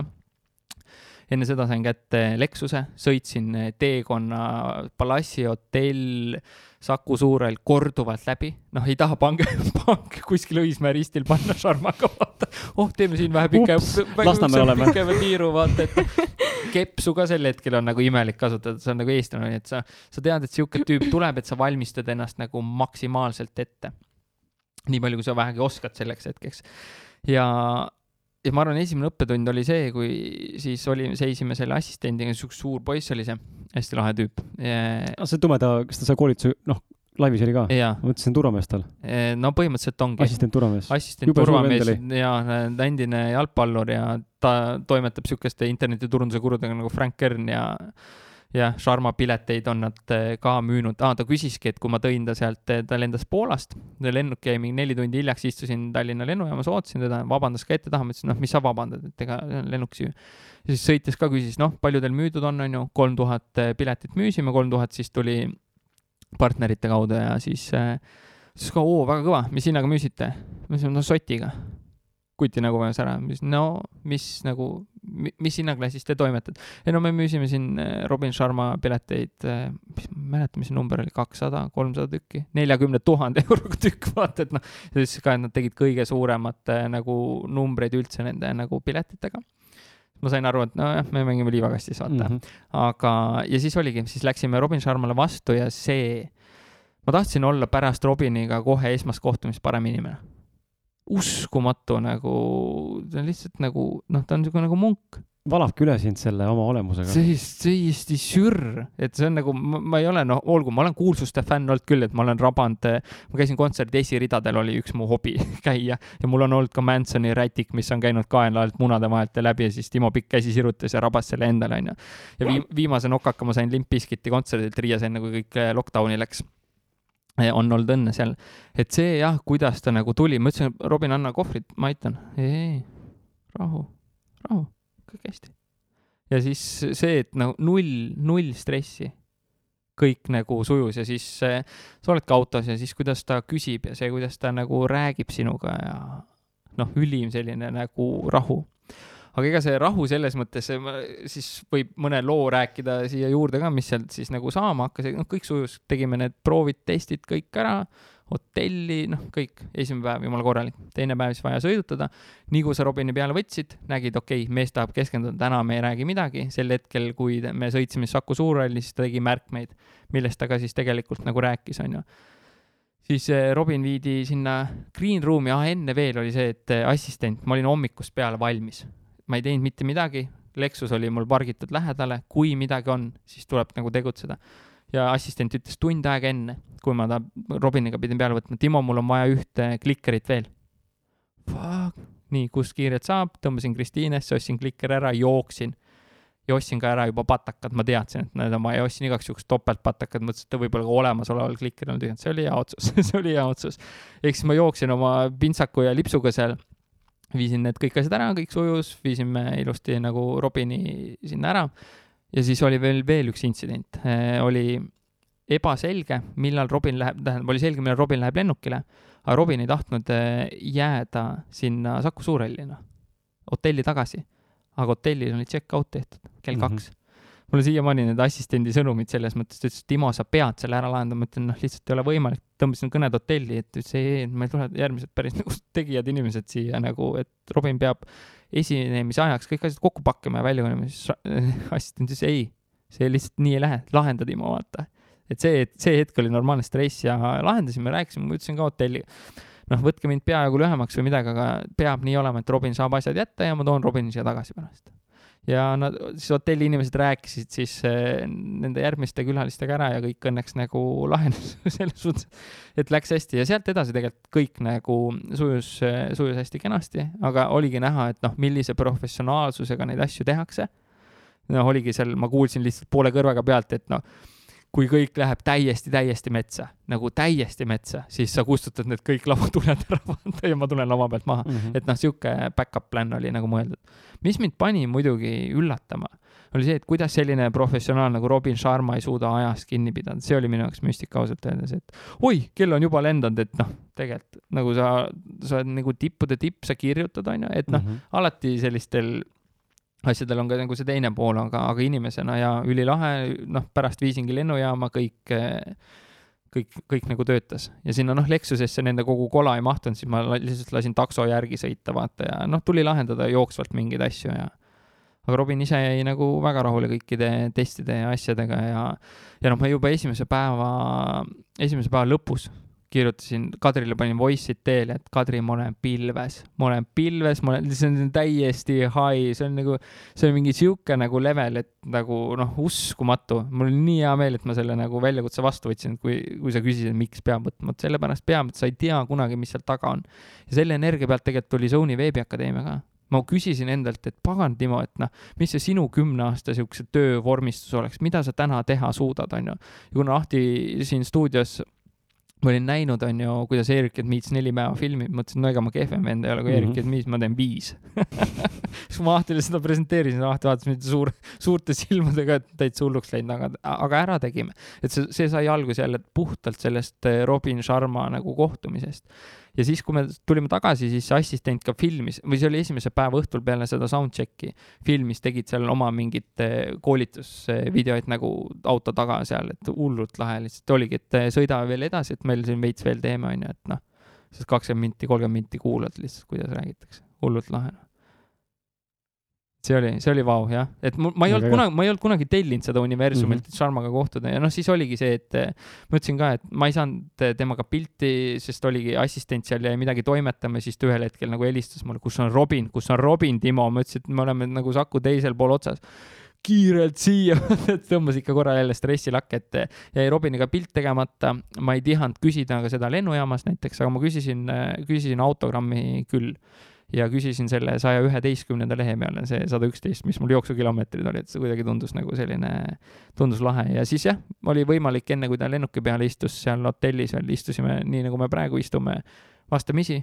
enne seda sain kätte Lexuse, sõitsin teekonna Palassi hotell Saku Suurel korduvalt läbi, noh, ei taha pange, pange kuskil Õismäe ristil panna Sharmaga, vaata. oh, teeme siin vähe pikema, pikema tiiru, vaata, et kepsu ka sel hetkel on nagu imelik kasutada, see on nagu eestlane, et sa, sa tead, et sihuke tüüp tuleb, et sa valmistad ennast nagu maksimaalselt ette. nii palju, kui sa vähegi oskad selleks hetkeks. ja ja ma arvan, esimene õppetund oli see, kui siis oli, seisime selle assistendiga, siukene suur poiss oli see, hästi lahe tüüp ja.... see tumeda, kas ta sai koolituse, noh, laivis oli ka? ma mõtlesin turvamees tal. no põhimõtteliselt ongi. assistent turvamees. assistent turvamees ja endine jalgpallur ja ta toimetab siukeste internetiturunduse kurudega nagu Frank Kern ja jah, Sharma pileteid on nad eh, ka müünud ah,, ta küsiski, et kui ma tõin ta sealt, eh, ta lendas Poolast, lennuk jäi mingi neli tundi hiljaks, istusin Tallinna lennujaamas, ootasin teda, vabandas ka ette taha, ma ütlesin, noh, mis sa vabandad, et ega lennuk siia. ja siis sõites ka küsis, noh, palju teil müüdud on, on ju, kolm tuhat eh, piletit müüsime, kolm tuhat siis tuli partnerite kaudu ja siis äh, siis ka, oo, väga kõva, mis hinnaga müüsite? ma ütlesin, no sotiga kuti nagu vajas ära, no mis nagu, mis hinnaklassis te toimetate? ei no me müüsime siin eh, Robin Sharma pileteid, eh, mis, ma ei mäleta, mis number oli, kakssada, kolmsada tükki, neljakümne tuhande euroga tükk, vaata, et noh, siis ka, et nad tegid kõige suuremat eh, nagu numbreid üldse nende nagu piletitega ma sain aru, et nojah, me mängime liivakastis, vaata mm. -hmm. aga, ja siis oligi, siis läksime Robin Sharmale vastu ja see, ma tahtsin olla pärast Robiniga kohe esmast kohtumist parem inimene uskumatu nagu, ta on lihtsalt nagu noh, ta on niisugune nagu munk. valabki üle sind selle oma olemusega. täiesti, täiesti sürr, et see on nagu, ma ei ole, noh, olgu, ma olen kuulsuste fänn olnud küll, et ma olen rabanud, ma käisin kontserdil esiridadel, oli üks mu hobi käia ja mul on olnud ka Mansoni rätik, mis on käinud kaela alt munade vahelt ja läbi ja siis Timo Pikk käsi sirutas ja rabas selle endale, onju. ja viim-, viimase nokaka ma sain Limp Bizkiti kontserdilt Riias, enne kui kõik lockdown'i läks on olnud õnne seal. et see jah, kuidas ta nagu tuli, ma ütlesin, Robin, anna kohvrit, ma aitan. ei, rahu, rahu, kõik hästi. ja siis see, et nagu null, null stressi. kõik nagu sujus ja siis sa oledki autos ja siis, kuidas ta küsib ja see, kuidas ta nagu räägib sinuga ja noh, ülim selline nagu rahu aga ega see rahu selles mõttes, siis võib mõne loo rääkida siia juurde ka, mis sealt siis nagu saama hakkas, noh, kõik sujus, tegime need proovid, testid kõik ära, hotelli, noh, kõik, esimene päev jumala korralik, teine päev siis vaja sõidutada. nii kui sa Robini peale võtsid, nägid, okei okay,, mees tahab keskenduda, täna me ei räägi midagi, sel hetkel, kui me sõitsime Saku Suurhalli, siis ta tegi märkmeid, millest ta ka siis tegelikult nagu rääkis, onju siis eh, Robin viidi sinna green room'i, ah enne veel oli see, et eh, assistent, ma olin hommikust peale valmis ma ei teinud mitte midagi, Lexus oli mul pargitud lähedale, kui midagi on, siis tuleb nagu tegutseda. ja assistent ütles tund aega enne, kui ma ta Robiniga pidin peale võtma, Timo, mul on vaja ühte klikkerit veel. Fuck, nii, kust kiirelt saab, tõmbasin Kristiinesse, ostsin klikker ära, jooksin. ja ostsin ka ära juba patakad, ma teadsin, et need on vaja, ostsin igaks juhuks topeltpatakad, mõtlesin, et võib-olla ka olemasoleval klikil on tühjanud, see oli hea otsus, see oli hea otsus. ehk siis ma jooksin oma pintsaku ja lipsuga seal, viisin need kõik asjad ära, kõik sujus, viisime ilusti nagu Robini sinna ära ja siis oli veel, veel üks intsident, oli ebaselge, millal Robin läheb, tähendab, oli selge, millal Robin läheb lennukile, aga Robin ei tahtnud eh, jääda sinna Saku Suurhallina, hotelli tagasi. aga hotellis oli check-out tehtud kell kaks mm. -hmm mul on siiamaani need assistendi sõnumid selles mõttes, ta ütles, Timo, sa pead selle ära lahendama, ma ütlen, noh, lihtsalt ei ole võimalik, tõmbasin kõned hotelli, et ütles ei, ei, meil tulevad järgmised päris nagu tegijad inimesed siia nagu, et Robin peab esinemise ajaks kõik asjad kokku pakkima ja välja kolima, siis assistent ütles ei, see lihtsalt nii ei lähe, lahenda Timo, vaata. et see, et see hetk oli normaalne stress ja lahendasime, rääkisime, ma ütlesin ka hotelli, noh, võtke mind peajagu lühemaks või midagi, aga peab nii olema, et Robin saab asjad jätta ja ma toon Robini siia tagasi pärast ja nad, siis hotelli inimesed rääkisid siis eh, nende järgmiste külalistega ära ja kõik õnneks nagu lahenes selles suhtes, et läks hästi ja sealt edasi tegelikult kõik nagu sujus, sujus hästi kenasti, aga oligi näha, et noh, millise professionaalsusega neid asju tehakse. noh, oligi seal, ma kuulsin lihtsalt poole kõrvaga pealt, et noh, kui kõik läheb täiesti, täiesti metsa, nagu täiesti metsa, siis sa kustutad need kõik lavatuled ära vaata ja ma tulen lava pealt maha. -hmm. et noh, sihuke back-up plan oli nagu mõeldud. mis mind pani muidugi üllatama, oli see, et kuidas selline professionaal nagu Robin Sharma ei suuda ajast kinni pidada, see oli minu jaoks müstika ausalt öeldes, et oi, kell on juba lendanud, et noh, tegelikult nagu sa, sa oled nagu tippude tipp, sa kirjutad, onju, et noh, Mhm. alati sellistel asjadel on ka nagu see teine pool, aga, aga inimesena ja ülilahe, noh, pärast viisingi lennujaama kõik, kõik, kõik nagu töötas. Ja sinna noh, Lexusesse nende kogu kola ei mahtunud, siis ma lihtsalt lasin takso järgi sõita, vaata ja noh, tuli lahendada jooksvalt mingeid asju ja aga Robin ise jäi nagu väga rahule kõikide testide ja asjadega ja ja noh, ma juba esimese päeva, esimese päeva lõpus kirjutasin, Kadrile panin voice'id teele, et Kadri, ma olen pilves, ma olen pilves, ma olen, see on täiesti high, see on nagu, see on mingi sihuke nagu level, et nagu noh, uskumatu. mul oli nii hea meel, et ma selle nagu väljakutse vastu võtsin, kui, kui sa küsisid, miks peab võtma, et sellepärast peab, et sa ei tea kunagi, mis seal taga on. ja selle energia pealt tegelikult tuli Sony veebiakadeemia ka. ma küsisin endalt, et pagan, Timo, et noh, mis see sinu kümne aasta siukse töövormistus oleks, mida sa täna teha suudad, onju. ja kuna Ahti siin stuudios ma olin näinud, onju, kuidas Erik and Meets neli päeva filmib, mõtlesin, no ega ma kehvem vend ei ole kui Mhm. Erik and Meets, ma teen viis. siis ma Ahtile seda presenteerisin, Ahti vaatas mind suur, suurte silmadega, et täitsa hulluks läinud, aga, aga ära tegime. et see, see sai alguse jälle puhtalt sellest eh, Robin Sharma nagu kohtumisest. Ja siis, kui me tulime tagasi, siis see assistent ka filmis või see oli esimese päeva õhtul peale seda soundcheck'i, filmis tegid seal oma mingit eh, koolitusvideoid nagu auto taga seal, et hullult lahe lihtsalt oligi, et eh, sõida veel edasi, et meil siin veits veel teeme, onju, et noh, sest kakskümmend minti, kolmkümmend minti kuulad lihtsalt, kuidas räägitakse, hullult lahe noh. See oli, see oli vau jah, et mul, ma ei olnud kunagi, ma ei olnud kunagi tellinud seda universumit Mhm. mm, -hmm. Sharmaga kohtuda ja noh, siis oligi see, et ma ütlesin ka, et ma ei saanud temaga pilti, sest oligi assistent seal jäi midagi toimetama ja siis ta ühel hetkel nagu helistas mulle, kus on Robin, kus on Robin, Timo, ma ütlesin, et me oleme nagu Saku teisel pool otsas. Kiirelt siia, tõmbas ikka korra jälle stressilakke, et jäi Robiniga pilt tegemata, ma ei tihanud küsida ka seda lennujaamas näiteks, aga ma küsisin, küsisin autogrammi küll ja küsisin selle saja üheteistkümnenda lehe peale, see sada üksteist, mis mul jooksukilomeetrid olid, see kuidagi tundus nagu selline, tundus lahe. Ja siis jah, oli võimalik enne, kui ta lennuki peal istus seal hotellis veel, istusime nii nagu me praegu istume vastamisi,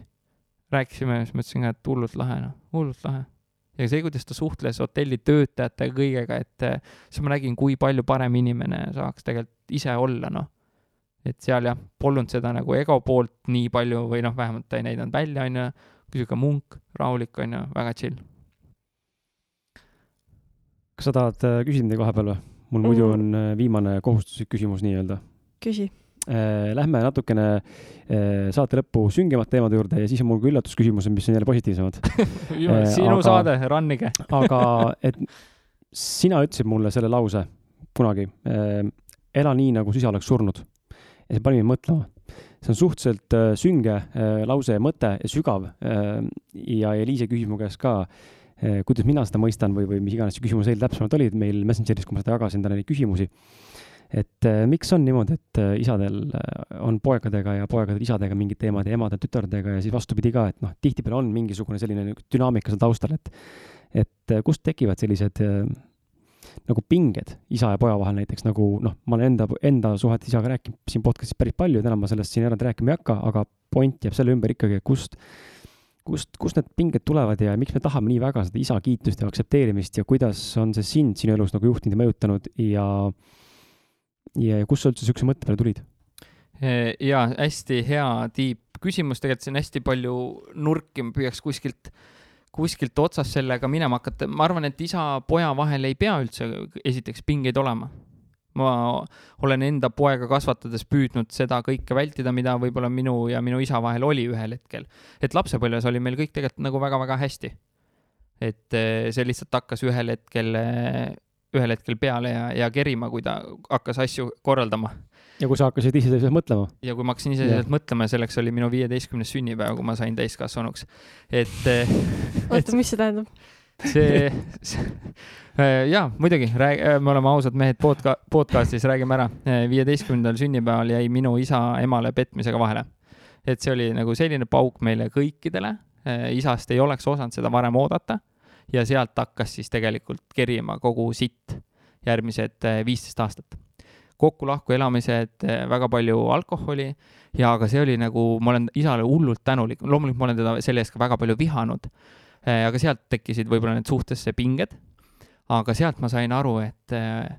rääkisime, siis ma ütlesin ka, et hullult lahe noh, hullult lahe. Ja see, kuidas ta suhtles hotelli töötajate kõigega, et eh, siis ma nägin, kui palju parem inimene saaks tegelikult ise olla, noh. et seal jah, polnud seda nagu ego poolt nii palju või noh, vähemalt ta ei näidanud välja, onju, sihuke munk, rahulik, onju, väga chill. kas sa tahad äh, küsida midagi vahepeal või? mul muidu Mm. on äh, viimane kohustuslik küsimus nii-öelda. küsi. Lähme natukene äh, saate lõppu süngemate teemade juurde ja siis on mul ka üllatusküsimused, mis on jälle positiivsemad. sinu aga- saade, rannige. aga et sina ütlesid mulle selle lause kunagi, ela nii, nagu su isa oleks surnud. ja see pani mind mõtlema. See on suhteliselt äh, sünge äh, lause ja mõte ja sügav äh, ja Eliise küsis mu käest ka, kuidas mina seda mõistan või, või mis iganes see küsimus eile täpsemalt oli meil Messengeris, kui ma seda jagasin talle neid küsimusi. et miks on niimoodi, et isadel on poegadega ja poegadel isadega mingid teemad ja emadel tütardega ja siis vastupidi ka, et noh, tihtipeale on mingisugune selline dünaamika seal taustal, et et kust tekivad sellised äh, nagu pinged isa ja poja vahel näiteks nagu noh, ma olen enda, enda suhet isaga rääkinud siin podcast'is päris palju, täna ma sellest siin eraldi rääkima ei hakka, aga point jääb selle ümber ikkagi, kust, kust, kust need pinged tulevad ja miks me tahame nii väga seda isa kiitust ja aktsepteerimist ja kuidas on see sind sinu elus nagu juhtinud ja mõjutanud ja ja kust sa üldse niisuguse mõtte peale tulid? ja hästi hea tiip küsimus, tegelikult siin hästi palju nurki, ma püüaks kuskilt kuskilt otsast sellega minema hakata, ma arvan, et isa-poja vahel ei pea üldse esiteks pingeid olema. ma olen enda poega kasvatades püüdnud seda kõike vältida, mida võib-olla minu ja minu isa vahel oli ühel hetkel. et lapsepõlves oli meil kõik tegelikult nagu väga-väga hästi. et eh, see lihtsalt hakkas ühel hetkel, eh, ühel hetkel peale ja, ja kerima, kui ta hakkas asju korraldama ja kui sa hakkasid iseseisvalt mõtlema? ja kui ma hakkasin iseseisvalt mõtlema, selleks oli minu viieteistkümnes sünnipäev, kui ma sain täiskasvanuks. et. Eh, oota, mis see tähendab? see, see, eh, jaa, muidugi, räägi, eh, me oleme ausad mehed podca-, podcast'is, räägime ära. viieteistkümnendal sünnipäeval jäi minu isa emale petmisega vahele. et see oli nagu selline pauk meile kõikidele. isast ei oleks osanud seda varem oodata. ja sealt hakkas siis tegelikult kerima kogu sitt järgmised viisteist aastat kokku-lahku elamised, eh, väga palju alkoholi ja aga see oli nagu, ma olen isale hullult tänulik, loomulikult ma olen teda selle eest ka väga palju vihanud. Eh, aga sealt tekkisid võib-olla need suhtesse pinged. aga sealt ma sain aru, et eh,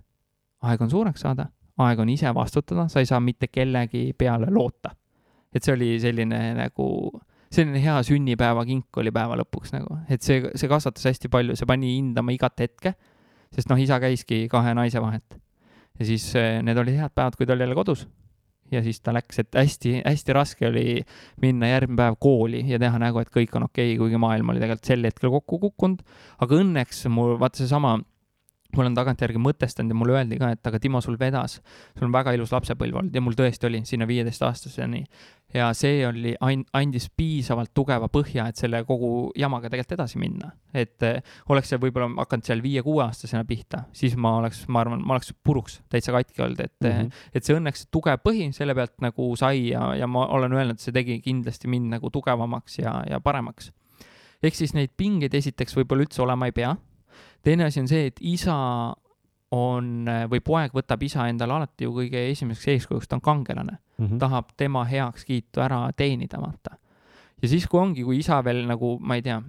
aeg on suureks saada, aeg on ise vastutada, sa ei saa mitte kellegi peale loota. et see oli selline nagu, selline hea sünnipäevakink oli päeva lõpuks nagu, et see, see kasvatas hästi palju, see pani hindama igat hetke. sest noh, isa käiski kahe naise vahet ja siis eh, need olid head päevad, kui ta oli jälle kodus. ja siis ta läks, et hästi-hästi raske oli minna järgmine päev kooli ja teha nägu, et kõik on okei okay,, kuigi maailm oli tegelikult sel hetkel kokku kukkunud. aga õnneks mul, vaata seesama ma olen tagantjärgi mõtestanud ja mulle öeldi ka, et aga Timo, sul vedas, sul on väga ilus lapsepõlv olnud ja mul tõesti oli sinna viieteistaastaseni. ja see oli, andis piisavalt tugeva põhja, et selle kogu jamaga tegelikult edasi minna. et eh, oleks see võib-olla hakanud seal viie-kuueaastasena pihta, siis ma oleks, ma arvan, ma oleks puruks täitsa katki olnud, et mm, -hmm. et see õnneks tugev põhi selle pealt nagu sai ja, ja ma olen öelnud, see tegi kindlasti mind nagu tugevamaks ja, ja paremaks. ehk siis neid pingeid esiteks võib-olla üldse olema ei pea teine asi on see, et isa on või poeg võtab isa endale alati ju kõige esimeseks eeskujuks, ta on kangelane mm, -hmm. tahab tema heakskiitu ära teenida, vaata. ja siis, kui ongi, kui isa veel nagu, ma ei tea,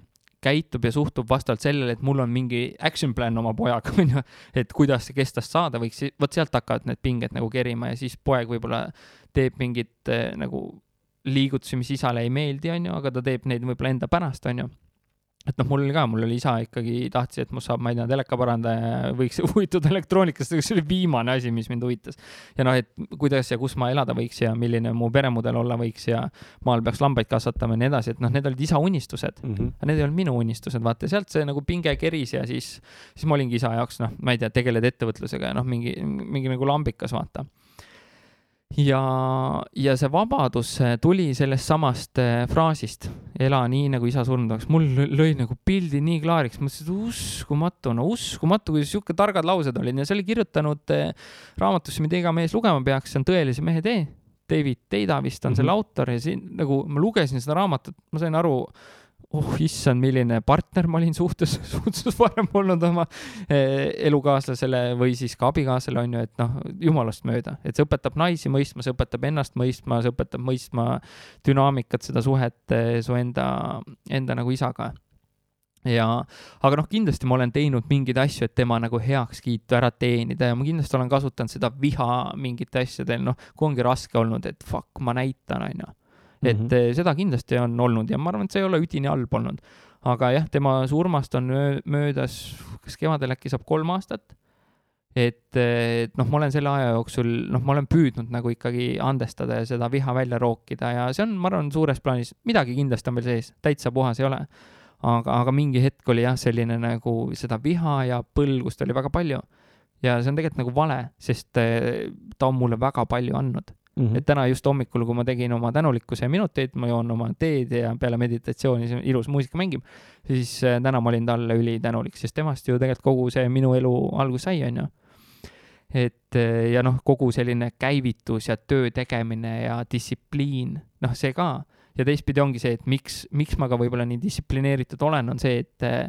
käitub ja suhtub vastavalt sellele, et mul on mingi action plan oma pojaga, onju, et kuidas, kes tast saada võiks, vot sealt hakkavad need pinged nagu kerima ja siis poeg võib-olla teeb mingit eh, nagu liigutusi, mis isale ei meeldi, onju, aga ta teeb neid võib-olla enda pärast, onju et noh, mul ka, mul oli isa ikkagi tahtis, et must saab, ma ei tea, telekaparandaja ja võiks huvituda elektroonikast, aga see oli viimane asi, mis mind huvitas. ja noh, et kuidas ja kus ma elada võiks ja milline mu peremudel olla võiks ja maal peaks lambaid kasvatama ja nii edasi, et noh, need olid isa unistused mm. -hmm. Need ei olnud minu unistused, vaata, sealt see nagu pinge keris ja siis, siis ma olingi isa jaoks, noh, ma ei tea, tegeled ettevõtlusega ja noh, mingi, mingi nagu lambikas, vaata ja, ja see vabadus tuli sellest samast äh, fraasist, ela nii nagu isa surnud oleks. mul lõi nagu pildi nii klaariks, mõtlesin, et uskumatu, no uskumatu, kuidas sihuke targad laused olid ja see oli kirjutanud äh, raamatusse, mida iga mees lugema peaks, see on Tõelise mehe tee. David Teida vist on mm -hmm. selle autor ja siin nagu ma lugesin seda raamatut, ma sain aru oh issand, milline partner ma olin suhtes, suhtes varem olnud oma eh, elukaaslasele või siis ka abikaasale, on ju, et noh, jumalast mööda, et see õpetab naisi mõistma, see õpetab ennast mõistma, see õpetab mõistma dünaamikat, seda suhet eh, su enda, enda nagu isaga. Ja, aga noh, kindlasti ma olen teinud mingeid asju, et tema nagu heakskiitu ära teenida ja ma kindlasti olen kasutanud seda viha mingite asjadel, noh, kui ongi raske olnud, et fuck, ma näitan, onju et mm -hmm. seda kindlasti on olnud ja ma arvan, et see ei ole üdini halb olnud. aga jah, tema surmast on möödas, kas kevadel äkki saab kolm aastat. et, et noh, ma olen selle aja jooksul, noh, ma olen püüdnud nagu ikkagi andestada ja seda viha välja rookida ja see on, ma arvan, suures plaanis, midagi kindlasti on veel sees, täitsa puhas ei ole aga, aga mingi hetk oli jah, selline nagu seda viha ja põlgust oli väga palju. ja see on tegelikult nagu vale, sest eh, ta on mulle väga palju andnud Mm -hmm. et täna just hommikul, kui ma tegin oma tänulikkuse minuteid, ma joon oma teed ja peale meditatsiooni see ilus muusika mängib, siis äh, täna ma olin talle ülitänulik, sest temast ju tegelikult kogu see minu elu alguse sai, onju. et äh, ja noh, kogu selline käivitus ja töö tegemine ja distsipliin, noh, see ka. ja teistpidi ongi see, et miks, miks ma ka võib-olla nii distsiplineeritud olen, on see, et äh,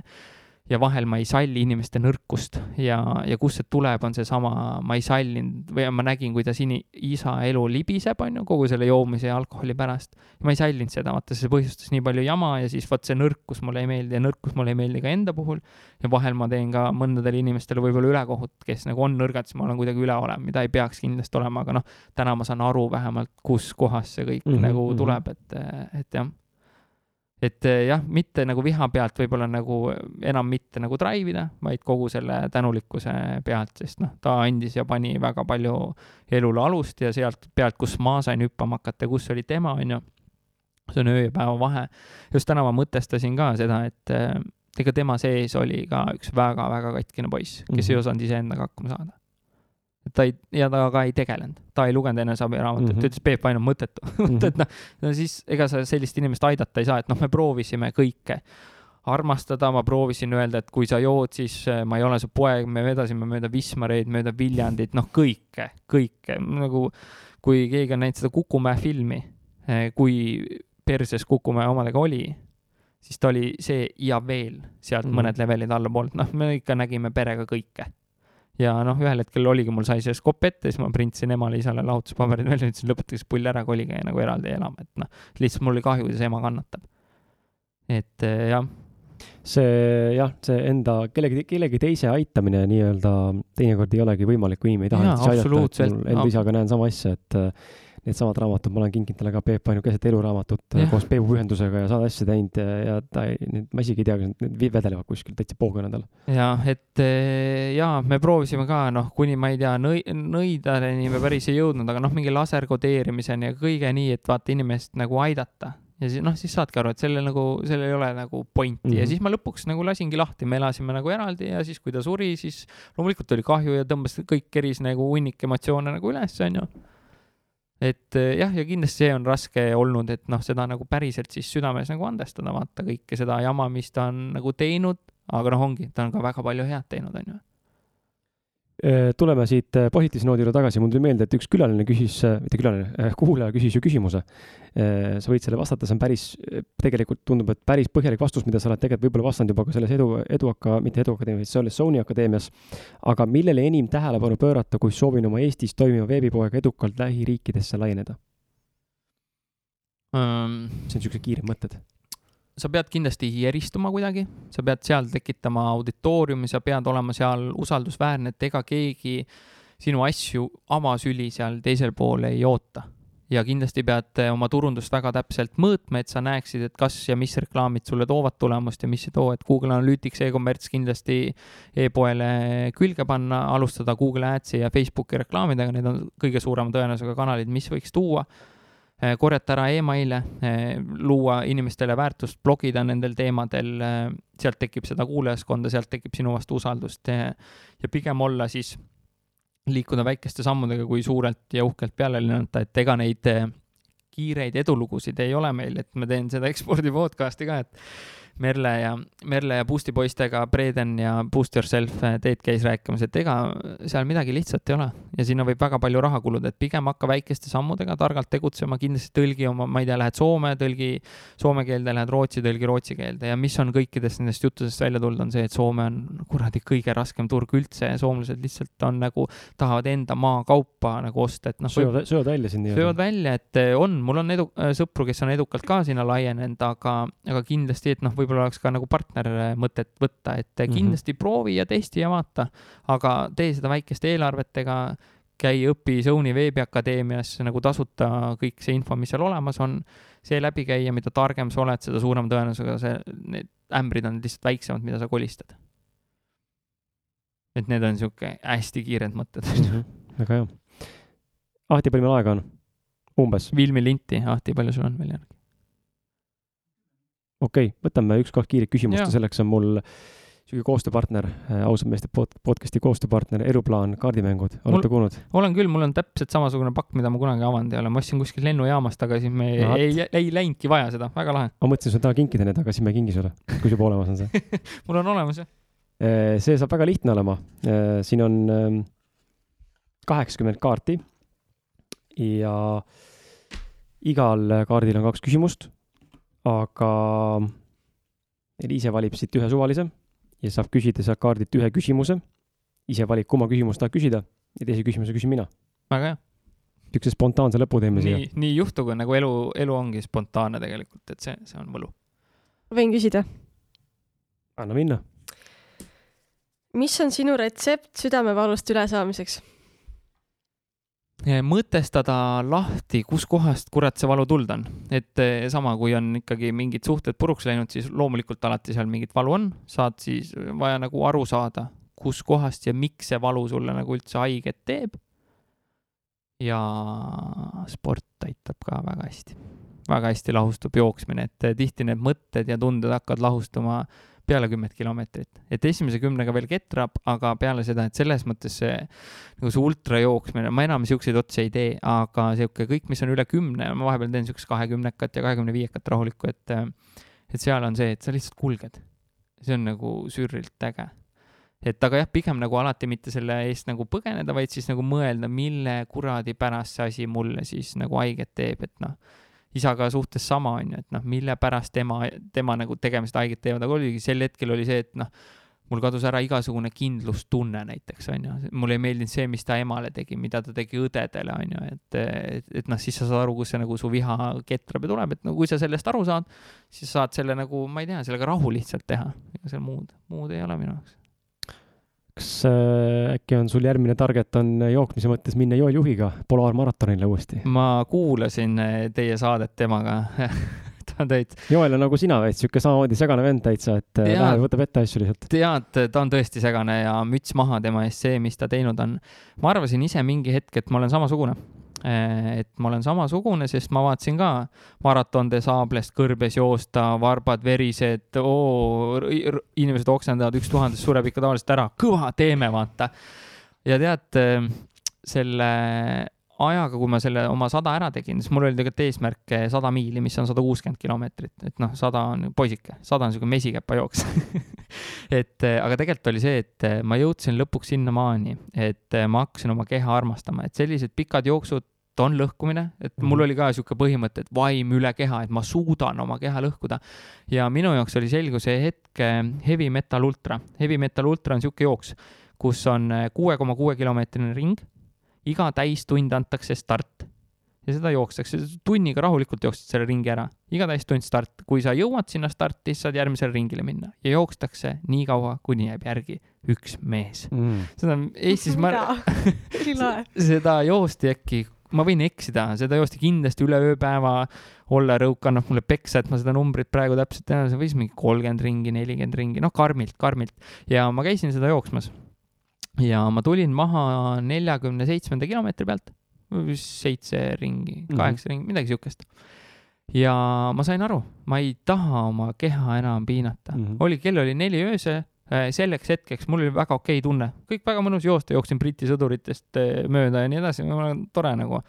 ja vahel ma ei salli inimeste nõrkust ja, ja kust see tuleb, on seesama, ma ei sallinud või ma nägin, kuidas ini, isa elu libiseb, on ju, kogu selle joomise ja alkoholi pärast. ma ei sallinud seda, vaata, see põhjustas nii palju jama ja siis vot see nõrkus mulle ei meeldi ja nõrkus mulle ei meeldi ka enda puhul. ja vahel ma teen ka mõndadele inimestele võib-olla ülekohut, kes nagu on nõrgad, siis ma olen kuidagi üleolev, mida ei peaks kindlasti olema, aga noh, täna ma saan aru vähemalt, kus kohas see kõik mm -hmm, nagu mhm. tuleb, et, et jah et eh, jah, mitte nagu viha pealt võib-olla nagu enam mitte nagu drive ida, vaid kogu selle tänulikkuse pealt, sest noh, ta andis ja pani väga palju elule alust ja sealt pealt, kus ma sain hüppama hakata kus oli tema, on ju. see on öö ja päeva vahe. just täna ma mõtestasin ka seda, et eh, ega tema sees oli ka üks väga-väga katkine poiss, kes mm -hmm. ei osanud iseendaga hakkama saada ta ei, ja ta ka ei tegelenud, ta ei lugenud eneseabiraamatut mm, -hmm. ta ütles, Peep, vaim on mõttetu mm. -hmm. et noh, no siis ega sa sellist inimest aidata ei saa, et noh, me proovisime kõike. armastada, ma proovisin öelda, et kui sa jood, siis äh, ma ei ole su poeg, me vedasime mööda Wismareid, mööda Viljandit, noh, kõike, kõike, nagu kui keegi on näinud seda Kukumäe filmi, äh, kui perses Kukumäe omadega oli, siis ta oli see ja veel sealt mm -hmm. mõned levelid allapoolt, noh, me ikka nägime perega kõike ja noh, ühel hetkel oligi, mul sai sellest kopp ette, siis ma printsin emale-isale lahutuspaberid välja, ütlesin lõpetage see pull ära, kolige nagu eraldi elama, et noh, lihtsalt mul oli kahju, kuidas ema kannatab. et eh, jah. see jah, see enda, kellegi, kellegi teise aitamine nii-öelda teinekord ei olegi võimalik, kui inimene ei taha aidata, et mul enda isaga näen sama asja, et needsamad raamatud, ma olen kinkinud talle ka Peep Ainu keset eluraamatut ja. koos Peebu pühendusega ja saad asju teinud ja, ja ta ei, ma isegi ei tea, kas need vedelevad kuskil täitsa poogana tal. ja, et eh, ja me proovisime ka noh, kuni ma ei tea nõi-, nõidadeni me päris ei jõudnud, aga noh, mingi laserkodeerimiseni ja kõige nii, et vaata inimest nagu aidata ja siis noh, siis saadki aru, et sellel nagu, sellel ei ole nagu pointi mm -hmm. ja mhm. siis ma lõpuks nagu lasingi lahti, me elasime nagu eraldi ja siis, kui ta suri, siis loomulikult oli kahju ja tõmbas kõik keris nagu hunnik emotsioone nagu üles, onju et eh, jah, ja kindlasti see on raske olnud, et noh, seda nagu päriselt siis südames nagu andestada, vaata kõike seda jama, mis ta on nagu teinud, aga noh, ongi, ta on ka väga palju head teinud, on ju tuleme siit äh, positiivse noodi juurde tagasi, mul tuli meelde, et üks külaline küsis, äh, mitte külaline, kuulaja küsis ju küsimuse. sa võid selle vastata, see on päris, tegelikult tundub, et päris põhjalik vastus, mida sa oled tegelikult võib-olla vastanud juba ka selles edu, eduaka, mitte eduakadeemias, selles Sony akadeemias. aga millele enim tähelepanu pöörata, kui soovin oma Eestis toimiva veebipoega edukalt lähiriikidesse laieneda um...? see on siuksed kiired mõtted sa pead kindlasti eristuma kuidagi, sa pead seal tekitama auditooriumi, sa pead olema seal usaldusväärne, et ega keegi sinu asju avasüli seal teisel pool ei oota. ja kindlasti pead oma turundust väga täpselt mõõtma, et sa näeksid, et kas ja mis reklaamid sulle toovad tulemust ja mis ei too, et Google Analytics e-kommerts kindlasti e-poele külge panna, alustada Google Adsi ja Facebooki reklaamidega, need on kõige suurema tõenäosusega kanalid, mis võiks tuua korjata ära email'e, eh, luua inimestele väärtust, blogida nendel teemadel, eh, sealt tekib seda kuulajaskonda, sealt tekib sinu vastu usaldust. Ja pigem olla siis, liikuda väikeste sammudega, kui suurelt ja uhkelt peale lennata, et ega neid kiireid edulugusid ei ole meil, et ma teen seda ekspordi podcast'i ka, et Merle ja, Merle ja Boost'i poistega, Breden ja Boost Yourself teed käis rääkimas, et ega seal midagi lihtsat ei ole ja sinna võib väga palju raha kuluda, et pigem hakka väikeste sammudega targalt tegutsema, kindlasti tõlgi oma, ma ei tea, lähed Soome, tõlgi soome keelde, lähed Rootsi, tõlgi rootsi keelde ja mis on kõikidest nendest juttudest välja tulnud, on see, et Soome on kuradi kõige raskem turg üldse ja soomlased lihtsalt on nagu, tahavad enda maakaupa nagu osta, et noh. söövad, söövad välja sind nii-öelda. söövad välja, et on, mul on edu, sõpru, kes on edukalt ka sinna laienenud, aga, aga kindlasti, et noh, võib-olla oleks ka nagu partner mõtet võtta, et mm -hmm. kindlasti proovi ja testi ja vaata, aga tee seda väikeste eelarvetega, käi õpi Zoni veebiakadeemias nagu tasuta kõik see info, mis seal olemas on, see läbi käia, mida targem sa oled, seda suurema tõenäosusega see, need ämbrid on lihtsalt väiksemad, mida sa kolistad. et need on niisugune hästi kiired mõtted mm. -hmm. väga hea. Ahti, palju meil aega on? umbes? Vilmi linti, Ahti, palju sul on veel järgi? Okei okay,, võtame üks-kaks kiiret küsimust ja selleks on mul sihuke koostööpartner, äh, ausad meeste pod-, podcast'i koostööpartner, Eluplaan kaardimängud, olete kuulnud? olen küll, mul on täpselt samasugune pakk, mida ma kunagi avanud ei ole, ma ostsin kuskil lennujaamast, aga siis me no, ei, ei, ei läinudki vaja seda, väga lahe. ma mõtlesin sulle täna kinkida need, aga siis me ei kingi sulle, kui juba olemas on see mul on olemas, jah. Äh, see saab väga lihtne olema. Äh, siin on ähm, kaheksakümmend kaarti ja igal kaardil on kaks küsimust aga Eliise valib siit ühe suvalise ja saab küsida sealt kaardilt ühe küsimuse. ise valid, kumma küsimust tahad küsida ja teise küsimuse küsin mina. väga hea. niisuguse spontaanse lõpu teeme siia. nii, nii juhtugu, nagu elu, elu ongi spontaanne tegelikult, et see, see on võlu. võin küsida? anna minna. mis on sinu retsept südamevalust ülesaamiseks? Mõtestada lahti, kuskohast kurat see valu tulnud on. et eh, sama, kui on ikkagi mingid suhted puruks läinud, siis loomulikult alati seal mingit valu on, saad siis vaja nagu aru saada, kuskohast ja miks see valu sulle nagu üldse haiget teeb. ja sport aitab ka väga hästi, väga hästi lahustub jooksmine, et eh, tihti need mõtted ja tunded hakkavad lahustuma peale kümmet kilomeetrit, et esimese kümnega veel ketrab, aga peale seda, et selles mõttes see nagu see ultrajooksmine, ma enam siukseid otsi ei tee, aga sihuke kõik, mis on üle kümne, ma vahepeal teen siukest kahekümnekat ja kahekümne viiekat rahulikku, et et seal on see, et sa lihtsalt kulged. see on nagu sürrilt äge. et aga jah, pigem nagu alati mitte selle eest nagu põgeneda, vaid siis nagu mõelda, mille kuradi pärast see asi mulle siis nagu haiget teeb, et noh isaga suhtes sama, on ju, et noh, mille pärast tema, tema nagu tegemised haiget teevad, aga oligi sel hetkel oli see, et noh, mul kadus ära igasugune kindlustunne näiteks, on ju, mulle ei meeldinud see, mis ta emale tegi, mida ta tegi õdedele, on ju, et, et, et noh, siis sa saad aru, kus see nagu su viha ketrab ja tuleb, et no kui sa sellest aru saad, siis saad selle nagu, ma ei tea, sellega rahu lihtsalt teha, ega seal muud, muud ei ole minu jaoks kas äh, äkki on sul järgmine target on jooksmise mõttes minna Joel Juhiga polaarmaratonile uuesti? ma kuulasin äh, teie saadet temaga ta on täitsa. Joel on nagu sina veits, sihuke samamoodi segane vend täitsa, et äh, läheb, võtab ette asju lihtsalt. tead, ta on tõesti segane ja müts maha tema eest, see, mis ta teinud on. ma arvasin ise mingi hetk, et ma olen samasugune et ma olen samasugune, sest ma vaatasin ka Maraton de Sablest kõrbes joosta, varbad verised, oo, inimesed oksendavad, üks tuhandest sureb ikka tavaliselt ära, kõva teeme, vaata. ja tead, eh, selle ajaga, kui ma selle oma sada ära tegin, siis mul oli tegelikult eesmärk sada miili, mis on sada kuuskümmend kilomeetrit, et noh, sada on poisike, sada on niisugune mesikäpa jooks. Et aga tegelikult oli see, et ma jõudsin lõpuks sinnamaani, et ma hakkasin oma keha armastama, et sellised pikad jooksud on lõhkumine, et mul mhm. oli ka niisugune põhimõte, et vaim üle keha, et ma suudan oma keha lõhkuda. ja minu jaoks oli selge see hetk eh, Heavy Metal Ultra. Heavy Metal Ultra on niisugune jooks, kus on eh, kuue koma kuue kilomeetrine ring, iga täistund antakse start. Ja seda jookstakse, tunniga rahulikult jooksed selle ringi ära, iga täistund start, kui sa jõuad sinna starti, siis saad järgmisele ringile minna. Ja jookstakse nii kaua, kuni jääb järgi üks mees. Mm.. seda Eestis ma seda joosti äkki ma võin eksida, seda joosti kindlasti üle ööpäeva. Olle Rõuk annab mulle peksa, et ma seda numbrit praegu täpselt tean, see võis mingi kolmkümmend ringi, nelikümmend ringi, noh, karmilt, karmilt. ja ma käisin seda jooksmas. ja ma tulin maha neljakümne seitsmenda kilomeetri pealt, seitse ringi, mhm. kaheksa mm -hmm. ringi, midagi siukest ja ma sain aru, ma ei taha oma keha enam piinata mm. -hmm. oli, kell oli neli öösel, selleks hetkeks mul oli väga okei tunne, kõik väga mõnus joosta, jooksin Briti sõduritest äh, mööda ja nii edasi, tore nagu.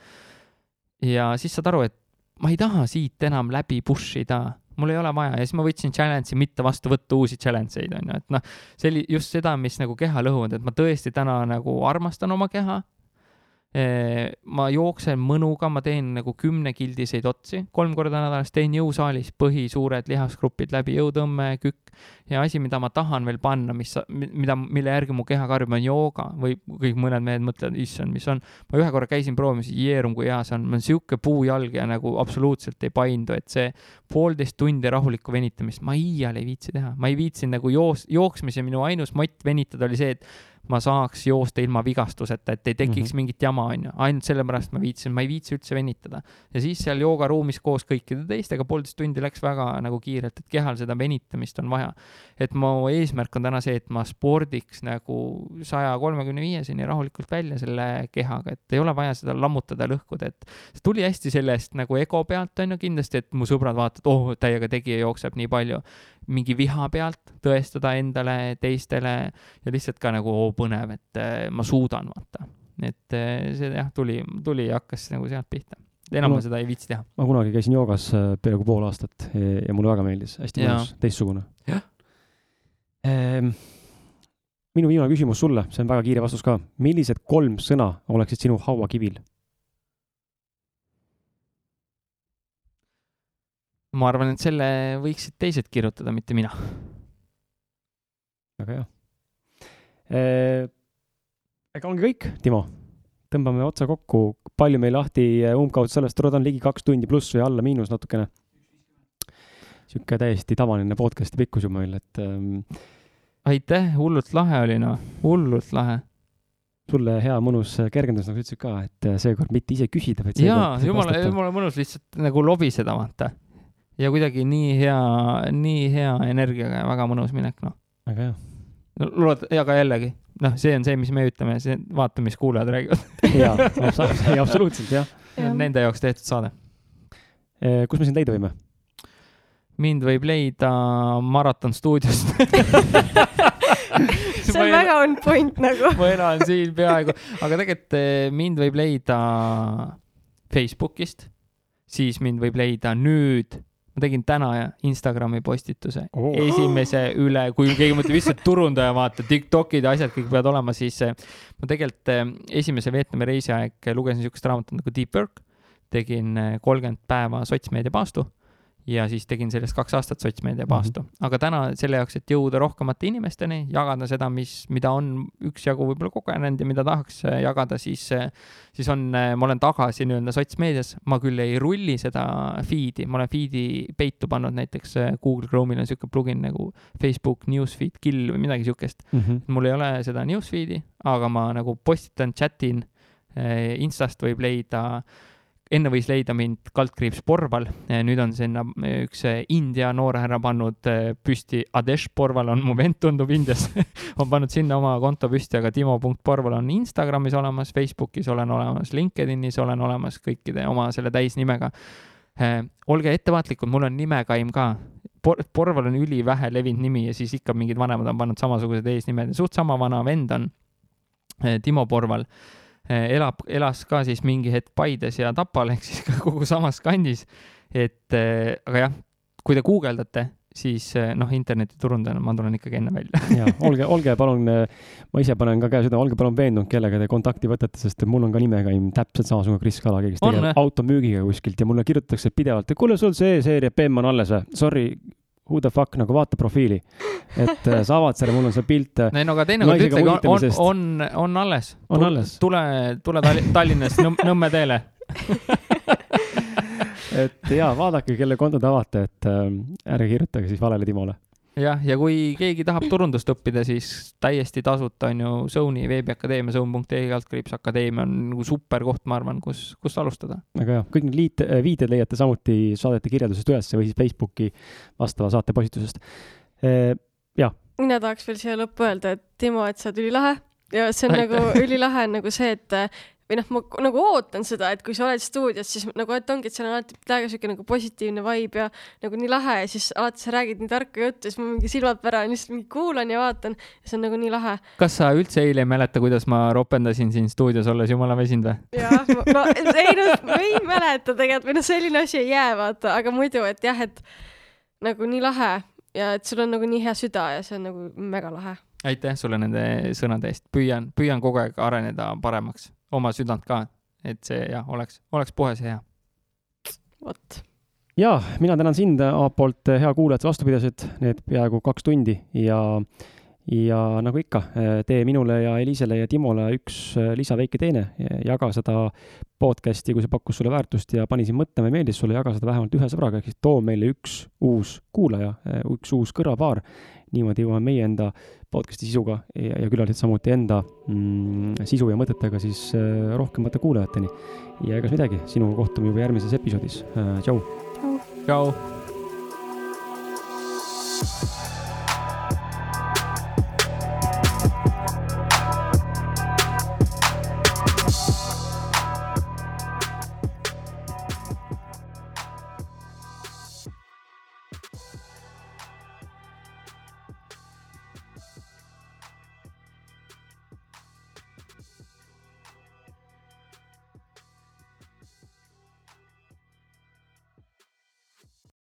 ja siis saad aru, et ma ei taha siit enam läbi push ida, mul ei ole vaja. Ja siis ma võtsin challenge'i mitte vastu võtta uusi challenge eid, on ju, et noh, see oli just seda, mis nagu keha lõhuvad, et ma tõesti täna nagu armastan oma keha ma jooksen mõnuga, ma teen nagu kümnekildiseid otsi. Kolm korda nädalas, teen jõusaalis põhisuured lihasgrupid läbi, jõutõmme, kükk. Ja asi, mida ma tahan veel panna, mis, mida, mille järgi mu keha karjub, on jooga või kõik mõned mehed mõtlevad, issand, mis on. ma ühe korra käisin proovimas, jeerum kui hea see on, mul on sihuke puujalg ja nagu absoluutselt ei paindu, et see poolteist tundi rahulikku venitamist ma iial ei viitsi teha, ma ei viitsinud nagu joos-, jooksmise minu ainus mott venitada oli see, et ma saaks joosta ilma vigastuseta, et ei tekiks mm -hmm. mingit jama, onju. ainult sellepärast ma viitsin, ma ei viitsi üldse venitada. ja siis seal joogaruumis koos kõikide teistega poolteist tundi läks väga nagu kiirelt, et kehal seda venitamist on vaja. et mu eesmärk on täna see, et ma spordiks nagu saja kolmekümne viieseni rahulikult välja selle kehaga, et ei ole vaja seda lammutada, lõhkuda, et see tuli hästi sellest nagu ego pealt, onju, kindlasti, et mu sõbrad vaatavad, oh, täiega tegija jookseb nii palju mingi viha pealt tõestada endale, teistele ja lihtsalt ka nagu oo, põnev, et äh, ma suudan, vaata. et äh, see jah, tuli, tuli ja hakkas nagu sealt pihta. enam ma seda ei viitsi teha. ma kunagi käisin joogas äh, peaaegu pool aastat ja, ja mulle väga meeldis, hästi mõnus, teistsugune. jah ehm, minu viimane küsimus sulle, see on väga kiire vastus ka. millised kolm sõna oleksid sinu hauakivil? Ma arvan, et selle võiksid teised kirjutada, mitte mina. väga hea. ega ongi kõik, Timo? tõmbame otsa kokku, palju meil lahti umbkaudselt sellest, loodan ligi kaks tundi pluss või alla-miinus natukene. sihuke täiesti tavaline podcast'i pikkus ju meil, et ähm, aitäh, hullult lahe oli noh, hullult lahe. sulle hea mõnus kergendus, nagu sa ütlesid ka, et seekord mitte ise küsida, vaid jaa, jumala, jumala mõnus lihtsalt nagu lobiseda, vaata. Ja kuidagi nii hea, nii hea energiaga ja väga mõnus minek, noh. väga hea. no lood-, aga jällegi, noh, see on see, mis me ütleme, see, vaata, mis kuulajad räägivad. jaa, absoluutselt, jah. see on nende jaoks tehtud saade. kus me sind leida võime? mind võib leida Maraton stuudiost see on väga on point nagu ma elan siin peaaegu, aga tegelikult eh, mind võib leida Facebookist, siis mind võib leida nüüd, ma tegin täna Instagrami postituse Oh. esimese üle, kui keegi mõtleb lihtsalt turundaja, vaata, Tiktokid ja asjad kõik peavad olema, siis eh, ma tegelikult eh, esimese Vietnami reisi aeg lugesin niisugust raamatut nagu Deep Work, tegin eh, kolmkümmend päeva sotsmeedia paastu ja siis tegin sellest kaks aastat sotsmeedia paastu mm. -hmm. aga täna selle jaoks, et jõuda rohkemate inimesteni, jagada seda, mis, mida on üksjagu võib-olla kogenenud ja mida tahaks äh, jagada, siis, siis on, ma olen tagasi nii-öelda sotsmeedias, ma küll ei rulli seda feed'i, ma olen feed'i peitu pannud, näiteks äh, Google Chrome'il on niisugune plugin nagu Facebook Newsfeed Kill või midagi niisugust mm. -hmm. mul ei ole seda newsfeed'i, aga ma nagu postitan, chat in, Instast võib leida enne võis leida mind kaldkriips Porval, nüüd on sinna üks India noorhärra pannud püsti, Adesh Porval on mu vend, tundub Indias. On pannud sinna oma konto püsti, aga timo.porval on Instagramis olemas, Facebookis olen olemas, LinkedInis olen olemas kõikide oma selle täisnimega. olge ettevaatlikud, mul on nimekaim ka. Por. Porval on ülivähe levinud nimi ja siis ikka mingid vanemad on pannud samasugused eesnimed, suht sama vana vend on Timo Porval elab, elas ka siis mingi hetk Paides ja Tapal ehk siis ka kogu samas kandis. et aga jah, kui te guugeldate, siis noh, internetiturundajana ma tulen ikkagi enne välja ja olge, olge palun, ma ise panen ka käe südamele, olge palun veendunud, kellega te kontakti võtate, sest mul on ka nimekaim täpselt samasugune Kris Kala, kes tegeleb automüügiga kuskilt ja mulle kirjutatakse pidevalt, et kuule, sul see seeria BM on alles või? Sorry, who the fuck nagu vaata profiili. et sa avad selle, mul on see pilt. ei no aga teinekord ütlegi, on, on, on, alles. on alles. tule, tule Tallinnast Nõm, Nõmme teele et jaa, vaadake, kelle konto te avate, et äh, ärge kirjutage siis valele Timole. Jah, ja kui keegi tahab turundust õppida, siis täiesti tasuta on ju Zone'i veebiakadeemia, zone.ee kaldkriips akadeemia on nagu super koht, ma arvan, kus, kust alustada. väga hea, kõik need liit-, viited leiate samuti saadete kirjeldusest üles või siis Facebooki vastava saate postitusest jah. mina tahaks veel siia lõppu öelda, et Timo, et sa oled ülilahe ja see on Aitäh. nagu ülilahe on nagu see, et või noh, ma nagu ootan seda, et kui sa oled stuudios, siis nagu, et ongi, et seal on alati täiega siuke nagu positiivne vibe ja nagu nii lahe ja siis alati sa räägid nii tarka juttu, siis ma mingi silmad päran, lihtsalt mingi kuulan ja vaatan ja see on nagu nii lahe. kas sa üldse eile ei mäleta, kuidas ma ropendasin siin stuudios olles jumala väsinud või? jah, ma, ei no, ma ei mäleta tegelikult või noh, selline asi ei jää, vaata, aga muidu, et jah, et nagu nii lahe ja et sul on nagu nii hea süda ja see on nagu mega lahe. aitäh sulle nende sõnade eest, püüan, püüan kogu aeg areneda paremaks oma südant ka, et see jah, oleks, oleks puhas ja hea. vot. ja mina tänan sind omalt poolt, hea kuulaja, et vastu pidasid need peaaegu kaks tundi ja, ja nagu ikka, tee minule ja Elisele ja Timole üks lisaväike teene, jaga seda podcast'i, kui see pakkus sulle väärtust ja pani sind mõtlema ja meeldis sulle, jaga seda vähemalt ühe sõbraga, ehk siis too meile üks uus kuulaja, üks uus kõrvapaar. Niimoodi jõuame meie enda podcast'i sisuga ja, ja külalised samuti enda mm, sisu ja mõtetega siis äh, rohkemate kuulajateni. ja egas midagi, sinuga kohtume juba järgmises episoodis äh,. tšau. tšau.